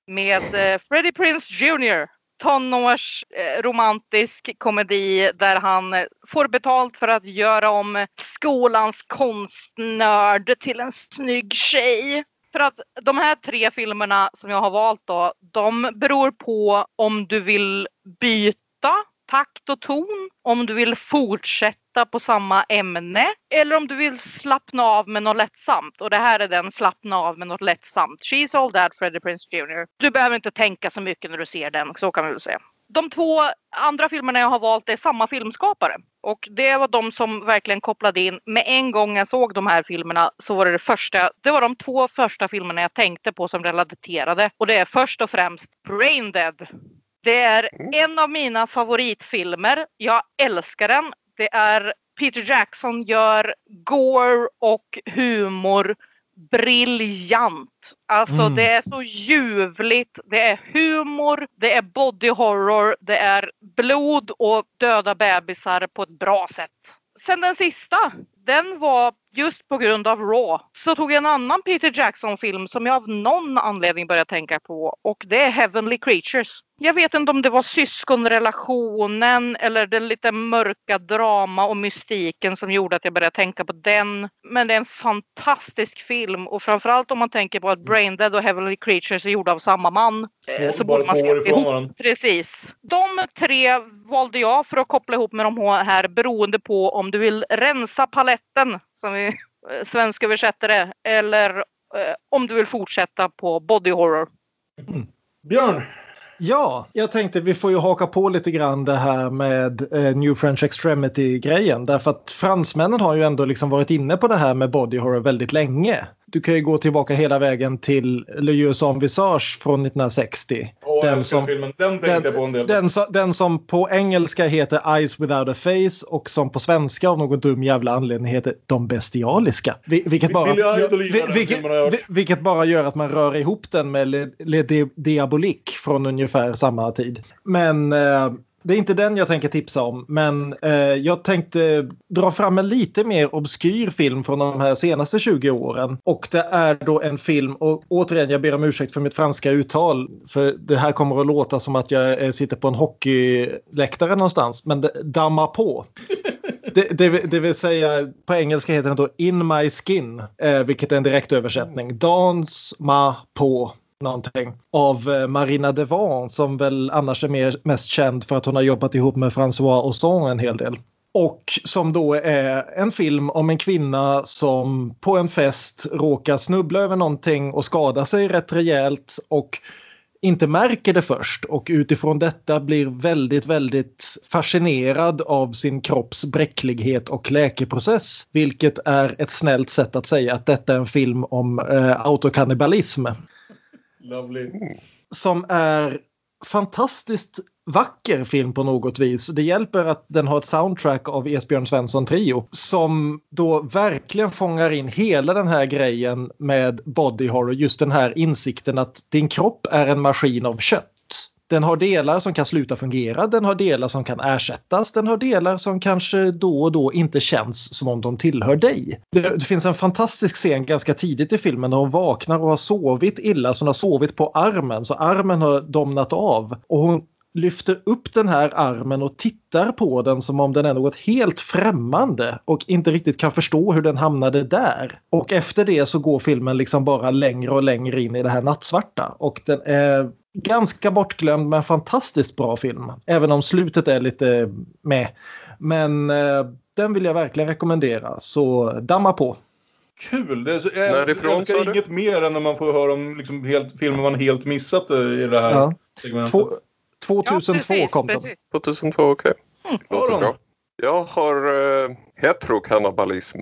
med eh, Freddie Prince Jr. Tonårs eh, romantisk komedi där han får betalt för att göra om skolans konstnörd till en snygg tjej. För att de här tre filmerna som jag har valt då, de beror på om du vill byta takt och ton, om du vill fortsätta på samma ämne eller om du vill slappna av med något lättsamt. Och det här är den slappna av med något lättsamt. She's all that Freddie Prinze Jr. Du behöver inte tänka så mycket när du ser den, så kan vi väl säga. De två andra filmerna jag har valt är samma filmskapare. Och det var de som verkligen kopplade in. Med en gång jag såg de här filmerna så var det det första. Det var de två första filmerna jag tänkte på som relaterade. Och det är först och främst Brain Dead. Det är en av mina favoritfilmer. Jag älskar den. Det är Peter Jackson gör gore och humor briljant. Alltså Mm. det är så ljuvligt. Det är humor, det är body horror, det är blod och döda bebisar på ett bra sätt. Sen den sista, den var just på grund av Raw. Så tog jag en annan Peter Jackson-film som jag av någon anledning började tänka på och det är Heavenly Creatures. Jag vet inte om det var syskonrelationen eller det lite mörka drama och mystiken som gjorde att jag började tänka på den. Men det är en fantastisk film och framförallt om man tänker på att Brain Dead och Heavenly Creatures är gjorda av samma man. eh, Två, bara två se år ifrån varandra. Precis. De tre valde jag för att koppla ihop med de här beroende på om du vill rensa paletten, som vi eh, svensköversätter det, eller eh, om du vill fortsätta på body horror. Björn, Ja, jag tänkte vi får ju haka på lite grann det här med eh, New French Extremity-grejen. Därför att fransmännen har ju ändå liksom varit inne på det här med body horror väldigt länge. Du kan ju gå tillbaka hela vägen till Le sans visage från 1960. Åh, den, som, filmen. Den tänkte jag på en del. den, den som på engelska heter Eyes without a face och som på svenska av någon dum jävla anledning heter De bestialiska. Vi- Vilket bara, Billy Idol gillar vi- den vilket, vilket bara gör att man rör ihop den med Le, Le Di- Diabolique från ungefär samma tid. Men eh, Det är inte den jag tänker tipsa om, men eh, jag tänkte dra fram en lite mer obskyr film från de här senaste 20 åren. Och det är då en film, och återigen jag ber om ursäkt för mitt franska uttal, för det här kommer att låta som att jag eh, sitter på en hockeyläktare någonstans, men Damma på. [LAUGHS] Det, det, det vill säga på engelska heter den då In My Skin, eh, vilket är en direktöversättning. Dans ma på någonting av eh, Marina Devan som väl annars är mer, mest känd för att hon har jobbat ihop med François Ozon en hel del. Och som då är en film om en kvinna som på en fest råkar snubbla över någonting och skada sig rätt rejält och inte märker det först och utifrån detta blir väldigt, väldigt fascinerad av sin kropps bräcklighet och läkeprocess. Vilket är ett snällt sätt att säga att detta är en film om eh, autokannibalism Lovely. som är fantastiskt vacker film på något vis. Det hjälper att den har ett soundtrack av Esbjörn Svensson Trio som då verkligen fångar in hela den här grejen med body horror. Just den här insikten att din kropp är en maskin av kött. Den har delar som kan sluta fungera, den har delar som kan ersättas, den har delar som kanske då och då inte känns som om de tillhör dig. Det, finns en fantastisk scen ganska tidigt i filmen när hon vaknar och har sovit illa, så hon har sovit på armen, så armen har domnat av. Och hon lyfter upp den här armen och tittar på den som om den är något helt främmande och inte riktigt kan förstå hur den hamnade där. Och efter det så går filmen liksom bara längre och längre in i det här nattsvarta och den är ganska bortglömd men fantastiskt bra film. Även om slutet är lite med. Men eh, den vill jag verkligen rekommendera så damma på. Kul! Det är så, jag Närifrån, älskar inget mer än när man får höra om liksom, helt, filmer man helt missat i det här Ja. segmentet. Två, 2002 precis, kom den. precis. 2002, okej. Låter Aron. bra. Jag har uh, heterokannibalism.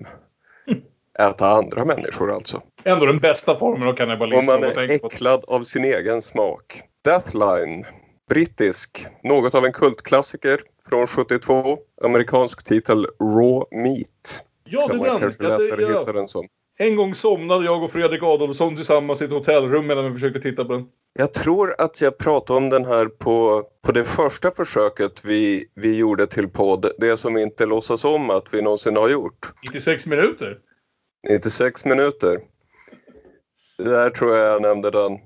Äta andra människor alltså. Ändå den bästa formen av kannibalism. man om man är äcklad av sin egen smak. Deathline. Brittisk. Något av en kultklassiker från 72. Amerikansk titel Raw Meat. Ja, det Kan man är den! kanske Ja, det, lättare hitta ja. den som. En gång somnade jag och Fredrik Adolfsson tillsammans i ett hotellrum medan vi försökte titta på den. Jag tror att jag pratade om den här på, på det första försöket vi, vi gjorde till podd. Det som vi inte låtsas om att vi någonsin har gjort. 96 minuter. 96 minuter. Där tror jag jag nämnde den.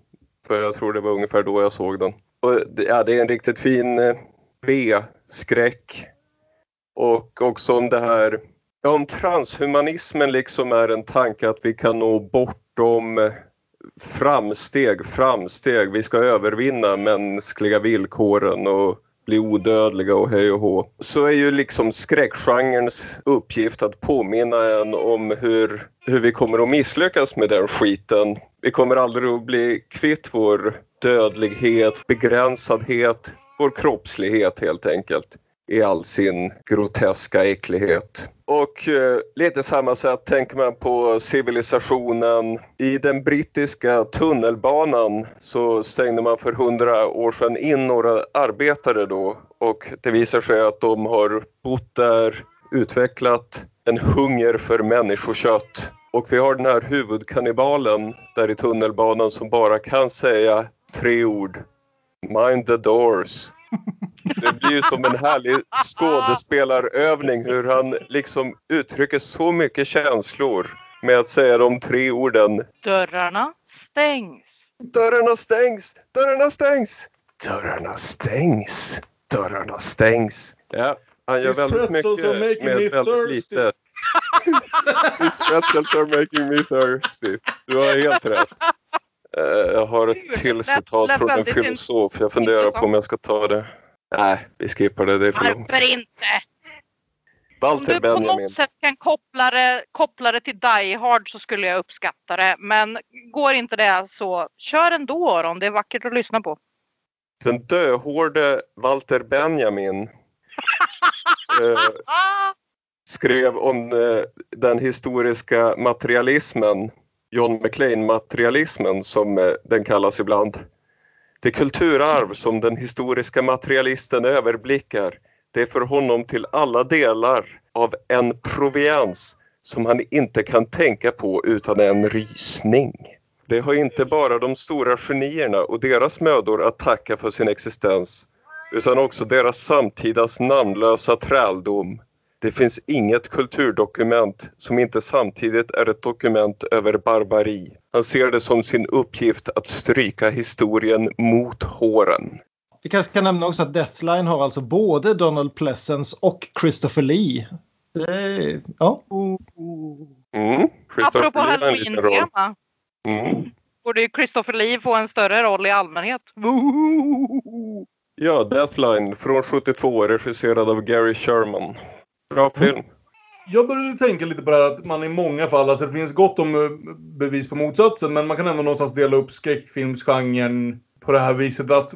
För jag tror det var ungefär då jag såg den. Och det, ja, det är en riktigt fin eh, B-skräck. Och också om det här, ja, om transhumanismen liksom är en tanke att vi kan nå bortom framsteg, framsteg. Vi ska övervinna mänskliga villkoren och bli odödliga och hej och hå. Så är ju liksom skräckgenrens uppgift att påminna en om hur, hur vi kommer att misslyckas med den skiten. Vi kommer aldrig att bli kvitt vår dödlighet, begränsathet, vår kroppslighet helt enkelt i all sin groteska äcklighet. Och eh, lite samma sätt tänker man på civilisationen. I den brittiska tunnelbanan så stängde man för hundra år sedan in några arbetare då och det visar sig att de har bott där, utvecklat en hunger för människokött. Och vi har den här huvudkannibalen där i tunnelbanan som bara kan säga tre ord. Mind the doors. Det blir ju som en härlig skådespelarövning hur han liksom uttrycker så mycket känslor med att säga de tre orden. Dörrarna stängs. Dörrarna stängs! Dörrarna stängs! Dörrarna stängs! Dörrarna stängs! Ja, han gör These väldigt mycket med me väldigt lite. These [LAUGHS] pretzels are making me thirsty. Du har helt rätt. Eh, Jag har ett till citat från en filosof. Jag funderar på om jag ska ta det. Nej, vi skippar det. Det är för långt. Varför inte? Om Walter du på Benjamin. något sätt kan koppla det, koppla det till Die Hard så skulle jag uppskatta det. Men går inte det så kör ändå Aron. Det är vackert att lyssna på. Den döhårde Walter Benjamin [LAUGHS] eh, skrev om eh, den historiska materialismen, John McLean-materialismen som eh, den kallas ibland. Det kulturarv som den historiska materialisten överblickar, det är för honom till alla delar av en provians som han inte kan tänka på utan en rysning. Det har inte bara de stora genierna och deras mödor att tacka för sin existens. utan också deras samtidas namnlösa träldom. Det finns inget kulturdokument som inte samtidigt är ett dokument över barbari. Han ser det som sin uppgift att stryka historien mot håren. Vi kanske kan nämna också att Deathline har alltså både Donald Pleasence och Christopher Lee. Det, ja. Mm. Christopher Apropå halloween-tema. Mm. Borde ju Christopher Lee få en större roll i allmänhet. Ja, Deathline från 72 regisserad av Gary Sherman. Bra film. Jag började tänka lite på det här att man i många fall, alltså det finns gott om eh, bevis på motsatsen, men man kan ändå någonstans dela upp skräckfilmsgenren på det här viset att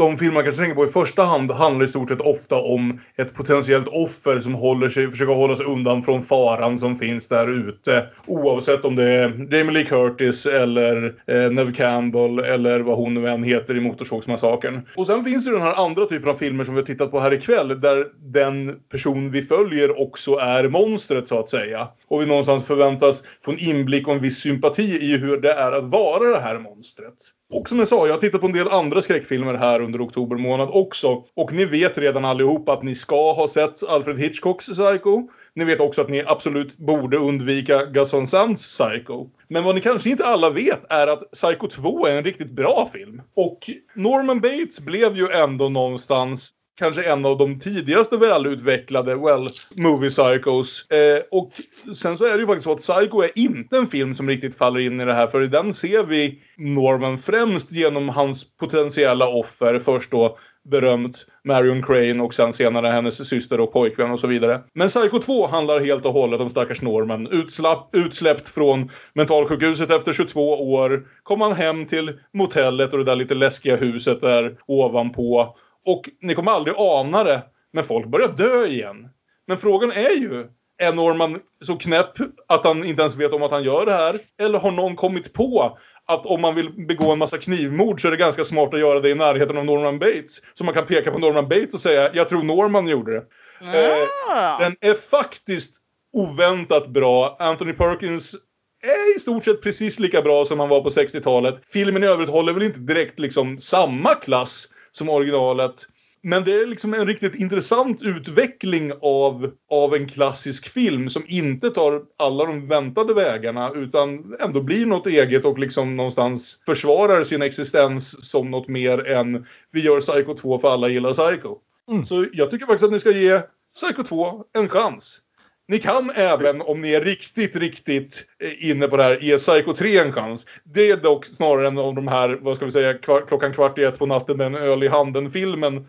de filmer man kanske tänker på i första hand handlar i stort sett ofta om ett potentiellt offer som håller sig, försöker hålla sig undan från faran som finns där ute. Oavsett om det är Jamie Lee Curtis eller eh, Neve Campbell eller vad hon nu än heter i Motorsågsmassakern. Och sen finns det den här andra typen av filmer som vi har tittat på här ikväll där den person vi följer också är monstret så att säga. Och vi någonstans förväntas få en inblick och en viss sympati i hur det är att vara det här monstret. Och som jag sa, jag har tittat på en del andra skräckfilmer här under oktober månad också. Och ni vet redan allihop att ni ska ha sett Alfred Hitchcocks Psycho. Ni vet också att ni absolut borde undvika Gus Sands Psycho. Men vad ni kanske inte alla vet är att Psycho 2 är en riktigt bra film. Och Norman Bates blev ju ändå någonstans kanske en av de tidigaste välutvecklade, well, movie psychos. Eh, och sen så är det ju faktiskt så att Psycho är inte en film som riktigt faller in i det här, för i den ser vi Norman främst genom hans potentiella offer. Först då berömt Marion Crane och sen senare hennes syster och pojkvän och så vidare. Men Psycho 2 handlar helt och hållet om stackars Norman. Utslapp, utsläppt från mentalsjukhuset efter 22 år. Kom han hem till motellet och det där lite läskiga huset där ovanpå. Och ni kommer aldrig ana det, men folk börjar dö igen. Men frågan är ju, är Norman så knäpp att han inte ens vet om att han gör det här? Eller har någon kommit på att om man vill begå en massa knivmord så är det ganska smart att göra det i närheten av Norman Bates? Så man kan peka på Norman Bates och säga, jag tror Norman gjorde det. Eh, den är faktiskt oväntat bra. Anthony Perkins är i stort sett precis lika bra som han var på 60-talet. Filmen i övrigt håller väl inte direkt liksom samma klass som originalet. Men det är liksom en riktigt intressant utveckling av, av en klassisk film som inte tar alla de väntade vägarna utan ändå blir något eget och liksom någonstans försvarar sin existens som något mer än vi gör Psycho 2 för alla gillar Psycho. Mm. Så jag tycker faktiskt att ni ska ge Psycho 2 en chans. Ni kan även, om ni är riktigt, riktigt eh, inne på det här, ge Psycho 3 en chans. Det är dock snarare en av de här, vad ska vi säga, kvar, klockan kvart i ett på natten med en öl i handen-filmen,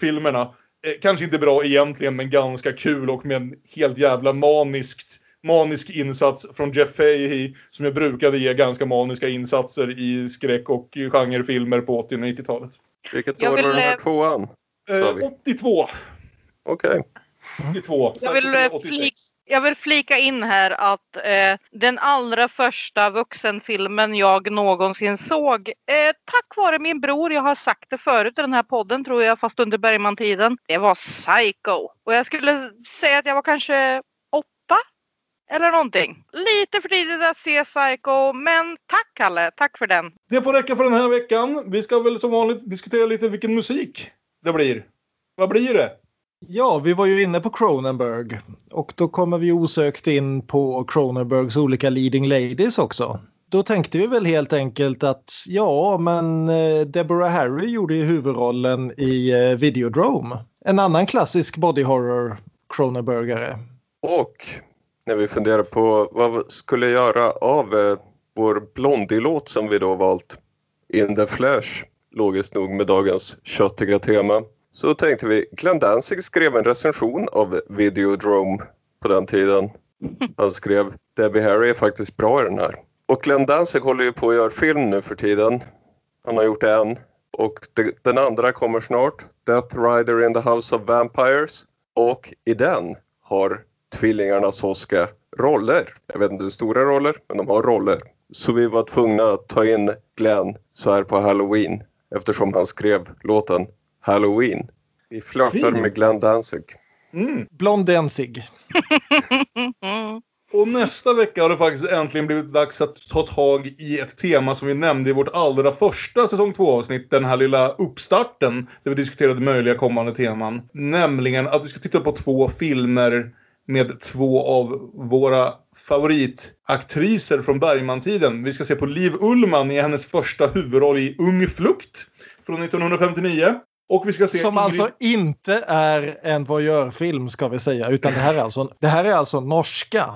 filmerna. Eh, kanske inte bra egentligen, men ganska kul och med en helt jävla maniskt manisk insats från Jeff Fahey som jag brukade ge ganska maniska insatser i skräck och genrefilmer på 80 och 90-talet. Vilket år vill, var den här eh, tvåan? Eh, 82. Okej. 82. Jag vill, eh, flik, jag vill flika in här att eh, den allra första vuxenfilmen jag någonsin såg, eh, tack vare min bror, jag har sagt det förut i den här podden tror jag, fast under Bergman-tiden, det var Psycho. Och jag skulle säga att jag var kanske åtta eller någonting. Lite för tidigt att se Psycho, men tack Kalle, tack för den. Det får räcka för den här veckan. Vi ska väl som vanligt diskutera lite vilken musik det blir. Vad blir det? Ja, vi var ju inne på Cronenberg och då kommer vi osökt in på Cronenbergs olika leading ladies också. Då tänkte vi väl helt enkelt att ja, men eh, Deborah Harry gjorde ju huvudrollen i eh, Videodrome. En annan klassisk body horror Cronenbergare. Och när vi funderar på vad vi skulle göra av eh, vår Blondie-låt som vi då valt, In the Flash, logiskt nog med dagens köttiga tema, så tänkte vi, Glenn Danzig skrev en recension av Videodrome på den tiden. Han skrev, Debbie Harry är faktiskt bra i den här. Och Glenn Danzig håller ju på att göra film nu för tiden. Han har gjort en. Och det, den andra kommer snart, Death Rider in the House of Vampires. Och i den har tvillingarna Soska roller. Jag vet inte hur stora roller, men de har roller. Så vi var tvungna att ta in Glenn så här på Halloween eftersom han skrev låten Halloween. Vi flörtar med Glenn Danzig. Mm. Blond Danzig. [LAUGHS] Och nästa vecka har det faktiskt äntligen blivit dags att ta tag i ett tema som vi nämnde i vårt allra första säsong 2-avsnitt. Den här lilla uppstarten där vi diskuterade möjliga kommande teman. Nämligen att vi ska titta på två filmer med två av våra favoritaktriser från Bergman-tiden. Vi ska se på Liv Ullmann i hennes första huvudroll i Ung flukt från 1959. Och vi ska se Som Ingrid- alltså inte är en voyeurfilm ska vi säga. Utan det här är alltså, det här är alltså norska.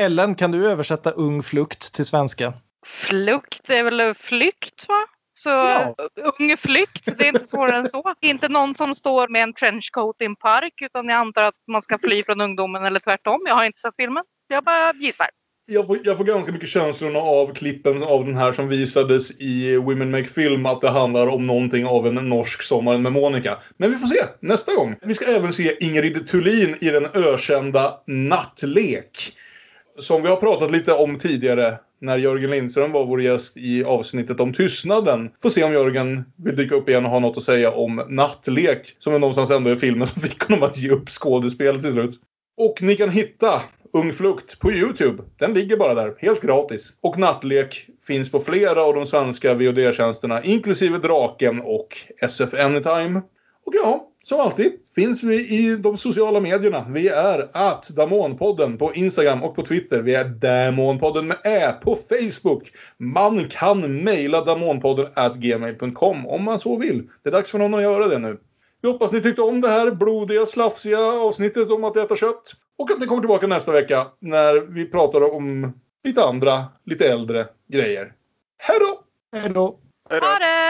Ellen, kan du översätta Ung flukt till svenska? Flukt är väl flykt va? Så Ja. ung flykt, det är inte svårare än så. Inte någon som står med en trenchcoat i en park utan jag antar att man ska fly från ungdomen eller tvärtom. Jag har inte sett filmen. Jag bara gissar. Jag får, jag får ganska mycket känslorna av klippen av den här som visades i Women Make Film att det handlar om någonting av en norsk sommar med Monica. Men vi får se nästa gång. Vi ska även se Ingrid Thulin i den ökända Nattlek. Som vi har pratat lite om tidigare när Jörgen Lindström var vår gäst i avsnittet om tystnaden. Får se om Jörgen vill dyka upp igen och ha något att säga om Nattlek. Som är någonstans ändå är filmen som fick honom att ge upp skådespelet till slut. Och ni kan hitta Ung Flukt på Youtube. Den ligger bara där, helt gratis. Och Nattlek finns på flera av de svenska VOD-tjänsterna, inklusive Draken och SF Anytime. Och ja, som alltid finns vi i de sociala medierna. Vi är att Damonpodden på Instagram och på Twitter. Vi är Damonpodden med Ä på Facebook. Man kan mejla damonpodden at gmail.com om man så vill. Det är dags för någon att göra det nu. Vi hoppas ni tyckte om det här blodiga, slafsiga avsnittet om att äta kött. Och att ni kommer tillbaka nästa vecka när vi pratar om lite andra, lite äldre grejer. Hej då! Hej då! Ha det!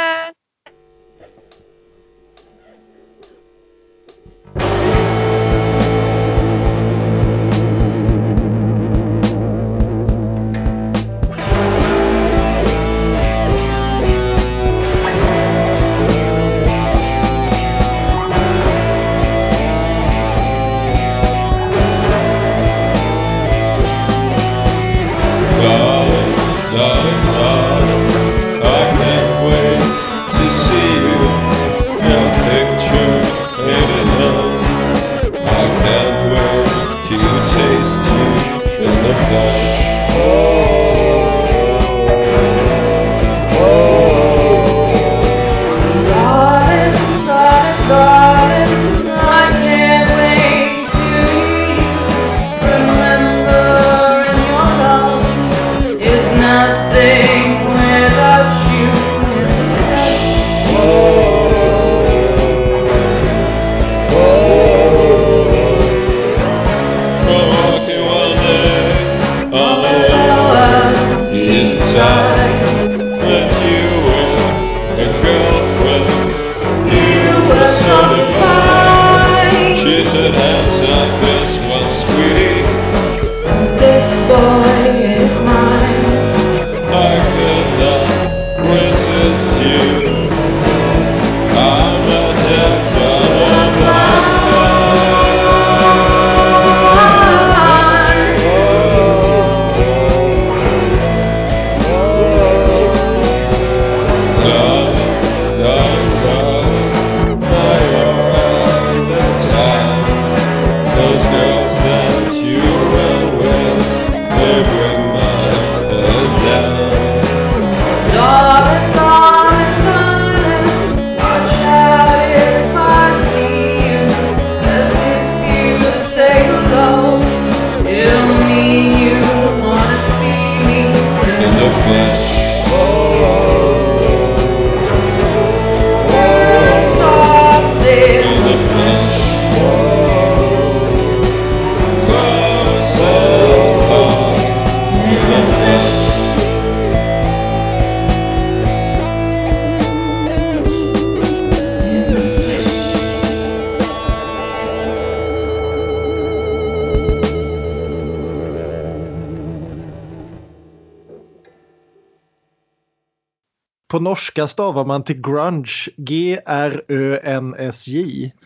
Norska stavar man till grunge G-R-Ö-N-S-J.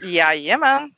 Jajamän.